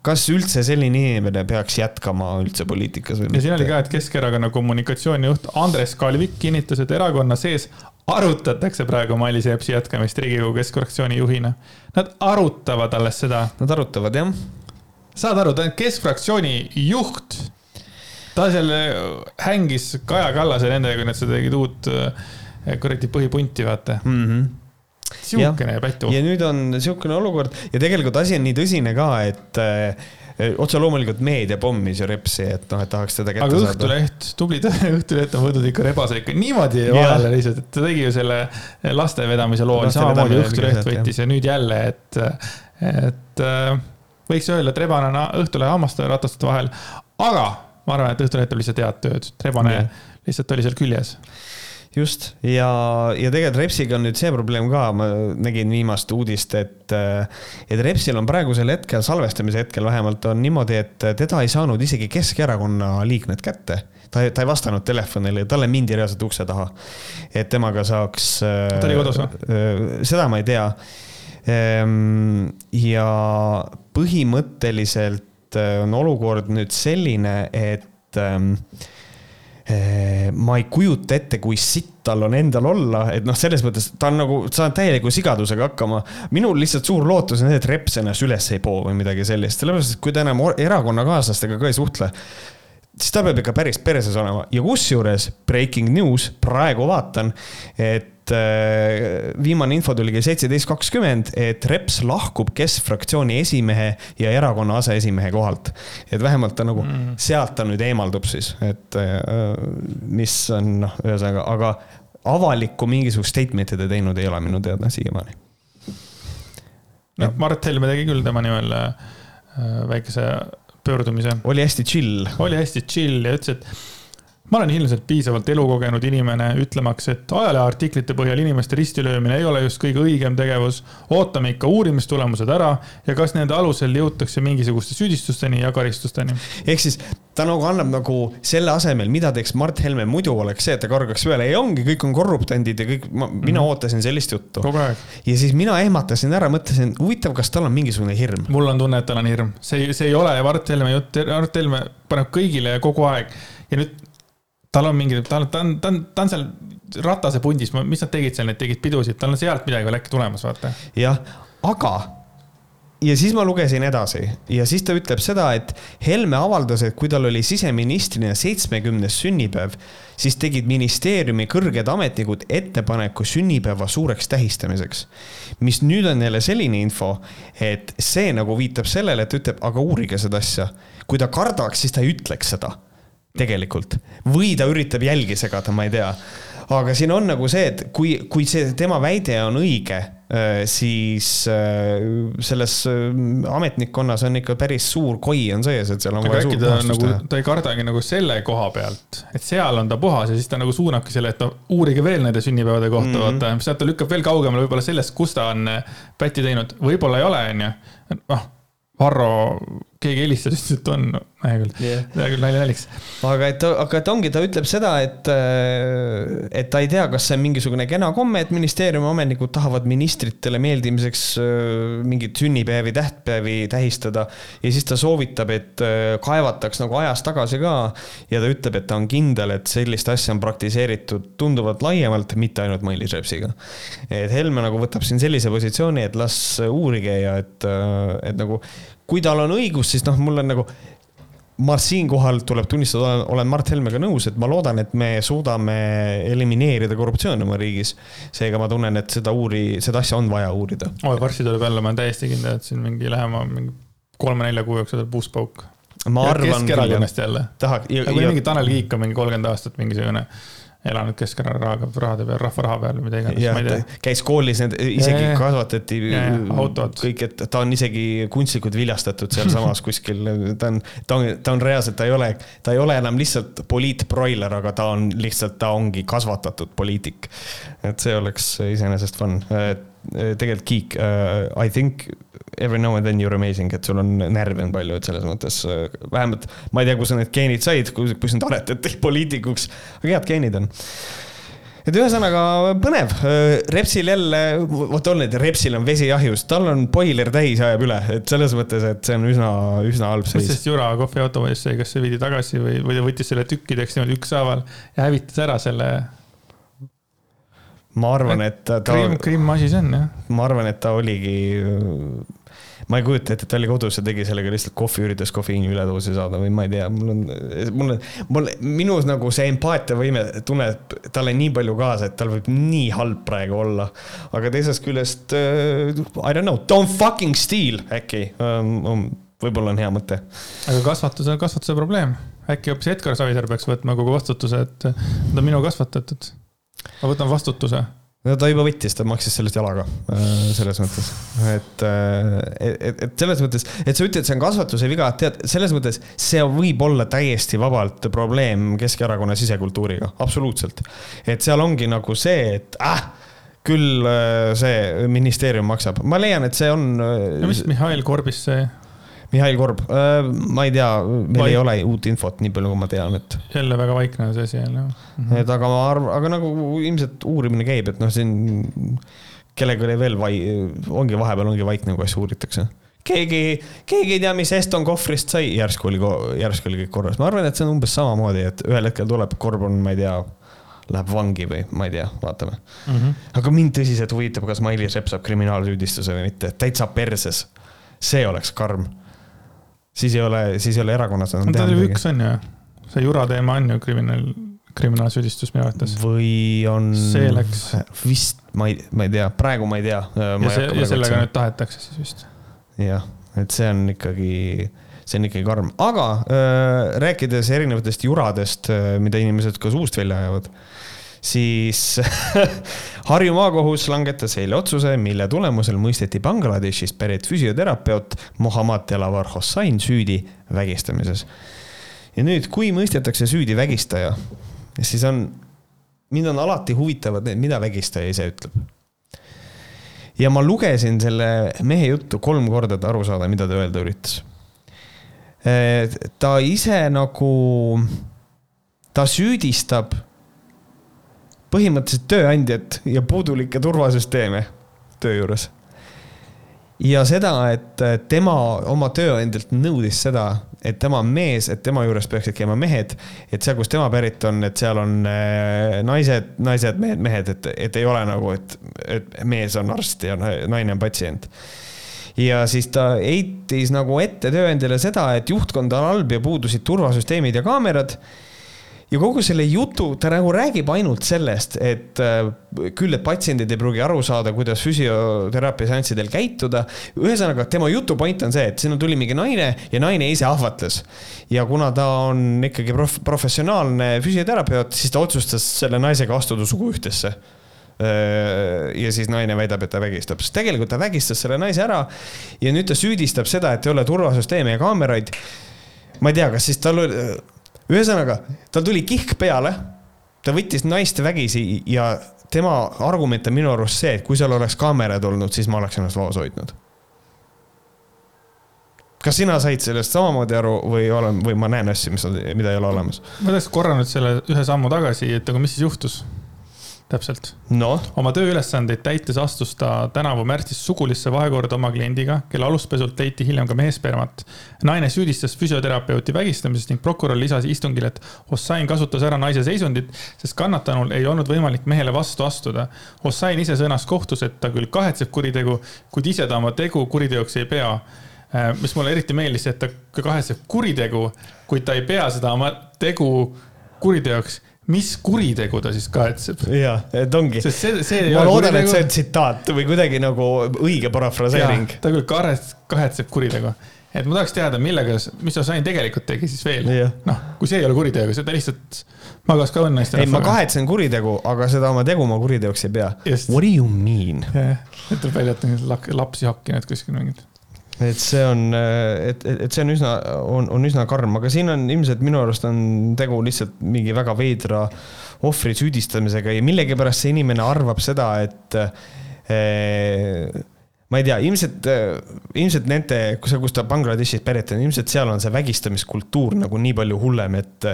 kas üldse selline inimene peaks jätkama üldse poliitikas või mitte? ja siin oli ka, et Keskerakonna kommunikatsioonijuht Andres Kalvik kinnitas, et erakonna sees arutatakse praegu Mailis Repsi jätkamist Riigikogu keskfraktsiooni juhina. Nad arutavad alles seda. Nad arutavad, jah. Saad aru, ta on keskfraktsiooni juht. ta seal hängis Kaja Kallase nendega, kui nad seda tegid uut eh, kuradi põhipunti, vaata mm. -hmm sihukene pätu. ja nüüd on sihukene olukord ja tegelikult asi on nii tõsine ka, et äh, otse loomulikult meedia pommis ju Repsi, et noh, et tahaks teda kätte aga saada. aga Õhtuleht, tubli Õhtuleht on võtnud ikka rebase ikka niimoodi vahele lihtsalt, et ta tegi ju selle laste vedamise loo, samamoodi Õhtuleht võttis ja nüüd jälle, et, et äh, võiks öelda, et rebane on Õhtulehe hammaste ja rataste vahel. aga ma arvan, et Õhtuleht teeb lihtsalt head tööd, rebane lihtsalt oli seal küljes just ja, ja tegelikult Repsiga on nüüd see probleem ka, ma nägin viimast uudist, et, et Repsil on praegusel hetkel, salvestamise hetkel vähemalt on niimoodi, et teda ei saanud isegi Keskerakonna liikmed kätte ta, ta ei vastanud telefonile, talle mindi reaalselt ukse taha. et temaga saaks. ta oli kodus või? Äh, seda ma ei tea. Ehm, ja põhimõtteliselt äh, on olukord nüüd selline, et ähm, Eh, ma ei kujuta ette, kui sitt tal on endal olla, et noh, selles mõttes ta on nagu, saanud täieliku sigadusega hakkama. minul lihtsalt suur lootus on see, et Reps ennast üles ei poo või midagi sellist, sellepärast et kui ta enam erakonnakaaslastega ka ei suhtle, siis ta peab ikka päris perses olema ja kusjuures breaking news, praegu vaatan, et et äh, viimane info tuli kell seitseteist kakskümmend, et Reps lahkub keskfraktsiooni esimehe ja erakonna aseesimehe kohalt. et vähemalt ta nagu mm. sealt ta nüüd eemaldub siis, et äh, mis on noh, ühesõnaga, aga avalikku mingisugust statement'i ta teinud ei ole minu teada siiamaani. noh, Mart Helme tegi küll tema nimel äh, väikese pöördumise. oli hästi chill. oli hästi chill ja ütles, et ma olen ilmselt piisavalt elukogenud inimene, ütlemaks, et ajaleheartiklite põhjal inimeste ristilöömine ei ole just kõige õigem tegevus. ootame ikka uurimistulemused ära ja kas nende alusel jõutakse mingisuguste süüdistusteni ja karistusteni. ehk siis ta nagu annab nagu selle asemel, mida teeks Mart Helme muidu, oleks see, et ta kargaks peale, ei ongi, kõik on korruptandid ja kõik, ma, mina mm -hmm. ootasin sellist juttu. ja siis mina ehmatasin ära, mõtlesin, huvitav, kas tal on mingisugune hirm. mul on tunne, et tal on hirm, see, see ei ole Mart Helme jutt, Mart Helme paneb kõigile ja kogu aeg ja nüüd tal on mingi, ta on, ta on, ta on, ta on seal Ratase pundis, mis nad tegid seal, need tegid pidusid, tal on sealt midagi veel äkki tulemas, vaata. jah, aga ja siis ma lugesin edasi ja siis ta ütleb seda, et Helme avaldas, et kui tal oli siseministrina seitsmekümnes sünnipäev, siis tegid ministeeriumi kõrged ametnikud ettepaneku sünnipäeva suureks tähistamiseks. mis nüüd on jälle selline info, et see nagu viitab sellele, et ütleb, aga uurige seda asja. kui ta kardaks, siis ta ei ütleks seda tegelikult. või ta üritab jälgi segada, ma ei tea. aga siin on nagu see, et kui, kui see tema väide on õige, äh, siis äh, selles äh, ametnikkonnas on ikka päris suur koi on sees, et seal on aga äkki ta nagu, ta ei kardagi nagu selle koha pealt, et seal on ta puhas ja siis ta nagu suunabki selle, et no uurige veel nende sünnipäevade kohta mm, -hmm. vaata, sealt ta lükkab veel kaugemale võib-olla sellest, kus ta on pätti teinud, võib-olla ei ole, onju. noh Varro, keegi helistas, ütles, et on, hea küll yeah., hea küll, nalja naljaks. aga et, aga et ongi, ta ütleb seda, et, et ta ei tea, kas see on mingisugune kena komme, et ministeeriumi ametnikud tahavad ministritele meeldimiseks mingeid sünnipäevi, tähtpäevi tähistada. ja siis ta soovitab, et kaevataks nagu ajas tagasi ka. ja ta ütleb, et ta on kindel, et sellist asja on praktiseeritud tunduvalt laiemalt, mitte ainult Mailis Repsiga. et Helme nagu võtab siin sellise positsiooni, et las uurige ja et, et nagu kui tal on õigus, siis noh, mul on nagu, ma siinkohal tuleb tunnistada, olen Mart Helmega nõus, et ma loodan, et me suudame elimineerida korruptsiooni oma riigis. seega ma tunnen, et seda uuri, seda asja on vaja uurida. oi, varsti tuleb jälle, ma olen täiesti kindel, et siin mingi lähema mingi kolme-nelja kuu jooksul tuleb uus pauk. ma ja arvan. Keskerakonnast jälle. tahaks. või mingi Tanel Kiik on mingi kolmkümmend aastat mingisugune elanud Keskerakonna rahade peal, rahva raha peal või mida iganes, käis koolis, need isegi ja, kasvatati kõik, et ta on isegi kunstlikult viljastatud sealsamas kuskil, ta on, ta on, ta on reaalselt, ta ei ole, ta ei ole enam lihtsalt poliitbroiler, aga ta on lihtsalt, ta ongi kasvatatud poliitik. et see oleks iseenesest fun. tegelikult Kiik uh,, I think every now and then you are amazing, et sul on närve on palju, et selles mõttes äh, vähemalt ma ei tea, kust sa need geenid said, kus, kus sind aretati poliitikuks, aga head geenid on. et ühesõnaga põnev, Repsil jälle, vot on, et Repsil on vesi ahjus, tal on boiler täis, ajab üle, et selles mõttes, et see on üsna, üsna halb seis. mis sest Jura kohviautomaadis sai, kas see viidi tagasi või, või ta võttis selle tükkideks niimoodi ükshaaval ja hävitas ära selle? ma arvan, et ta. Krimm, Krimm asi see on jah. ma arvan, et ta oligi ma ei kujuta ette, et ta oli kodus ja tegi sellega lihtsalt kohvi, üritas kofeiini üledoosi saada või ma ei tea, mul on, mul on, mul, minus nagu see empaatiavõime tunneb talle nii palju kaasa, et tal võib nii halb praegu olla. aga teisest küljest uh,, I don't know, don't fucking steal äkki um, um, võib-olla on hea mõte. aga kasvatus on kasvatuse probleem. äkki hoopis Edgar Savisaar peaks võtma kogu vastutuse, et ta on minu kasvatatud. ma võtan vastutuse no ta juba võttis, ta maksis sellest jalaga, äh, selles mõttes, et, äh, et, et selles mõttes, et sa ütled, see on kasvatuse viga, tead, selles mõttes see võib olla täiesti vabalt probleem Keskerakonna sisekultuuriga, absoluutselt. et seal ongi nagu see, et ah, küll äh, see ministeerium maksab, ma leian, et see on. no mis Mihhail Korbis see Mihhail Korb, äh, ma ei tea, meil Vaik... ei ole uut infot, nii palju kui ma tean, et. jälle väga vaikne see asi jälle. -hmm. et aga ma arvan, aga nagu ilmselt uurimine käib, et noh, siin kellega oli veel vai-, ongi vahepeal ongi vaikne, kui asju uuritakse. keegi, keegi ei tea, mis Eston kohvrist sai, järsku oli, järsku oli kõik korras, ma arvan, et see on umbes samamoodi, et ühel hetkel tuleb, Korb on, ma ei tea läheb vangi või ma ei tea, vaatame mm. -hmm. aga mind tõsiselt huvitab, kas Mailis Reps saab kriminaalsüüdistuse või mitte, täitsa perses. see oleks karm siis ei ole, siis ei ole erakonnas enam teha midagi. üks on ju, see Jura teema on ju kriminaal, kriminaalsüüdistus minu arvates. või on. see läks. vist, ma ei, ma ei tea, praegu ma ei tea. ja see, ja sellega nüüd tahetakse siis vist. jah, et see on ikkagi, see on ikkagi karm, aga äh, rääkides erinevatest juradest, äh, mida inimesed ka suust välja ajavad siis Harju maakohus langetas eile otsuse, mille tulemusel mõisteti Bangladeshist pärit füsioterapeut Mohammad Delavar Hossain süüdi vägistamises. ja nüüd, kui mõistetakse süüdi vägistaja, siis on, mind on alati huvitavad need, mida vägistaja ise ütleb. ja ma lugesin selle mehe juttu kolm korda, et aru saada, mida ta öelda üritas. ta ise nagu, ta süüdistab põhimõtteliselt tööandjat ja puudulikke turvasüsteeme töö juures. ja seda, et tema oma tööandjalt nõudis seda, et tema on mees, et tema juures peaksid käima mehed, et seal, kust tema pärit on, et seal on äh, naised, naised, mehed, mehed, et, et ei ole nagu, et, et mees on arst ja naine on patsient ja siis ta heitis nagu ette tööandjale seda, et juhtkond on halb ja puudusid turvasüsteemid ja kaamerad ja kogu selle jutu, ta nagu räägib ainult sellest, et äh, küll, et patsiendid ei pruugi aru saada, kuidas füsioteraapia seanssidel käituda. ühesõnaga, tema jutu point on see, et sinna tuli mingi naine ja naine ise ahvatles. ja kuna ta on ikkagi prof-, professionaalne füsioterapeut, siis ta otsustas selle naisega astuda suguühtesse äh, ja siis naine väidab, et ta vägistab, sest tegelikult ta vägistas selle naise ära ja nüüd ta süüdistab seda, et ei ole turvasüsteeme ja kaameraid. ma ei tea, kas siis tal oli ühesõnaga, tal tuli kihk peale, ta võttis naist vägisi ja tema argument on minu arust see, et kui seal oleks kaamerad olnud, siis ma oleks ennast vaos hoidnud. kas sina said sellest samamoodi aru või olen, või ma näen asju, mis, mida ei ole olemas? ma tahaks korra nüüd selle ühe sammu tagasi, et aga mis siis juhtus? Täpselt no.. oma tööülesandeid täites astus ta tänavu märtsis sugulisse vahekorda oma kliendiga, kelle aluspesult leiti hiljem ka meesspermat. naine süüdistas füsioterapeuti vägistamises ning prokurör lisas istungil, et Hossain kasutas ära naise seisundit, sest kannatanul ei olnud võimalik mehele vastu astuda. Hossain ise sõnas kohtus, et ta küll kahetseb kuritegu, kuid ise ta oma tegu kuriteoks ei pea äh, mis mulle eriti meeldis, et ta kahetseb kuritegu, kuid ta ei pea seda oma tegu kuriteoks mis kuritegu ta siis kahetseb? ja, et ongi. sest see, see. ma loodan, et see on tsitaat või kuidagi nagu õige parafraseering. ta küll kahetseb kuritegu, et ma tahaks teada, millega, mis Ossain tegelikult tegi siis veel. noh, kui see ei ole kuritegu, see ta lihtsalt magas ka õnne. ei, ma kahetsen kuritegu, aga seda oma tegu ma kuriteoks ei pea. What do you mean? jah, tuleb välja, et lapsi hakkinud kuskil mingid et see on, et, et see on üsna, on, on üsna karm, aga siin on ilmselt minu arust on tegu lihtsalt mingi väga veidra ohvri süüdistamisega ja millegipärast see inimene arvab seda, et eh, ma ei tea, ilmselt, ilmselt nende, kus sa, kus ta Bangladeshis pärit on, ilmselt seal on see vägistamiskultuur nagu nii palju hullem, et.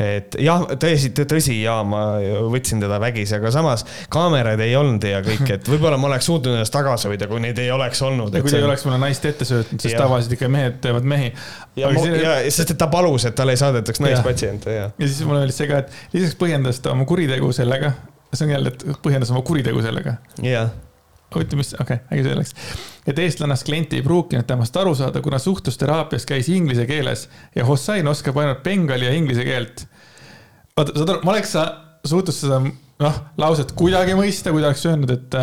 et jah, tõsi, tõsi ja ma võtsin teda vägisi, aga samas kaameraid ei olnud ja kõik, et võib-olla ma oleks suutnud ennast tagasi hoida, kui neid ei oleks olnud. ja kui ta ei oleks mulle naist ette söötnud, sest tavaliselt ikka mehed teevad mehi. ja, siin... ja sest, et ta palus, et talle ei saadetaks naispatsiente ja. ja siis mul oli see ka, et lisaks põhjendas ta oma kuritegu sellega see on jälle, et põhjendas oma kuritegu sellega. jah huvitav, mis, okei okay,, äge selleks. et eestlannast klient ei pruukinud temast aru saada, kuna suhtlusteraapias käis inglise keeles ja Hossein oskab ainult bengali ja inglise keelt. vaata, saad aru, ma oleks suutnud seda, noh, lauset kuidagi mõista, kui ta oleks öelnud, et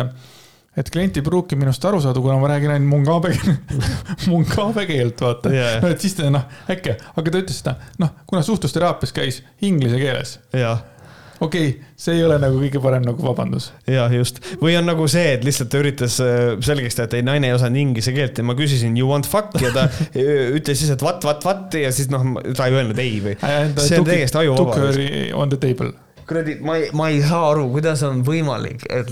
et klient ei pruugi minust aru saada, kuna ma räägin ainult mungabe mungabe keelt, vaata yeah.. no et siis ta noh, äkki, aga ta ütles seda, noh, kuna suhtlusteraapias käis inglise keeles. jah okei okay,, see ei ole nagu kõige parem nagu vabandus. jah, just. või on nagu see, et lihtsalt ta üritas äh, selgeks teha, et ei, naine ei osanud inglise keelt ja ma küsisin you want fuck ja ta ütles siis, et what, what, what ja siis noh, ta ei öelnud ei või. see on täiesti ajuvaba. on the table kuradi, ma ei, ma ei saa aru, kuidas on võimalik, et,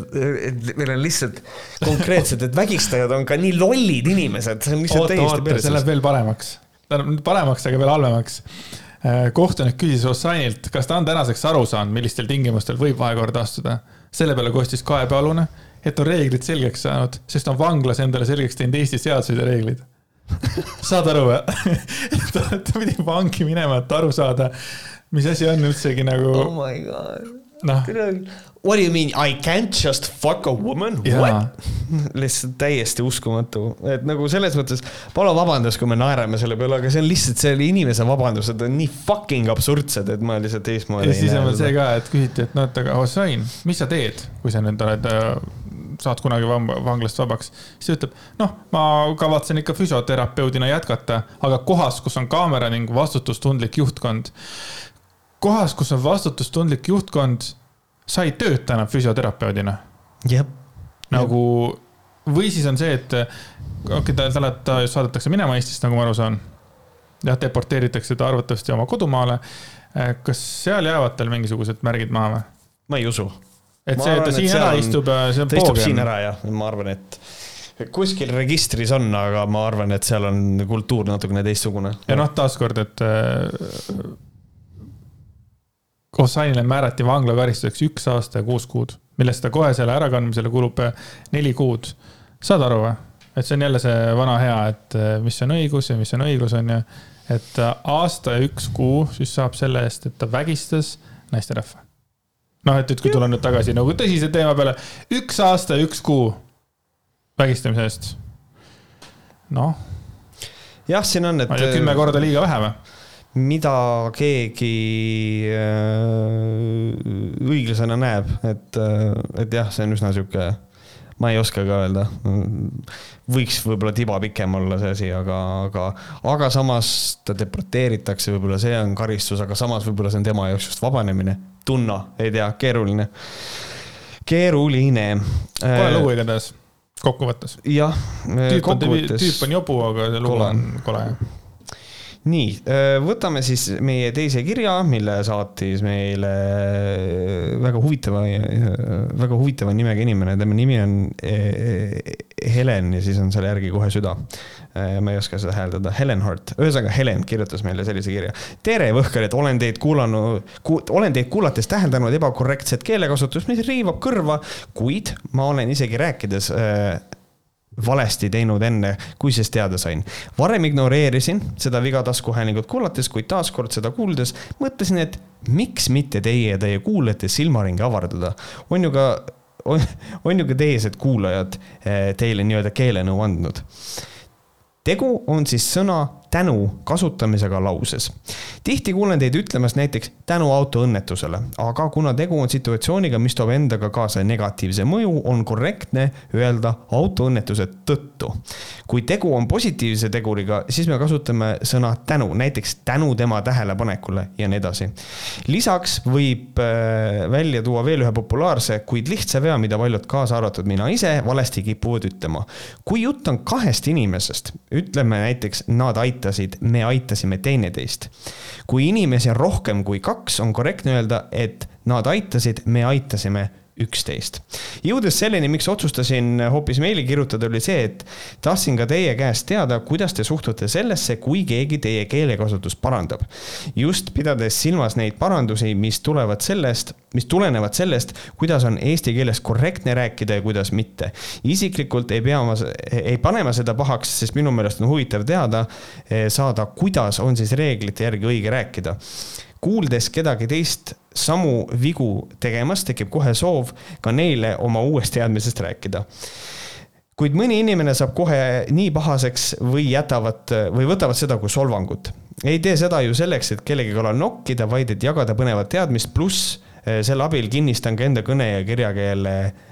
et meil on lihtsalt konkreetselt, et vägistajad on ka nii lollid inimesed, see on lihtsalt oota, täiesti perses. see läheb veel paremaks, tähendab paremaks, aga veel halvemaks kohtunik küsis Hossainilt, kas ta on tänaseks aru saanud, millistel tingimustel võib vahekorda astuda. selle peale kostis kaebealune, et on reeglid selgeks saanud, sest on vanglas endale selgeks teinud Eesti seadused ja reeglid saad aru või? ta, ta pidi vangi minema, et aru saada, mis asi on üldsegi nagu. oh my god. noh, What do you mean I can't just fuck a woman? What? lihtsalt täiesti uskumatu, et nagu selles mõttes, palun vabandust, kui me naerame selle peale, aga see on lihtsalt selle inimese vabandused on nii fucking absurdsed, et ma lihtsalt teistmoodi. ja siis on veel see ka, et küsiti, et no, et aga Hossein, mis sa teed, kui sa nüüd oled äh, saad kunagi vanglast vabaks, siis ta ütleb, noh, ma kavatsen ikka füsioterapeudina jätkata, aga kohas, kus on kaamera ning vastutustundlik juhtkond. kohas, kus on vastutustundlik juhtkond sa ei tööta enam füsioterapeudina. jah. nagu, või siis on see, et okei okay,, ta, talle, ta saadetakse minema Eestist, nagu ma aru saan. jah, deporteeritakse ta arvatavasti oma kodumaale. kas seal jäävad tal mingisugused märgid maha või? ma ei usu. et ma see, et ta siin ära on, istub, see on ta istub siin ära jah, ma arvan, et kuskil registris on, aga ma arvan, et seal on kultuur natukene teistsugune. ja noh, taaskord, et Hossainile määrati vanglakaristuseks üks aasta ja kuus kuud, millest ta kohe selle ärakandmisele kulub eh, neli kuud. saad aru või? et see on jälle see vana hea, et eh, mis on õigus ja mis on õiglus, on ju. et eh, aasta ja üks kuu siis saab selle eest, et ta vägistas naisterahva. noh, et, et kui tulla nüüd tagasi nagu tõsise teema peale, üks aasta ja üks kuu vägistamise eest. noh. jah, siin on, et. kümme korda liiga vähe või? Mida keegi äh, õiglasena näeb, et, äh, et jah, see on üsna sihuke, ma ei oska ka öelda. võiks võib-olla tiba pikem olla see asi, aga, aga, aga samas ta deporteeritakse, võib-olla see on karistus, aga samas võib-olla see on tema jaoks just vabanemine. tunna, ei tea, keeruline, keeruline. kole äh, lugu igatahes, kokkuvõttes. jah, tüüp on jobu, aga see lugu on kole nii, äh, võtame siis meie teise kirja, mille saatis meile äh, väga huvitava, äh, väga huvitava nimega inimene, tema nimi on Helen ja siis on selle järgi kohe süda. ma ei oska seda hääldada, Helen Hart, ühesõnaga Helen kirjutas meile sellise kirja. tere, Võhkarid, olen teid kuulanud ku,, olen teid kuulates täheldanud ebakorrektset keelekasutust, mis riivab kõrva, kuid ma olen isegi rääkides äh, valesti teinud enne, kui sest teada sain. varem ignoreerisin seda viga taskuhäälingut kuulates, kuid taaskord seda kuuldes mõtlesin, et miks mitte teie ja teie kuulajate silmaringi avardada. on ju ka, on ju ka teised kuulajad eh, teile nii-öelda keelenõu andnud. tegu on siis sõna tänu kasutamisega lauses. tihti kuulen teid ütlemas näiteks tänu autoõnnetusele, aga kuna tegu on situatsiooniga, mis toob endaga kaasa negatiivse mõju, on korrektne öelda autoõnnetuse tõttu. kui tegu on positiivse teguriga, siis me kasutame sõna tänu, näiteks tänu tema tähelepanekule ja nii edasi. lisaks võib äh, välja tuua veel ühe populaarse, kuid lihtsa vea, mida paljud, kaasa arvatud mina ise, valesti kipuvad ütlema. kui jutt on kahest inimesest, ütleme näiteks nad aitavad aitasid, me aitasime teineteist. kui inimesi on rohkem kui kaks, on korrektne öelda, et nad aitasid, me aitasime üksteist. jõudes selleni, miks otsustasin hoopis meili kirjutada, oli see, et tahtsin ka teie käest teada, kuidas te suhtute sellesse, kui keegi teie keelekasutust parandab. just pidades silmas neid parandusi, mis tulevad sellest, mis tulenevad sellest, kuidas on eesti keeles korrektne rääkida ja kuidas mitte. isiklikult ei pea ma, ei pane ma seda pahaks, sest minu meelest on huvitav teada eh, saada, kuidas on siis reeglite järgi õige rääkida kuuldes kedagi teist samu vigu tegemas, tekib kohe soov ka neile oma uuest teadmisest rääkida kuid mõni inimene saab kohe nii pahaseks või jätavad või võtavad seda kui solvangut. ei tee seda ju selleks, et kellegi kallal nokkida, vaid et jagada põnevat teadmist, pluss eh, selle abil kinnistan ka enda kõne ja kirjakeele Eh,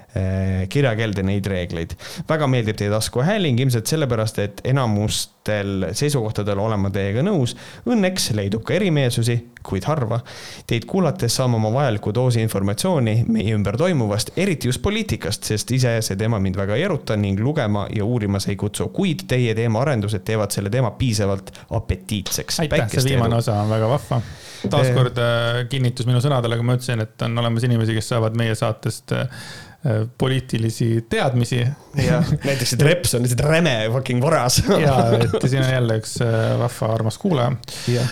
kirjakeelde neid reegleid. väga meeldib teie taskuhääling, ilmselt sellepärast, et enamustel seisukohtadel olen ma teiega nõus. Õnneks leidub ka erimeelsusi, kuid harva. Teid kuulates saan oma vajaliku doosi informatsiooni meie ümber toimuvast, eriti just poliitikast, sest ise see teema mind väga ei eruta ning lugema ja uurima see ei kutsu, kuid teie teemaarendused teevad selle teema piisavalt apetiitseks. aitäh, see viimane edu. osa on väga vahva taaskord äh, kinnitus minu sõnadele, kui ma ütlesin, et on olemas inimesi, kes saavad meie saatest Äh, poliitilisi teadmisi. jah, näiteks, et reps on lihtsalt räme fucking voras ja, et siin on jälle üks äh, vahva armas kuulaja. Äh,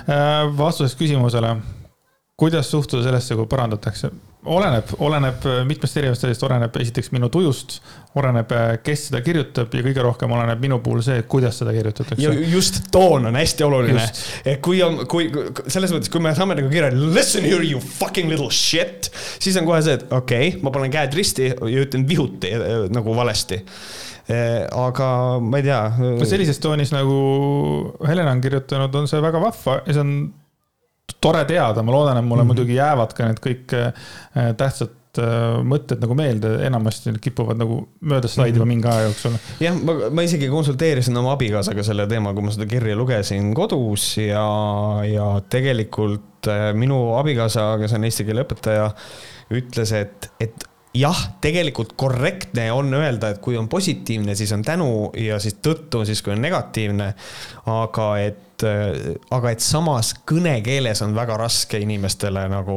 vastuseks küsimusele, kuidas suhtuda sellesse, kui parandatakse? Oleneb, oleneb mitmest erinevast asjast, oleneb esiteks minu tujust, oleneb, kes seda kirjutab ja kõige rohkem oleneb minu puhul see, kuidas seda kirjutatakse. just toon on hästi oluline. et kui on, kui selles mõttes, kui me saame nagu kirja listen here you fucking little shit, siis on kohe see, et okei okay,, ma panen käed risti ja ütlen vihuti nagu valesti eh, aga ma ei tea. sellises toonis nagu Helena on kirjutanud, on see väga vahva ja see on tore teada, ma loodan, et mulle mm -hmm. muidugi jäävad ka need kõik äh, tähtsad äh, mõtted nagu meelde, enamasti need kipuvad nagu mööda slaidima mm -hmm. mingi aja jooksul. jah, ma, ma isegi konsulteerisin oma abikaasaga selle teema, kui ma seda kirja lugesin kodus ja, ja tegelikult äh, minu abikaasa, kes on eesti keele õpetaja, ütles, et, et jah, tegelikult korrektne on öelda, et kui on positiivne, siis on tänu ja siis tõttu siis, kui on negatiivne. aga et et aga et samas kõnekeeles on väga raske inimestele nagu,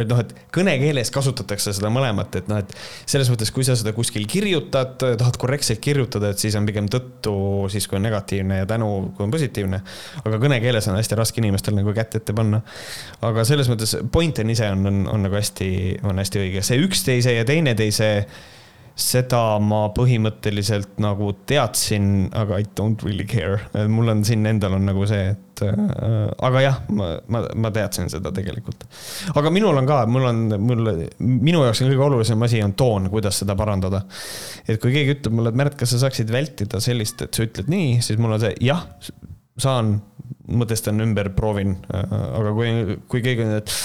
et noh, et kõnekeeles kasutatakse seda mõlemat, et noh, et selles mõttes, kui sa seda kuskil kirjutad, tahad korrektselt kirjutada, et siis on pigem tõttu siis, kui on negatiivne ja tänu, kui on positiivne. aga kõnekeeles on hästi raske inimestel nagu kätt ette panna. aga selles mõttes point on ise on, on, on nagu hästi, on hästi õige, see üksteise ja teineteise seda ma põhimõtteliselt nagu teadsin, aga I don't really care. mul on siin endal on nagu see, et äh, aga jah, ma, ma, ma teadsin seda tegelikult. aga minul on ka, mul on, mul, minu jaoks on kõige olulisem asi on toon, kuidas seda parandada. et kui keegi ütleb mulle, et Märt, kas sa saaksid vältida sellist, et sa ütled nii, siis mul on see jah, saan, mõtestan ümber, proovin. aga kui, kui keegi on, et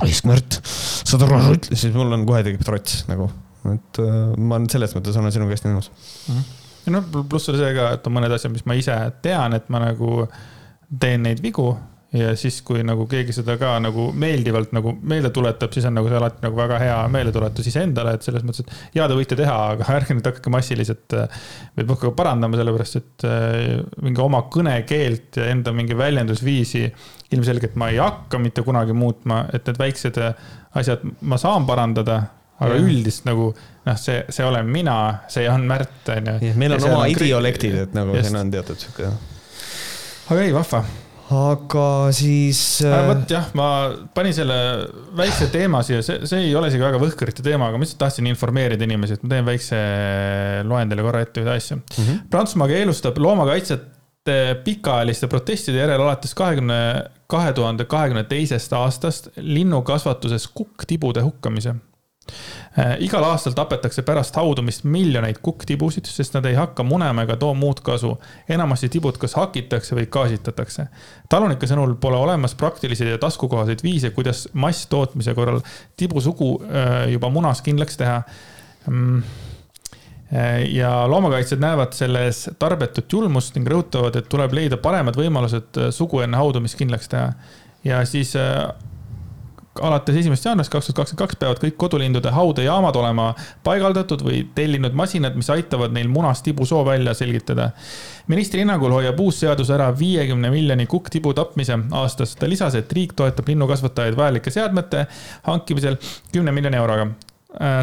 raisk Märt, saad aru, siis mul on kohe tekib trots nagu et äh, ma selles mõttes olen sinuga hästi nõus mm. -hmm. ja noh, pluss oli see ka, et on mõned asjad, mis ma ise tean, et ma nagu teen neid vigu ja siis, kui nagu keegi seda ka nagu meeldivalt nagu meelde tuletab, siis on nagu see alati nagu väga hea meeldetuletus iseendale, et selles mõttes, et jaa, te võite teha, aga ärge nüüd hakake massiliselt või puhka parandama, sellepärast et äh, mingi oma kõnekeelt ja enda mingi väljendusviisi ilmselgelt ma ei hakka mitte kunagi muutma, et need väiksed asjad ma saan parandada aga ja. üldist nagu noh, see, see olen mina, see on Märt, on ju. meil on oma idiolektid, et nagu just. siin on teatud sihuke. aga ei, vahva. aga siis äh.... vot jah, ma panin selle väikse teema siia, see, see ei ole isegi väga võhkrite teema, aga ma lihtsalt tahtsin informeerida inimesi, et ma teen väikse, loen teile korra ette ühte asja mm -hmm.. Prantsusmaa keelustab loomakaitset pikaajaliste protestide järel alates kahekümne, kahe tuhande kahekümne teisest aastast linnukasvatuses kukktibude hukkamise igal aastal tapetakse pärast haudumist miljoneid kukktibusid, sest nad ei hakka munema ega too muud kasu. enamasti tibud kas hakitakse või gaasitatakse. talunike sõnul pole olemas praktilisi ja taskukohaseid viise, kuidas masstootmise korral tibusugu äh, juba munas kindlaks teha mm. äh, ja loomakaitsjad näevad selles tarbetut julmust ning rõhutavad, et tuleb leida paremad võimalused sugu enne haudumist kindlaks teha. ja siis alates esimesest jaanuarist kaks tuhat kakskümmend kaks peavad kõik kodulindude haudejaamad olema paigaldatud või tellinud masinad, mis aitavad neil munast tibusoo välja selgitada. ministri hinnangul hoiab uus seadus ära viiekümne miljoni kukktibu tapmise aastas. ta lisas, et riik toetab linnukasvatajaid vajalike seadmete hankimisel kümne miljoni euroga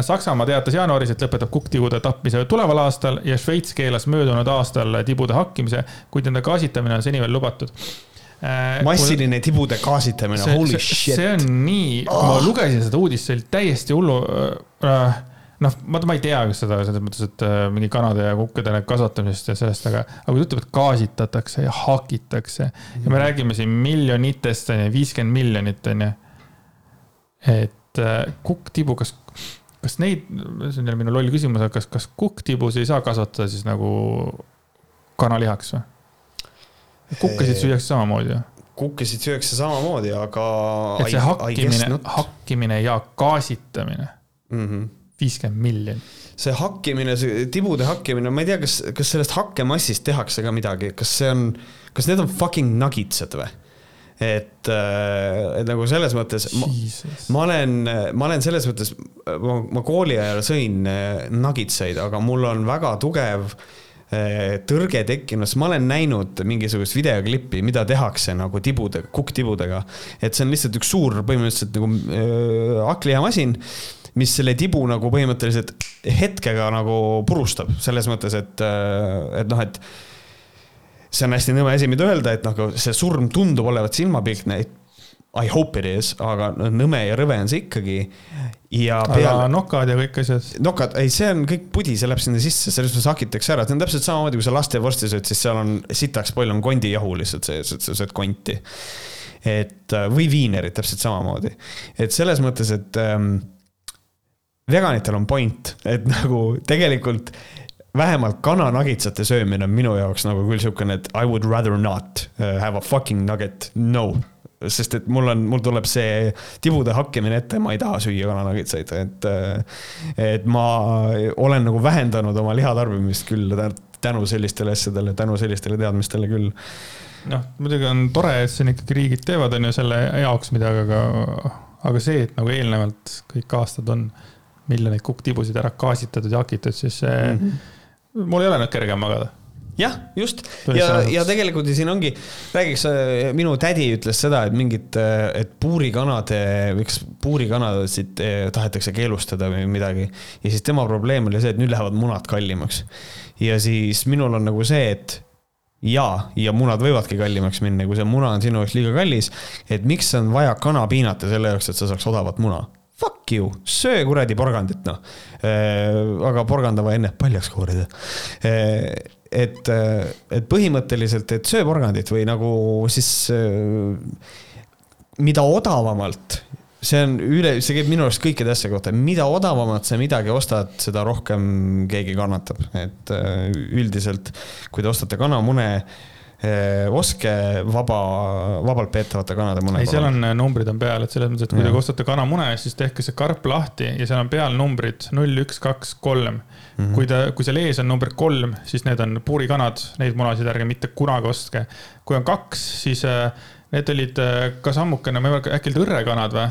Saksamaa teatas jaanuaris, et lõpetab kukktibude tapmise tuleval aastal ja Šveits keelas möödunud aastal tibude hakkimise, kuid nende gaasitamine on seni veel lubatud massiline tibude gaasitamine, holy shit. see on nii kui ma lugesin seda uudist, see oli täiesti hullu äh, noh, ma, ma ei tea, seda selles mõttes, et äh, mingi kanade ja kukkede kasvatamisest ja sellest, aga, aga kui ta ütleb, et gaasitatakse ja hakitakse ja me mhm. räägime siin miljonitest, on ju, viiskümmend miljonit, on ju. et äh, kukktibu, kas, kas neid, see on jälle minu loll küsimus, aga kas, kas kukktibusid ei saa kasvatada siis nagu kanalihaks või? Kukkesid süüakse samamoodi ju kukkesid süüakse samamoodi, aga. et see hakkimine, hakkimine ja gaasitamine mm. -hmm viiskümmend miljonit. see hakkimine, see tibude hakkimine, ma ei tea, kas, kas sellest hakkemassist tehakse ka midagi, kas see on, kas need on fucking nugitsed või? et, äh, et nagu selles mõttes, ma olen, ma olen selles mõttes, ma, kooli ajal sõin äh, nugitseid, aga mul on väga tugev äh, tõrge tekkinud, sest ma olen näinud mingisugust videoklippi, mida tehakse nagu tibude, kukktibudega. et see on lihtsalt üks suur põhimõtteliselt nagu äh, hakklihamasin mis selle tibu nagu põhimõtteliselt hetkega nagu purustab, selles mõttes, et, äh, et noh, et see on hästi nõme asi, mida öelda, et nagu see surm tundub olevat silmapilkne. I hope it is, aga nõme ja rõve on see ikkagi. ja peale. nokad ja kõik asjad? nokad, ei, see on kõik pudi, see läheb sinna sisse, selles mõttes hakitakse ära, see on täpselt samamoodi, kui sa lastevorsti sööd, siis seal on sitaks palju on kondijahu lihtsalt sees, et sa sööd konti. et või viinerit täpselt samamoodi, et selles mõttes, et ähm, veganitel on point, et nagu tegelikult vähemalt kananagitsate söömine on minu jaoks nagu küll siukene, et I would rather not uh, have a fucking nugget, no. Sest et mul on, mul tuleb see tibude hakkimine ette, ma ei taha süüa kananagitsaid, et, et ma olen nagu vähendanud oma lihatarbimist küll tänu sellistele asjadele, tänu sellistele teadmistele küll. noh, muidugi on tore, et siin ikkagi riigid teevad, on ju, selle jaoks midagi, aga, aga see, et nagu eelnevalt kõik aastad on miljoneid kukktibusid ära gaasitatud ja hakitud, siis mm -hmm. mul ei ole nüüd kergem magada jah, just ja, ja tegelikult siin ongi, räägiks, äh, minu tädi ütles seda, et mingid, äh, et puurikanade, miks puurikanasid äh, tahetakse keelustada või midagi. ja siis tema probleem oli see, et nüüd lähevad munad kallimaks. ja siis minul on nagu see, et jaa, ja munad võivadki kallimaks minna, kui see muna on sinu jaoks liiga kallis. et miks on vaja kana piinata selle jaoks, et sa saaks odavat muna Fuck you, söö kuradi porgandit noh. Aga porgand on vaja enne paljaks koorida. Äh, et, äh, et põhimõtteliselt, et söö porgandit või nagu siis mida odavamalt see on üle, see käib minu arust kõikide asja kohta, mida odavamalt sa midagi ostad, seda rohkem keegi kannatab, et üldiselt kui te ostate kanamune oske vaba, vabalt peetavate kanade mune. ei, seal on eh, numbrid on peal, et selles mõttes, et kui te ostate kanamune, siis tehke see karp lahti ja seal on peal numbrid null, üks, kaks, kolm. Mhm. kui ta, kui seal ees on number kolm, siis need on puurikanad, neid munasid ärge mitte kunagi ostke. kui on kaks, siis eh, need olid ka sammukene, ma ei mäleta, äkki olid õrrekanad või?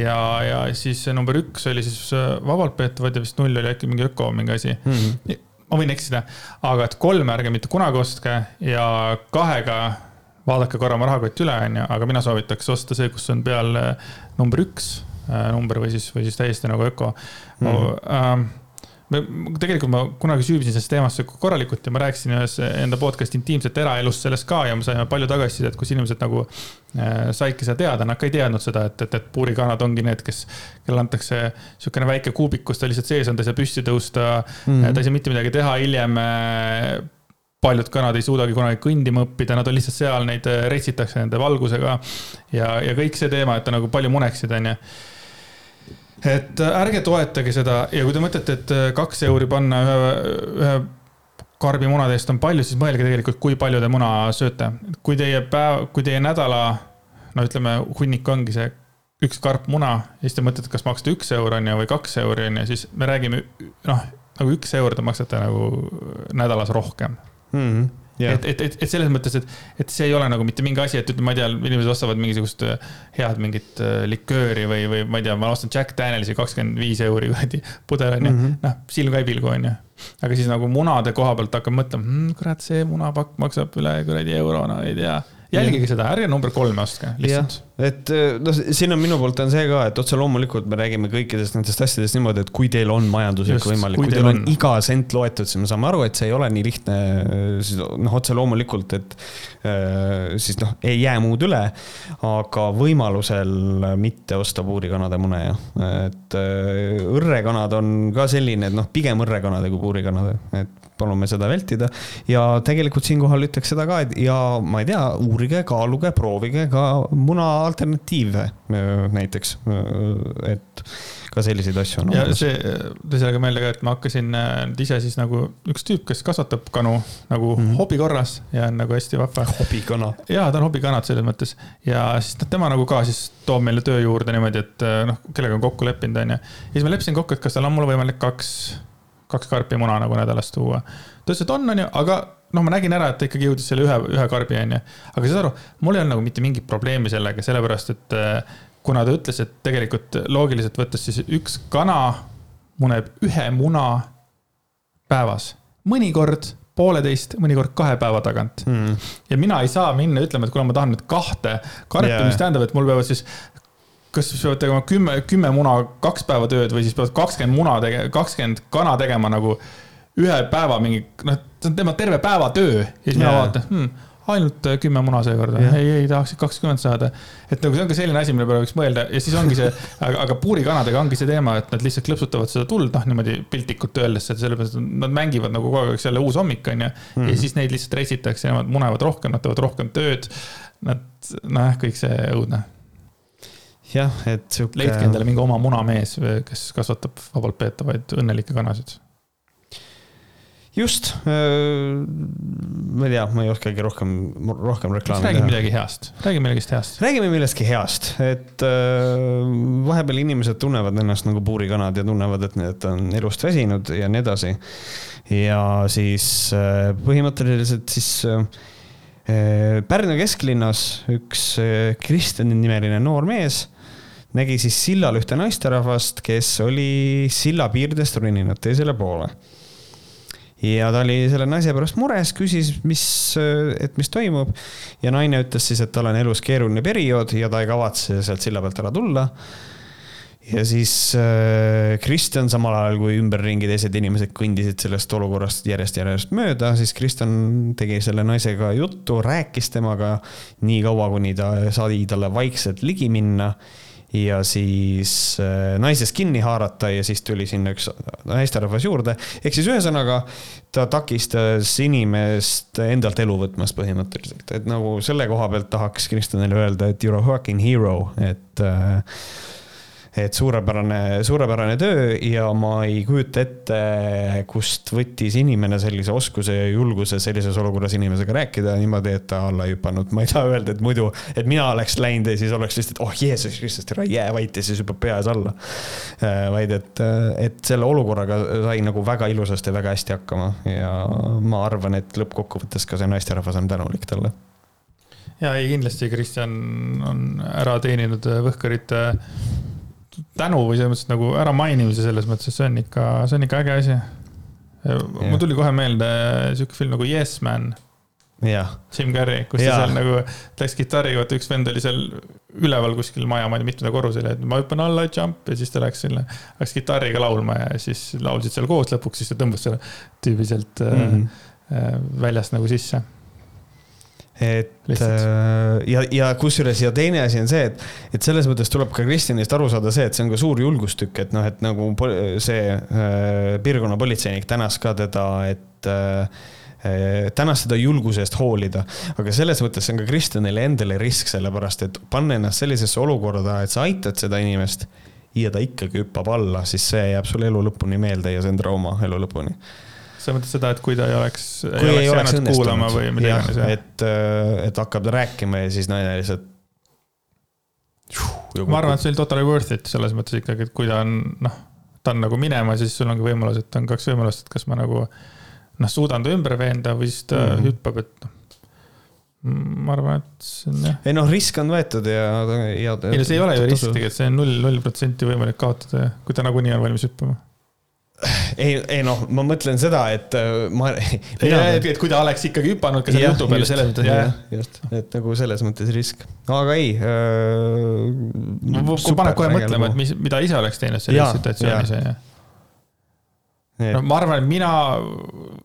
ja, ja siis number üks oli siis vabalt peetavad ja vist null oli äkki mingi öko mingi asi mm. -hmm ma võin eksida, aga et kolme ärge mitte kunagi ostke ja kahega vaadake korra oma rahakott üle, onju, aga mina soovitaks osta see, kus on peal äh, number üks äh, number või siis, või siis täiesti nagu öko mm. -hmm tegelikult ma kunagi süüvisin sellesse teemasse korralikult ja ma rääkisin ühes enda podcast'i intiimset eraelust sellest ka ja me saime palju tagasisidet, kus inimesed nagu äh, saidki seda teada, nad ka ei teadnud seda, et, et, et puurikanad ongi need, kes, kellele antakse niisugune väike kuubik, kus ta lihtsalt sees on, ta ei saa püsti tõusta mm, -hmm. ta ei saa mitte midagi teha, hiljem äh, paljud kanad ei suudagi kunagi kõndima õppida, nad on lihtsalt seal, neid äh, retsitakse nende valgusega. ja, ja kõik see teema, et ta nagu palju muneksid, onju et äh, ärge toetage seda ja kui te mõtlete, et äh, kaks euri panna ühe, ühe karbi munade eest on palju, siis mõelge tegelikult, kui palju te muna sööte. kui teie päev, kui teie nädala, no ütleme, hunnik ongi see üks karp muna ja siis te mõtlete, kas maksate üks euro on ju või kaks euri on ju, siis me räägime noh, nagu üks euro te maksate nagu nädalas rohkem mm. -hmm Yeah. et, et, et, et selles mõttes, et, et see ei ole nagu mitte mingi asi, et ütleme, ma ei tea, inimesed ostavad mingisugust äh, head mingit äh, likööri või, või ma ei tea, ma ostan Jack Danielsi kakskümmend viis euri kuradi pudel onju mm -hmm., noh, silm ka ei pilgu onju. aga siis nagu munade koha pealt hakkab mõtlema mmm,, kurat, see munapakk maksab üle kuradi euro, no ei tea. Jälgige seda, ärge number kolme ostke, lihtsalt. et noh, siin on minu poolt on see ka, et otse loomulikult me räägime kõikidest nendest asjadest niimoodi, et kui teil on majanduslik võimalik, kui teil on, on iga sent loetud, siis me saame aru, et see ei ole nii lihtne. siis noh, otse loomulikult, et siis noh, ei jää muud üle, aga võimalusel mitte osta puurikanade mune ja, et õrrekanad on ka selline, et noh, pigem õrrekanade kui puurikanade, et palume seda vältida. ja tegelikult siinkohal ütleks seda ka, et ja ma ei tea, uurige, kaaluge, proovige ka muna alternatiive näiteks, et ka selliseid asju on. ja see, tõi sellega meelde ka, et ma hakkasin äh, ise siis nagu üks tüüp, kes kasvatab kanu nagu mm -hmm. hobi korras ja on nagu hästi vahva. hobikana. ja ta on hobikanad selles mõttes ja siis tema nagu ka siis toob meile töö juurde niimoodi, et äh, noh, kellega on kokku leppinud, onju. ja siis ma leppisin kokku, et kas tal on mulle võimalik kaks kaks karpi muna nagu nädalas tuua. ta ütles, et on, onju, aga noh, ma nägin ära, et ta ikkagi jõudis selle ühe, ühe karbi, onju. aga saad aru, mul ei olnud nagu mitte mingit probleemi sellega, sellepärast et äh, kuna ta ütles, et tegelikult loogiliselt võttes siis üks kana muneb ühe muna päevas. mõnikord pooleteist, mõnikord kahe päeva tagant mm.. ja mina ei saa minna ütlema, et kuna ma tahan nüüd kahte karpi yeah., mis tähendab, et mul peavad siis kas siis peavad tegema kümme, kümme muna kaks päeva tööd või siis peavad kakskümmend muna tegema, kakskümmend kana tegema nagu ühe päeva mingi, noh, see on tema terve päeva töö. Ja siis mina vaatan hmm,, ainult äh, kümme muna seekord, ei, ei tahaks kakskümmend saada. et nagu see on ka selline asi, mille peale võiks mõelda. Ja siis ongi see, aga, aga puurikanadega ongi see teema, et nad lihtsalt klõpsutavad seda tuld, noh niimoodi piltlikult öeldes, et sellepärast, nad mängivad nagu kogu aeg, eks jälle uus hommik on ju. Ja siis neid lihtsalt reisitakse ja nad munevad rohkem, nad teevad rohkem tööd. Nad, nojah, kõik see õudne jah, et sihuke. leidke endale mingi oma munamees, kes kasvatab vabalt peetavaid õnnelikke kanasid. just, ma ei tea, ma ei oskagi rohkem, rohkem reklaami teha. räägi midagi heast, räägi millegist heast. räägime millestki heast, et vahepeal inimesed tunnevad ennast nagu puurikanad ja tunnevad, et need on elust väsinud ja nii edasi. ja siis põhimõtteliselt siis Pärnu kesklinnas üks Kristjani nimeline noor mees nägi siis sillal ühte naisterahvast, kes oli silla piirdest roninud teisele poole. ja ta oli selle naise pärast mures, küsis, mis, et mis toimub. ja naine ütles siis, et tal on elus keeruline periood ja ta ei kavatse sealt silla pealt ära tulla. ja siis äh, Kristjan samal ajal kui ümberringi teised inimesed kõndisid sellest olukorrast järjest-järjest mööda, siis Kristjan tegi selle naisega juttu, rääkis temaga nii kaua, kuni ta sai talle vaikselt ligi minna ja siis äh, naisest kinni haarata ja siis tuli sinna üks naisterahvas juurde. ehk siis ühesõnaga ta takistas inimest endalt elu võtmast põhimõtteliselt, et nagu selle koha pealt tahaks Kristjanile öelda, et you are a fucking hero, et äh, et suurepärane, suurepärane töö ja ma ei kujuta ette, kust võttis inimene sellise oskuse ja julguse sellises olukorras inimesega rääkida niimoodi, et ta alla ei hüpanud. ma ei taha öelda, et muidu, et mina oleks läinud ja siis oleks lihtsalt, oh Jeesus Kristus, tere, jää vait ja siis hüppab pea ees alla. Äh, vaid et, et selle olukorraga sai nagu väga ilusasti ja väga hästi hakkama ja ma arvan, et lõppkokkuvõttes ka see naisterahvas on tänulik talle ja ei, kindlasti Kristjan on ära teeninud Võhkarite tänu või selles mõttes nagu äramainimise selles mõttes, et see on ikka, see on ikka äge asi. mul tuli kohe meelde sihuke film nagu Yes Man. Jim Carrey, kus ta seal nagu läks kitarriga, vaata üks vend oli seal üleval kuskil maja, ma ei tea, mitmenda korrusel ja ma hüppan alla, jump ja siis ta läks sinna, läks kitarriga laulma ja siis laulsid seal koos lõpuks, siis ta tõmbas selle tüübi sealt mm -hmm. väljast nagu sisse et Lihtsalt. Äh, ja, ja kusjuures ja teine asi on see, et, et selles mõttes tuleb ka Kristjanist aru saada see, et see on ka suur julgustükk, et noh, et nagu see äh, piirkonna politseinik tänas ka teda, et äh, äh, tänas seda julguse eest hoolida. aga selles mõttes see on ka Kristjanile endale risk, sellepärast et panna ennast sellisesse olukorda, et sa aitad seda inimest ja ta ikkagi hüppab alla, siis see jääb sulle elu lõpuni meelde ja see on trauma elu lõpuni sa mõtled seda, et kui ta ei oleks, ei oleks jäänud õnnestunud. kuulama või mida iganes, jah? et, äh, et hakkab rääkima ja siis naine lihtsalt. ma arvan, et see oli totally worth it selles mõttes ikkagi, et kui ta on, noh, ta on nagu minemas, siis sul ongi võimalus, et on kaks võimalust, et kas ma nagu noh, suudan ta ümber veenda või siis ta mm -hmm. hüppab, et noh ma arvan, et see on jah. ei noh, risk on võetud ja, ja. ei no see ei ole ju risk tegelikult, see on null, null protsenti võimalik kaotada, kui ta nagunii on valmis hüppama ei, ei noh, ma mõtlen seda, et äh, ma. et, et kui ta oleks ikkagi hüpanud ka selle jutu peale, selles mõttes, jah. just, et nagu selles mõttes risk, aga ei äh,. paneb kohe mõtlema, et mis, mida ise oleks teinud selles situatsioonis, on ju no ma arvan, et mina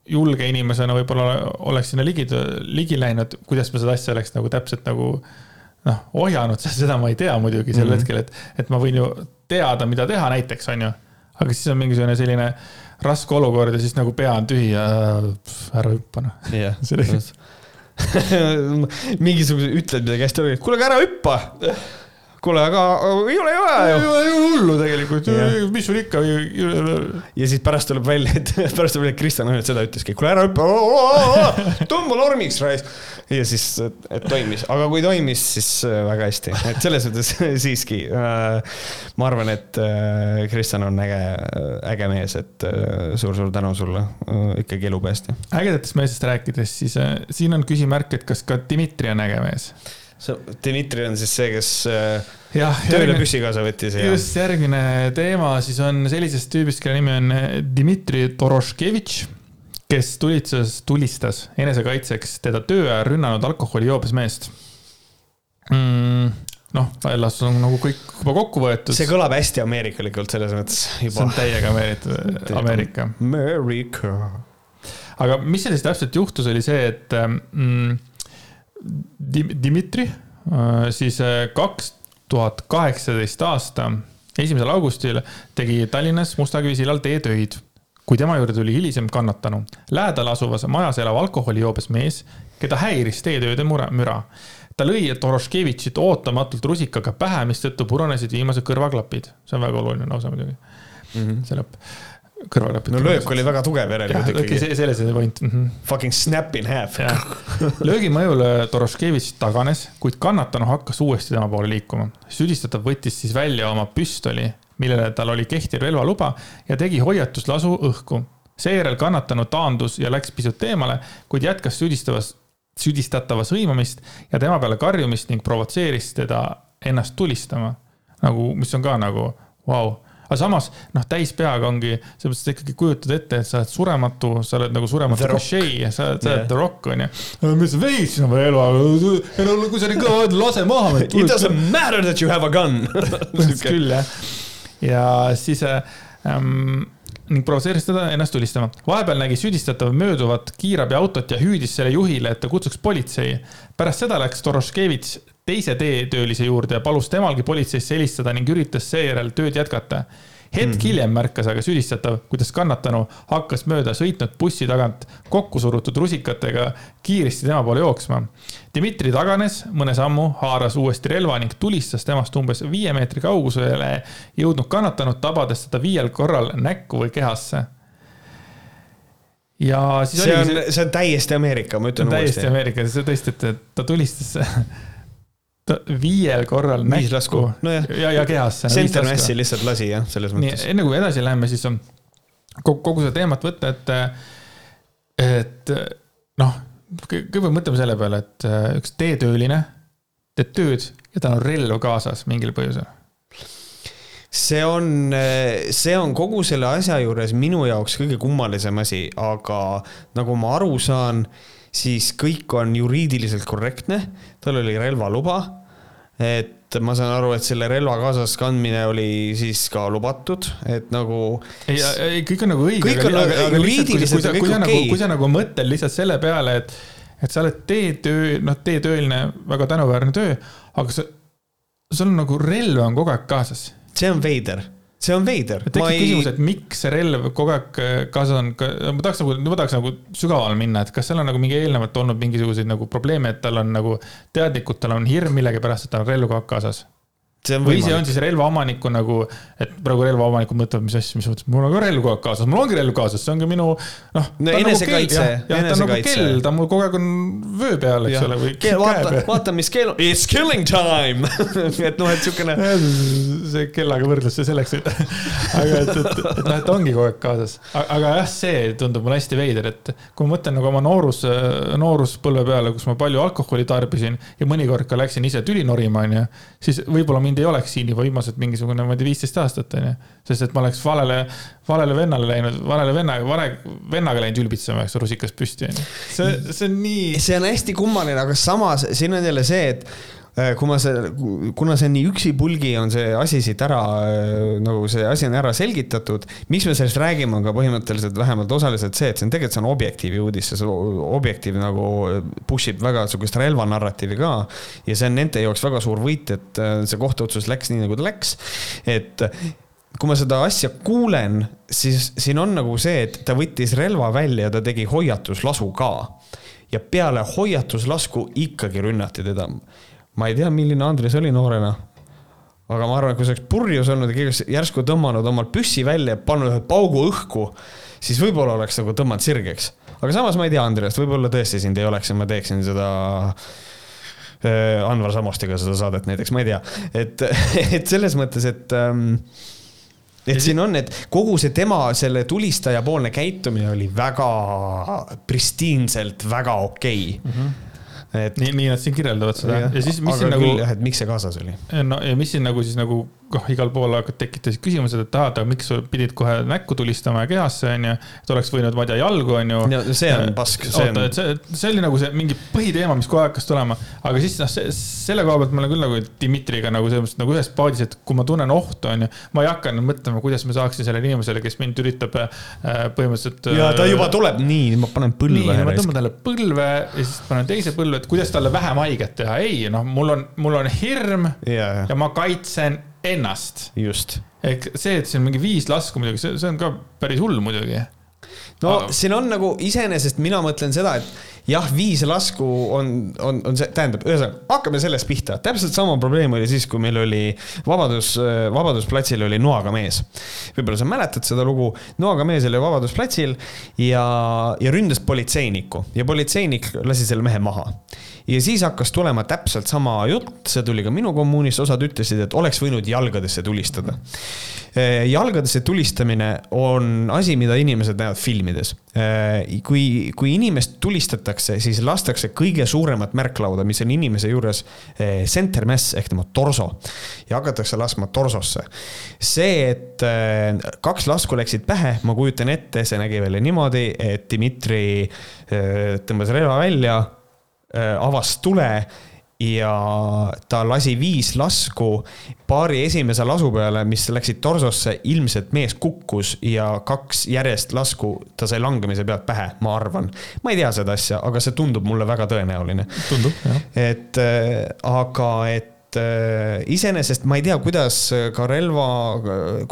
julge inimesena võib-olla oleks sinna ligi, ligi läinud, kuidas ma seda asja oleks nagu täpselt nagu noh, ohjanud, seda ma ei tea muidugi sel mm -hmm. hetkel, et, et ma võin ju teada, mida teha näiteks, on ju. Aga siis on mingisugune selline raske olukord ja siis nagu pea on tühi ja ära hüppa noh. jah, mingisugused ütled midagi hästi, kuule, aga ära hüppa kuule, aga ei ole vaja ju. ei ole hullu tegelikult, mis sul ikka. ja siis pärast tuleb välja, et pärast tuleb välja, et Kristjan ainult seda ütleski, kuule ära hüppa, tõmba normiks raisk. ja siis, et toimis, aga kui toimis, siis äh, väga hästi, et selles mõttes siiski. Äh, ma arvan, et äh, Kristjan on äge, äge mees, et suur-suur tänu sulle ikkagi elu päästja. ägedatest meestest rääkides, siis siin on küsimärk, et kas ka Dmitri on äge mees Dmitri on siis see, kes äh, ja, tööle püssi kaasa võttis. just, järgmine teema siis on sellisest tüübist, kelle nimi on äh, Dmitri Toroškevitš, kes tulitses, tulistas enesekaitseks teda töö ajal rünnanud alkoholijoobes meest mm noh, laias laastus on nagu kõik juba kokku võetud. see kõlab hästi ameerikalikult selles mõttes juba. see on täiega Ameerika. Ameerika. aga mis selles täpselt juhtus, oli see, et mm, Dmitri äh, siis äh, kaks tuhat kaheksateist aasta esimesel augustil tegi Tallinnas Mustakivi sillal teetöid, kui tema juurde tuli hilisem kannatanu, lähedal asuvas majas elav alkoholijoobes mees, keda häiris teetööde mure, müra. ta lõi Toroškevitšit ootamatult rusikaga pähe, mistõttu purunesid viimased kõrvaklapid. see on väga oluline lause muidugi mm, -hmm. see lõpp kõrvaklapid. no löök oli väga tugev järelikult ikkagi. selles oli point mm. -hmm. Fucking snap in half. löögi mõjul Doroškevitš taganes, kuid kannatanu hakkas uuesti tema poole liikuma. süüdistatav võttis siis välja oma püstoli, millele tal oli kehtiv relvaluba ja tegi hoiatuslasu õhku. seejärel kannatanu taandus ja läks pisut eemale, kuid jätkas süüdistavas, süüdistatava sõimamist ja tema peale karjumist ning provotseeris teda ennast tulistama. nagu, mis on ka nagu, vau wow aga samas noh, täis peaga ongi, selles mõttes, et ikkagi kujutad ette, et sa oled surematu, sa oled nagu surematu Ricochet, sa oled, sa oled The Rock on ju. mis sa veitsid oma elu, ei no kui sa nii kõva oled, lase maha. It doesn't matter that you have a gun küll jah, ja siis ähm, ning provotseeris teda ennast tulistama. vahepeal nägi süüdistatav mööduvat kiirabiautot ja hüüdis selle juhile, et ta kutsuks politsei. pärast seda läks Doroškevitš teise teetöölise juurde ja palus temalgi politseisse helistada ning üritas seejärel tööd jätkata. hetk mm -hmm. hiljem märkas aga süüdistatav, kuidas kannatanu hakkas mööda sõitnud bussi tagant kokku surutud rusikatega kiiresti tema poole jooksma. Dmitri taganes mõne sammu, haaras uuesti relva ning tulistas temast umbes viie meetri kaugusele jõudnud kannatanut, tabades teda viiel korral näkku või kehasse ja siis see on, see on täiesti Ameerika, ma ütlen uuesti. täiesti Ameerika, see tõesti, et ta tulistas viiel korral Viis näkku no ja, ja, ja kehasse. Center Massi lihtsalt lasi jah, selles mõttes. enne kui edasi läheme, siis on kogu, kogu seda teemat võtta, et, et noh, kõigepealt mõtleme selle peale, et äh, üks teetööline teeb tööd ja tal on relv kaasas mingil põhjusel see on, see on kogu selle asja juures minu jaoks kõige kummalisem asi, aga nagu ma aru saan, siis kõik on juriidiliselt korrektne, tal oli relvaluba et ma saan aru, et selle relva kaasas kandmine oli siis ka lubatud, et nagu. ei, ei kõik on nagu õige. kõik on aga, aga juriidiliselt on kõik okei okay.. kui sa nagu mõtled lihtsalt selle peale, et, et sa oled teetöö, noh, teetööline, väga tänuväärne töö, aga sa, sul on nagu relv on kogu aeg kaasas. see on veider see on veider. tekib ei... küsimus, et miks see relv kogu aeg äh, kaasas on, ma tahaks nagu, ma tahaks nagu sügavale minna, et kas seal on nagu mingi eelnevalt olnud mingisuguseid nagu probleeme, et tal on nagu teadlikult, tal on hirm millegipärast, et tal on relv kogu aeg kaasas või see on siis relvaomaniku nagu, et praegu relvaomanikud mõtlevad, mis asja, mis mõttes, mul on ka relv kogu aeg kaasas, mul ongi relv kaasas, see ongi minu noh. no enesekaitse nagu, jah, ta on nagu kell, ta mul kogu aeg on vöö peal, eks ole, või keel, vaata, vaata, mis kell on, it's killing time et noh, et siukene. see kellaga võrdlus, see selleks, et aga et, et, et noh, et ongi kogu aeg kaasas. aga jah, see tundub mulle hästi veider, et kui ma mõtlen nagu oma noorus, nooruspõlve peale, kus ma palju alkoholi tarbisin ja mõnikord ka läksin ise tüli norima, onju, siis võib-olla mind ei oleks siin juba viimased mingisugune, ma ei tea, viisteist aastat, onju. sest et ma oleks valele, valele vennale läinud, valele vennaga, vale vennaga läinud ülbitsema, eks, rusikas püsti, onju. see, see on nii. see on hästi kummaline, aga samas siin on jälle see, et kui ma see, kuna see nii üksipulgi, on see asi siit ära, äh, nagu see asi on ära selgitatud. miks me sellest räägime, on ka põhimõtteliselt vähemalt osaliselt see, et see on tegelikult, see on Objektiivi uudis, see Objektiiv nagu push ib väga sihukest relvanarratiivi ka. ja see on nende jaoks väga suur võit, et äh, see kohtuotsus läks nii, nagu ta läks. et kui ma seda asja kuulen, siis siin on nagu see, et ta võttis relva välja ja ta tegi hoiatuslasu ka. ja peale hoiatuslasku ikkagi rünnati teda ma ei tea, milline Andres oli noorena. aga ma arvan, et kui see oleks purjus olnud ja keegi oleks järsku tõmmanud omal püssi välja ja pannud ühe paugu õhku, siis võib-olla oleks nagu tõmmanud sirgeks. aga samas ma ei tea, Andres, võib-olla tõesti sind ei oleks ja ma teeksin seda äh, Anvar Samostiga seda saadet näiteks, ma ei tea, et, et selles mõttes, et ähm, et siin on, et kogu see tema, selle tulistaja poolne käitumine oli väga pristiinselt väga okei okay. mm. -hmm et nii, nii nad siin kirjeldavad seda ja, ja siis, mis siin nagu. jah, et miks see kaasas oli? no ja mis siin nagu siis nagu noh, igal pool tekitasid küsimused, et aa, aga miks sa pidid kohe näkku tulistama ja kehasse, onju. et oleks võinud, ma ei tea, jalgu, onju. no see on pask. oota on..., et see, see oli nagu see mingi põhiteema, mis aeg hakkas tulema. aga siis noh, selle koha pealt ma olen küll nagu Dmitriga nagu selles mõttes nagu ühes paadis, et kui ma tunnen ohtu, onju. ma ei hakanud mõtlema, kuidas ma saaksin sellele inimesele, kes mind üritab äh, põhimõtteliselt. ja ta juba tuleb, nii, ma panen põlve. nii, ma tõmban talle põlve ja siis panen teise põlve, et kuidas talle vähem haiget teha. ei, noh, mul on, mul on hirm ja, ja ma kaitsen ennast. just. ehk see, et siin mingi viis lasku muidugi, see, see on ka päris hull muidugi. no Aga... siin on nagu iseenesest mina mõtlen seda, et jah, viis lasku on, on, on see, tähendab, ühesõnaga hakkame sellest pihta. täpselt sama probleem oli siis, kui meil oli Vabadus, Vabadusplatsil oli noaga mees. võib-olla sa mäletad seda lugu, noaga mees oli Vabadusplatsil ja, ja ründas politseinikku ja politseinik lasi selle mehe maha ja siis hakkas tulema täpselt sama jutt, see tuli ka minu kommuunist, osad ütlesid, et oleks võinud jalgadesse tulistada. Eh, jalgadesse tulistamine on asi, mida inimesed näevad filmides. Eh, kui, kui inimest tulistatakse, siis lastakse kõige suuremat märklauda, mis on inimese juures eh, center mass ehk tema torso ja hakatakse laskma torsosse. see, et kaks lasku läksid pähe, ma kujutan ette, see nägi välja niimoodi, et Dmitri tõmbas relva välja Äh, avas tule ja ta lasi viis lasku paari esimese lasu peale, mis läksid torsosse, ilmselt mees kukkus ja kaks järjest lasku ta sai langemise pealt pähe, ma arvan. ma ei tea seda asja, aga see tundub mulle väga tõenäoline. tundub, jah. et äh, aga, et äh, iseenesest ma ei tea, kuidas ka relva,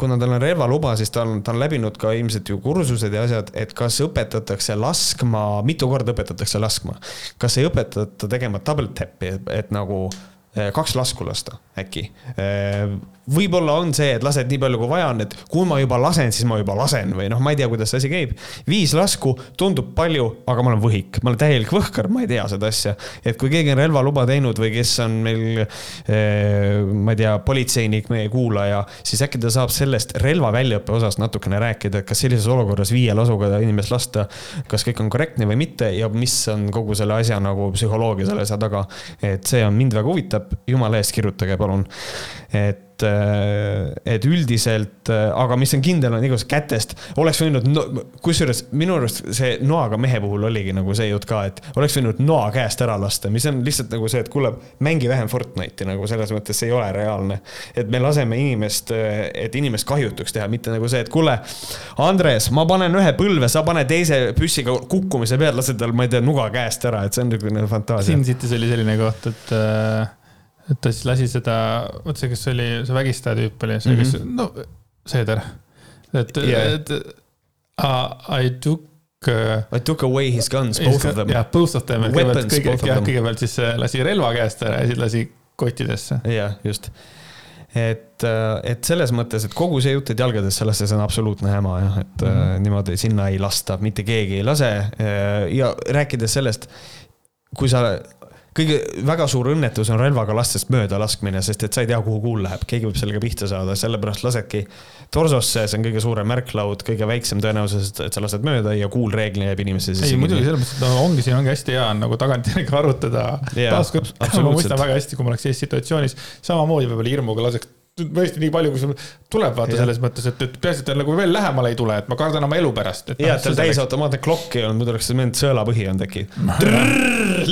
kuna tal on relvaluba, siis ta on, ta on läbinud ka ilmselt ju kursused ja asjad, et kas õpetatakse laskma, mitu korda õpetatakse laskma. kas ei õpetata tegema double tap'i, et nagu äh, kaks lasku lasta äkki äh, võib-olla on see, et lased nii palju, kui vaja on, et kui ma juba lasen, siis ma juba lasen või noh, ma ei tea, kuidas see asi käib. viis lasku tundub palju, aga ma olen võhik, ma olen täielik võhkar, ma ei tea seda asja. et kui keegi on relvaluba teinud või kes on meil eh,, ma ei tea, politseinik, meie kuulaja, siis äkki ta saab sellest relva väljaõppe osas natukene rääkida, et kas sellises olukorras viie lasuga inimest lasta, kas kõik on korrektne või mitte ja mis on kogu selle asja nagu psühholoogia selle asja taga. et see on mind väga huvitab, jumala eest kirjutage palun, et et, äh, et üldiselt, äh, aga mis on kindel, on igasugust kätest, oleks võinud no,, kusjuures minu arust see noaga mehe puhul oligi nagu see jutt ka, et oleks võinud noa käest ära lasta, mis on lihtsalt nagu see, et kuule, mängi vähem Fortnite'i nagu selles mõttes see ei ole reaalne. et me laseme inimest, äh, et inimest kahjutuks teha, mitte nagu see, et kuule, Andres, ma panen ühe põlve, sa pane teise püssiga kukkumise peal, lased tal, ma ei tea, nuga käest ära, et see on niisugune fantaasia. Sin City's oli selline koht, et äh et ta siis lasi seda, vot see, kes oli, see vägistaja tüüp oli, see, kes mm, -hmm. no Seeder. et yeah., et uh, I took uh,. I took away his guns, both of them. jah, both of them. kõigepealt, kõige, kõigepealt siis äh, lasi relva käest ära ja siis lasi kottidesse. jah, just. et, äh, et selles mõttes, et kogu see jutt, et jalgadesse lasta, see on absoluutne häma jah, et mm -hmm. niimoodi sinna ei lasta, mitte keegi ei lase. ja rääkides sellest, kui sa kõige väga suur õnnetus on relvaga lastest mööda laskmine, sest et sa ei tea, kuhu kuul läheb, keegi võib sellega pihta saada, sellepärast lasedki torsosse, see on kõige suurem märklaud, kõige väiksem tõenäosus, et sa lased mööda ja kuul reeglina jääb inimese sisse. ei muidugi, selles mõttes, et no ongi, siin ongi hästi hea nagu tagantjärgi arutada. taaskord, ma mõistan väga hästi, kui ma oleks sellises situatsioonis, samamoodi võib-olla hirmuga laseks tõesti nii palju, kui sul tuleb, vaata ja. selles mõttes, et, et peaasi, et ta nagu veel lähemale ei tule, et ma kardan oma elu pärast. ja, et tal täisautomaatne klokk ei olnud, muidu oleks meeldinud sõelapõhi olnud äkki.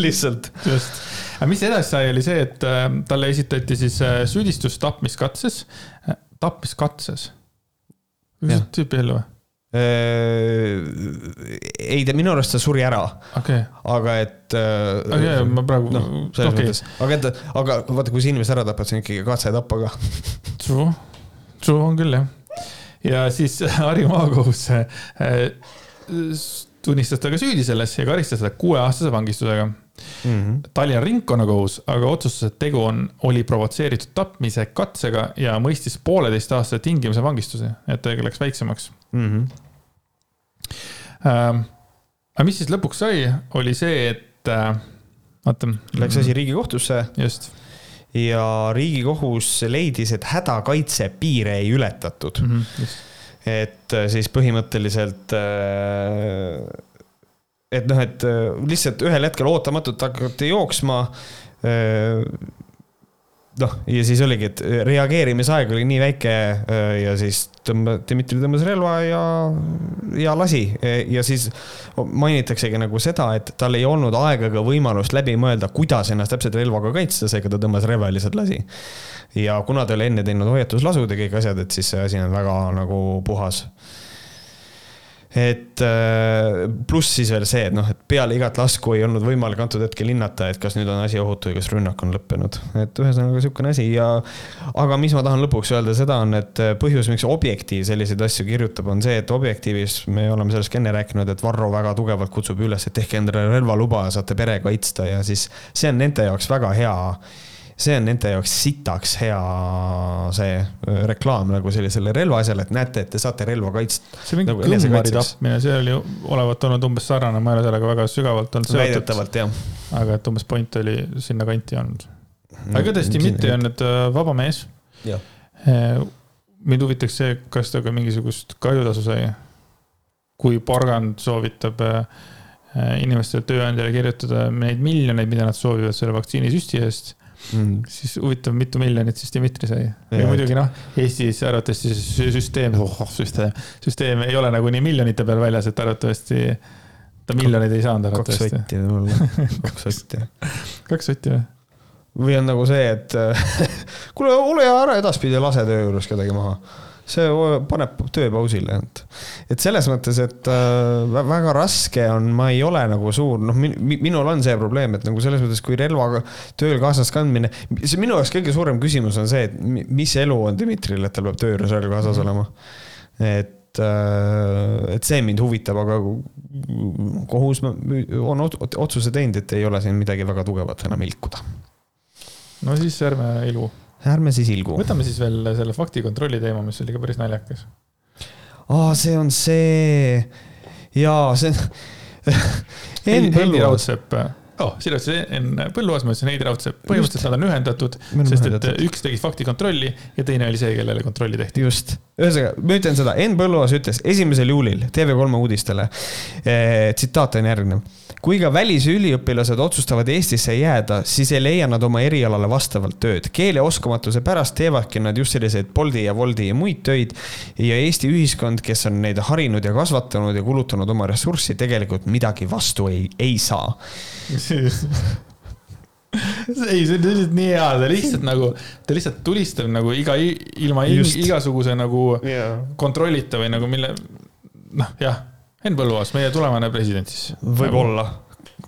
lihtsalt. just, aga mis edasi sai, oli see, et äh, talle esitati siis äh, süüdistus tapmiskatses, äh, tapmiskatses. tüüpi ellu või? Äh, ei, ta minu arust ta suri ära okay.. aga et. Äh, okei okay,, ma praegu no,. selles okay. mõttes, aga et, aga vaata, kui sa inimese ära tapad, see on ikkagi katse tappa ka. True, true on küll jah. ja siis Harju maakohus äh, tunnistas ta ka süüdi selles ja karistas teda kuueaastase vangistusega mm. -hmm. Tallinna ringkonnakohus aga otsustas, et tegu on, oli provotseeritud tapmise katsega ja mõistis pooleteistaastase tingimuse vangistuse, et ta läks väiksemaks mm. -hmm. Aga mis siis lõpuks sai, oli see, et äh, vaata. Läks asi Riigikohtusse. just. ja Riigikohus leidis, et hädakaitse piire ei ületatud mm. -hmm, et äh, siis põhimõtteliselt äh, et noh, et äh, lihtsalt ühel hetkel ootamatult hakati jooksma noh, ja siis oligi, et reageerimisaeg oli nii väike äh, ja siis tõmba-, Dmitri tõmbas relva ja, ja lasi ja siis mainitaksegi nagu seda, et tal ei olnud aega ega võimalust läbi mõelda, kuidas ennast täpselt relvaga kaitsta, seega ta tõmbas relva ja lihtsalt lasi. ja kuna ta oli enne teinud hoiatuslasud ja kõik asjad, et siis see asi on väga nagu puhas et äh, pluss siis veel see, et noh, et peale igat lasku ei olnud võimalik antud hetkel hinnata, et kas nüüd on asi ohutu ja kas rünnak on lõppenud. et ühesõnaga sihukene asi ja, aga mis ma tahan lõpuks öelda, seda on, et põhjus, miks Objektiiv selliseid asju kirjutab, on see, et Objektiivis me oleme sellest ka enne rääkinud, et Varro väga tugevalt kutsub üles, et tehke endale relvaluba ja saate pere kaitsta ja siis see on nende jaoks väga hea see on nende jaoks sitaks hea see äh, reklaam nagu sellisele relvaasjale, et näete, et te saate relva kaitsta. see mingi nagu kõmmari tapmine, see oli olevat olnud umbes sarnane, ma ei ole sellega väga sügavalt olnud seotud. väidetavalt jah. aga et umbes point oli sinnakanti olnud. aga igatahes Dmitri on nüüd äh, vaba mees. Äh, mind huvitaks see, kas ta ka mingisugust kahjutasu sai. kui porgand soovitab inimestele, tööandjale kirjutada neid miljoneid, mida nad soovivad selle vaktsiinisüsti eest mm.. siis huvitav, mitu miljonit siis Dmitri sai. ja muidugi noh, Eestis arvatavasti süsteem oh,, süsteem, süsteem ei ole nagunii miljonite peal väljas, et arvatavasti ta miljoneid ei saanud arvatavasti. kaks sotti võib-olla, kaks sotti. kaks sotti või? või on nagu see, et kuule, ole hea, ära edaspidi lase töö juures kedagi maha see paneb töö pausile, et, et selles mõttes, et äh, väga raske on, ma ei ole nagu suur, noh min,, minul on see probleem, et nagu selles mõttes, kui relvaga tööl kaasas kandmine, see minu jaoks kõige suurem küsimus on see, et mis elu on Dmitril, et tal peab töö juures relv kaasas olema. et, äh, et see mind huvitab, aga kohus on otsuse teinud, et ei ole siin midagi väga tugevat enam ilkuda. no siis ärme ilu ärme siis ilgu. võtame siis veel selle faktikontrolli teema, mis oli ka päris naljakas. aa, see on see, jaa, see on Henn Põlluaas. Oh,, ütles Enn Põlluaas, ma ütlesin Heidi Raudsepp, põhimõtteliselt nad on ühendatud, sest et üks tegi faktikontrolli ja teine oli see, kellele kontrolli tehti. just, ühesõnaga, ma ütlen seda, Enn Põlluaas ütles esimesel juulil TV3 uudistele eh,, tsitaat on järgnev kui ka välisüliõpilased otsustavad Eestisse jääda, siis ei leia nad oma erialale vastavalt tööd. keeleoskamatuse pärast teevadki nad just selliseid Bolti ja Woldi ja muid töid. ja Eesti ühiskond, kes on neid harinud ja kasvatanud ja kulutanud oma ressurssi, tegelikult midagi vastu ei, ei saa ei, see on lihtsalt nii hea, ta lihtsalt nagu, ta lihtsalt tulistab nagu iga, ilma Just. igasuguse nagu yeah. kontrollita või nagu mille, noh, jah Henn Põlluaas, meie tulevane president siis. võib-olla.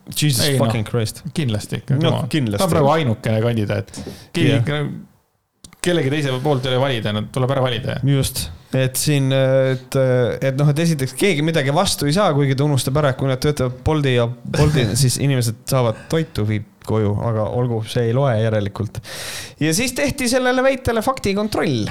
Jesus ei, fucking no, Christ. kindlasti ikka no,. ta on praegu ainukene kandidaat. keegi yeah., kellegi teise poolt ei ole valida, no tuleb ära valida. just, et siin, et, et noh, et esiteks keegi midagi vastu ei saa, kuigi ta unustab ära, et kui nad töötavad Bolti ja Bolti, siis inimesed saavad toitu, viib koju, aga olgu, see ei loe järelikult. ja siis tehti sellele väitele faktikontroll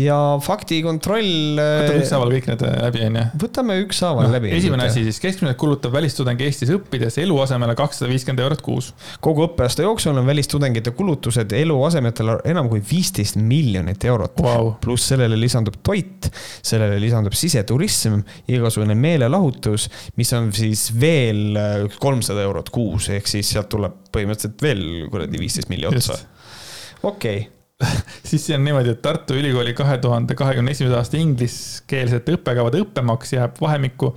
ja faktikontroll. võtame ükshaaval kõik need äh, läbi, onju. võtame ükshaaval No, läbi. esimene asi siis, keskmiselt kulutab välistudeng Eestis õppides eluasemele kakssada viiskümmend eurot kuus. kogu õppeaasta jooksul on välistudengite kulutused eluasemetele enam kui viisteist miljonit eurot Vau, pluss sellele lisandub toit, sellele lisandub siseturism, igasugune meelelahutus, mis on siis veel kolmsada eurot kuus, ehk siis sealt tuleb põhimõtteliselt veel kuradi viisteist milli otsa. okei, siis see on niimoodi, et Tartu Ülikooli kahe tuhande kahekümne esimese aasta ingliskeelsete õppekavade õppemaks jääb vahemikku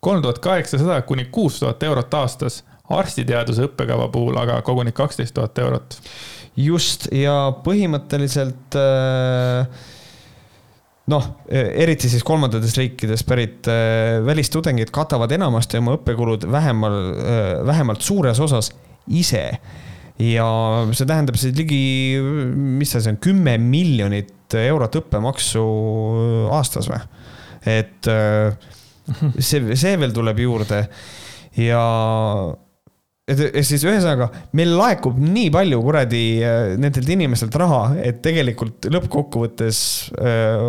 kolm tuhat kaheksasada kuni kuus tuhat eurot aastas. arstiteaduse õppekava puhul aga koguni kaksteist tuhat eurot. just ja põhimõtteliselt äh, noh, eriti siis kolmandatest riikidest pärit äh, välistudengid katavad enamasti oma õppekulud vähemal, vähemalt suures osas ise. Ja see tähendab siis ligi, mis see, on kümme miljonit eurot õppemaksu aastas või? et äh, see, see veel tuleb juurde ja et siis ühesõnaga, meil laekub nii palju kuradi äh, nendelt inimestelt raha, et tegelikult lõppkokkuvõttes äh,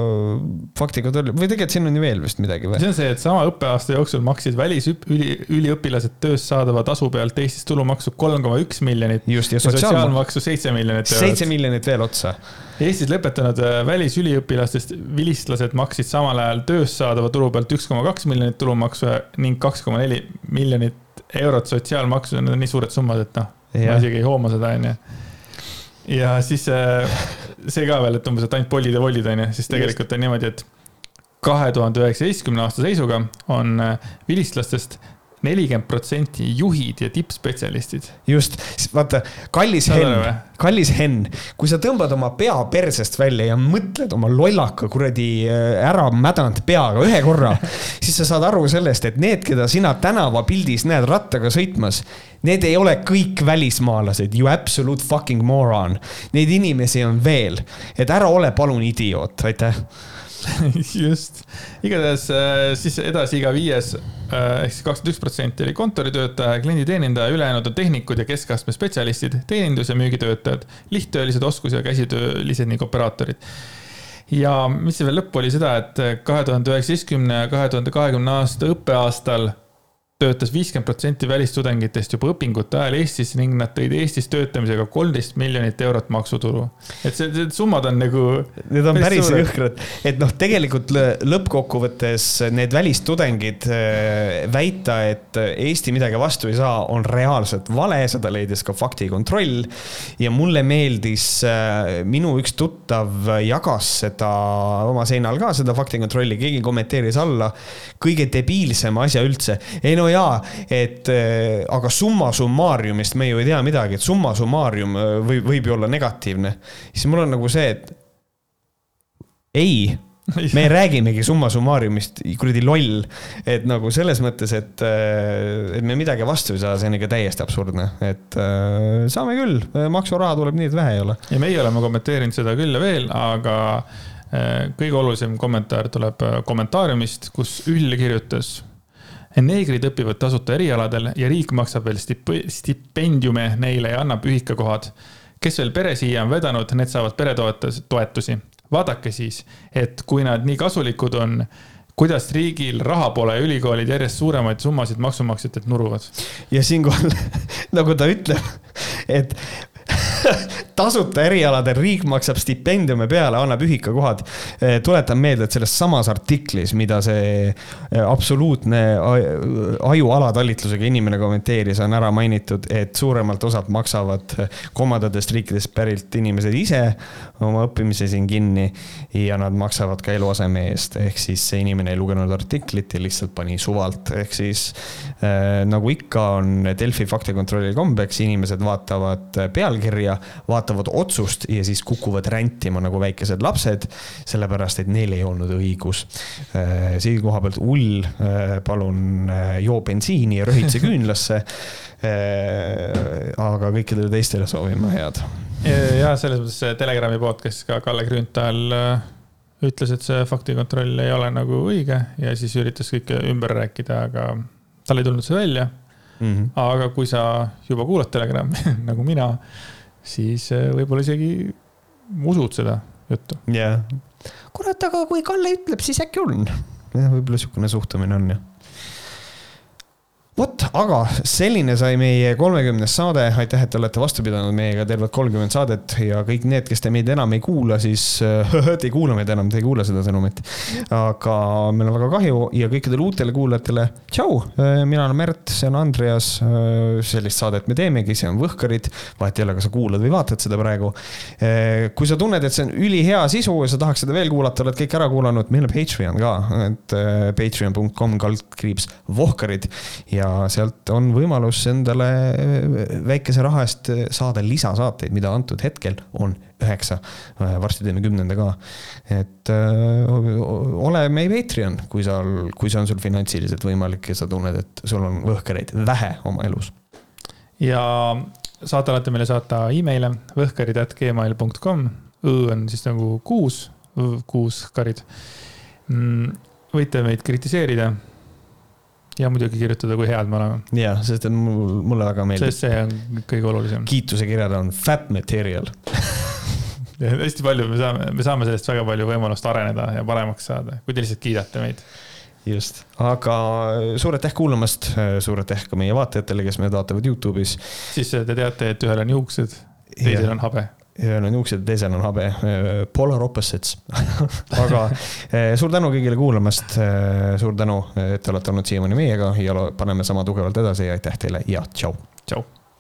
faktikontroll või tegelikult siin on ju veel vist midagi või? see on see, et sama õppeaasta jooksul maksid välisüli, üliõpilased tööst saadava tasu pealt Eestis tulumaksu kolm koma üks miljonit just, ja sotsiaalmaksu seitse miljonit seitse miljonit veel otsa. Eestis lõpetanud äh, välisüliõpilastest vilistlased maksid samal ajal tööst saadava tulu pealt üks koma kaks miljonit tulumaksu ning kaks koma neli miljonit eurot sotsiaalmaksu, need on nii suured summad, et noh, ma isegi ei hooma seda, onju. ja siis äh, see ka veel, et umbes, et ainult pollid ja vollid, onju, siis tegelikult on niimoodi, et kahe tuhande üheksateistkümne aasta seisuga on äh, vilistlastest nelikümmend protsenti juhid ja tippspetsialistid. just, vaata, kallis Saad Henn kallis Henn, kui sa tõmbad oma pea persest välja ja mõtled oma lollaka kuradi äh, ära mädanud peaga ühe korra, siis sa saad aru sellest, et need, keda sina tänavapildis näed rattaga sõitmas, need ei ole kõik välismaalased, you absolute fucking moron. Neid inimesi on veel, et ära ole palun idioot, aitäh. just, igatahes äh, siis edasi iga viies ehk siis kakskümmend üks protsenti oli kontoritöötaja, klienditeenindaja, ülejäänud on tehnikud ja keskastme spetsialistid, teenindus- ja müügitöötajad, lihttöölised, oskus- ja käsitöölised ning operaatorid. ja mis see veel lõppu oli seda, et kahe tuhande üheksateistkümne ja kahe tuhande kahekümne aasta õppeaastal töötas viiskümmend protsenti välistudengitest juba õpingute ajal Eestis ning nad tõid Eestis töötamisega kolmteist miljonit eurot maksutulu. et see, need summad on nagu Need on Päris suured. jõhkrad, et noh, tegelikult lõ- lõppkokkuvõttes need välistudengid äh, väita, et Eesti midagi vastu ei saa, on reaalselt vale, seda leidis ka faktikontroll. ja mulle meeldis, minu üks tuttav jagas seda oma seinal ka, seda faktikontrolli, keegi kommenteeris alla. kõige debiilsem asja üldse, ei no jaa, et äh, aga summa summarumist me ju ei tea midagi, et summa summarum äh, võib, võib ju olla negatiivne. siis mul on nagu see, et ei, me räägimegi summa summarumist, kuradi loll. et nagu selles mõttes, et, et me midagi vastu ei saa, see on ikka täiesti absurdne, et äh, saame küll, maksuraha tuleb nii, et vähe ei ole. ja meie oleme kommenteerinud seda küll ja veel, aga äh, kõige olulisem kommentaar tuleb äh, kommentaariumist, kus Üll kirjutas. Neegrid õpivad tasuta erialadel ja riik maksab veel stip- stipendiume neile ja annab ühikakohad. kes veel pere siia on vedanud, need saavad peretoetus, toetusi. vaadake siis, et kui nad nii kasulikud on, kuidas riigil raha pole ja ülikoolid järjest suuremaid summasid maksumaksjatelt nuruvad. ja siinkohal, nagu ta ütleb, et tasuta erialadel riik maksab stipendiume peale, annab ühikakohad. tuletan meelde, et selles samas artiklis, mida see eh, absoluutne aju alatalitlusega inimene kommenteeris, on ära mainitud, et suuremalt osalt maksavad kolmandatest riikidest pärit inimesed ise oma õppimise siin kinni ja nad maksavad ka eluaseme eest, ehk siis see inimene ei lugenud artiklit ja lihtsalt pani suvalt, ehk siis äh, nagu ikka on Delfi faktikontrolli kombeks, inimesed vaatavad pealkirja, vaatavad otsust ja siis kukuvad rändima nagu väikesed lapsed, sellepärast et neil ei olnud õigus äh,. siin koha pealt hull äh,, palun äh, joo bensiini ja röhitse küünlasse äh,. Aga kõikidele teistele soovin ma head ja selles mõttes Telegrami podcast ka Kalle Grünthal äh, ütles, et see faktikontroll ei ole nagu õige ja siis üritas kõike ümber rääkida, aga tal ei tulnud see välja. mm. -hmm. aga kui sa juba kuulad Telegrami nagu mina, siis äh, võib-olla isegi usud seda juttu. jah, kurat, aga kui Kalle ütleb, siis äkki on. jah, võib-olla niisugune suhtumine on jah vot, aga selline sai meie kolmekümnes saade, aitäh, et te olete vastu pidanud meiega tervelt kolmkümmend saadet ja kõik need, kes te meid enam ei kuula, siis te ei kuula meid enam, te ei kuula seda sõnumit. aga meil on väga kahju ja kõikidele uutele kuulajatele, tšau, mina olen Märt, see on Andreas. sellist saadet me teemegi, see on Võhkarid, vahet ei ole, kas sa kuulad või vaatad seda praegu. kui sa tunned, et see on ülihea sisu ja sa tahaks seda veel kuulata, oled kõik ära kuulanud, meil on Patreon ka, et patreon.com kaldkriips Vohkarid ja sealt on võimalus endale väikese raha eest saada lisasaateid, mida antud hetkel on üheksa. varsti teeme kümnenda ka. et öö, ole meie Patreon, kui sa, kui see on sul finantsiliselt võimalik ja sa tunned, et sul on võhkereid vähe oma elus. ja saate alati meile saata email'e võhkarid.gmail.com. Õ on siis nagu kuus, kuus karid. Mm, võite meid kritiseerida ja muidugi kirjutada, kui head me oleme. ja, sest et mul, mulle väga meeldib. sest see on kõige olulisem. kiituse kirjad on fat material hästi palju, me saame, me saame sellest väga palju võimalust areneda ja paremaks saada, kui te lihtsalt kiidate meid. just, aga suur aitäh kuulamast, suur aitäh ka meie vaatajatele, kes meid vaatavad Youtube'is. siis te teate, et ühel on juuksed, teisel ja. on habe ühel on juuksed, teisel on habe. Polar opposites aga eh, suur tänu kõigile kuulamast. Eh, suur tänu, et te olete olnud siiamaani meiega ja paneme sama tugevalt edasi ja aitäh teile ja tšau. tšau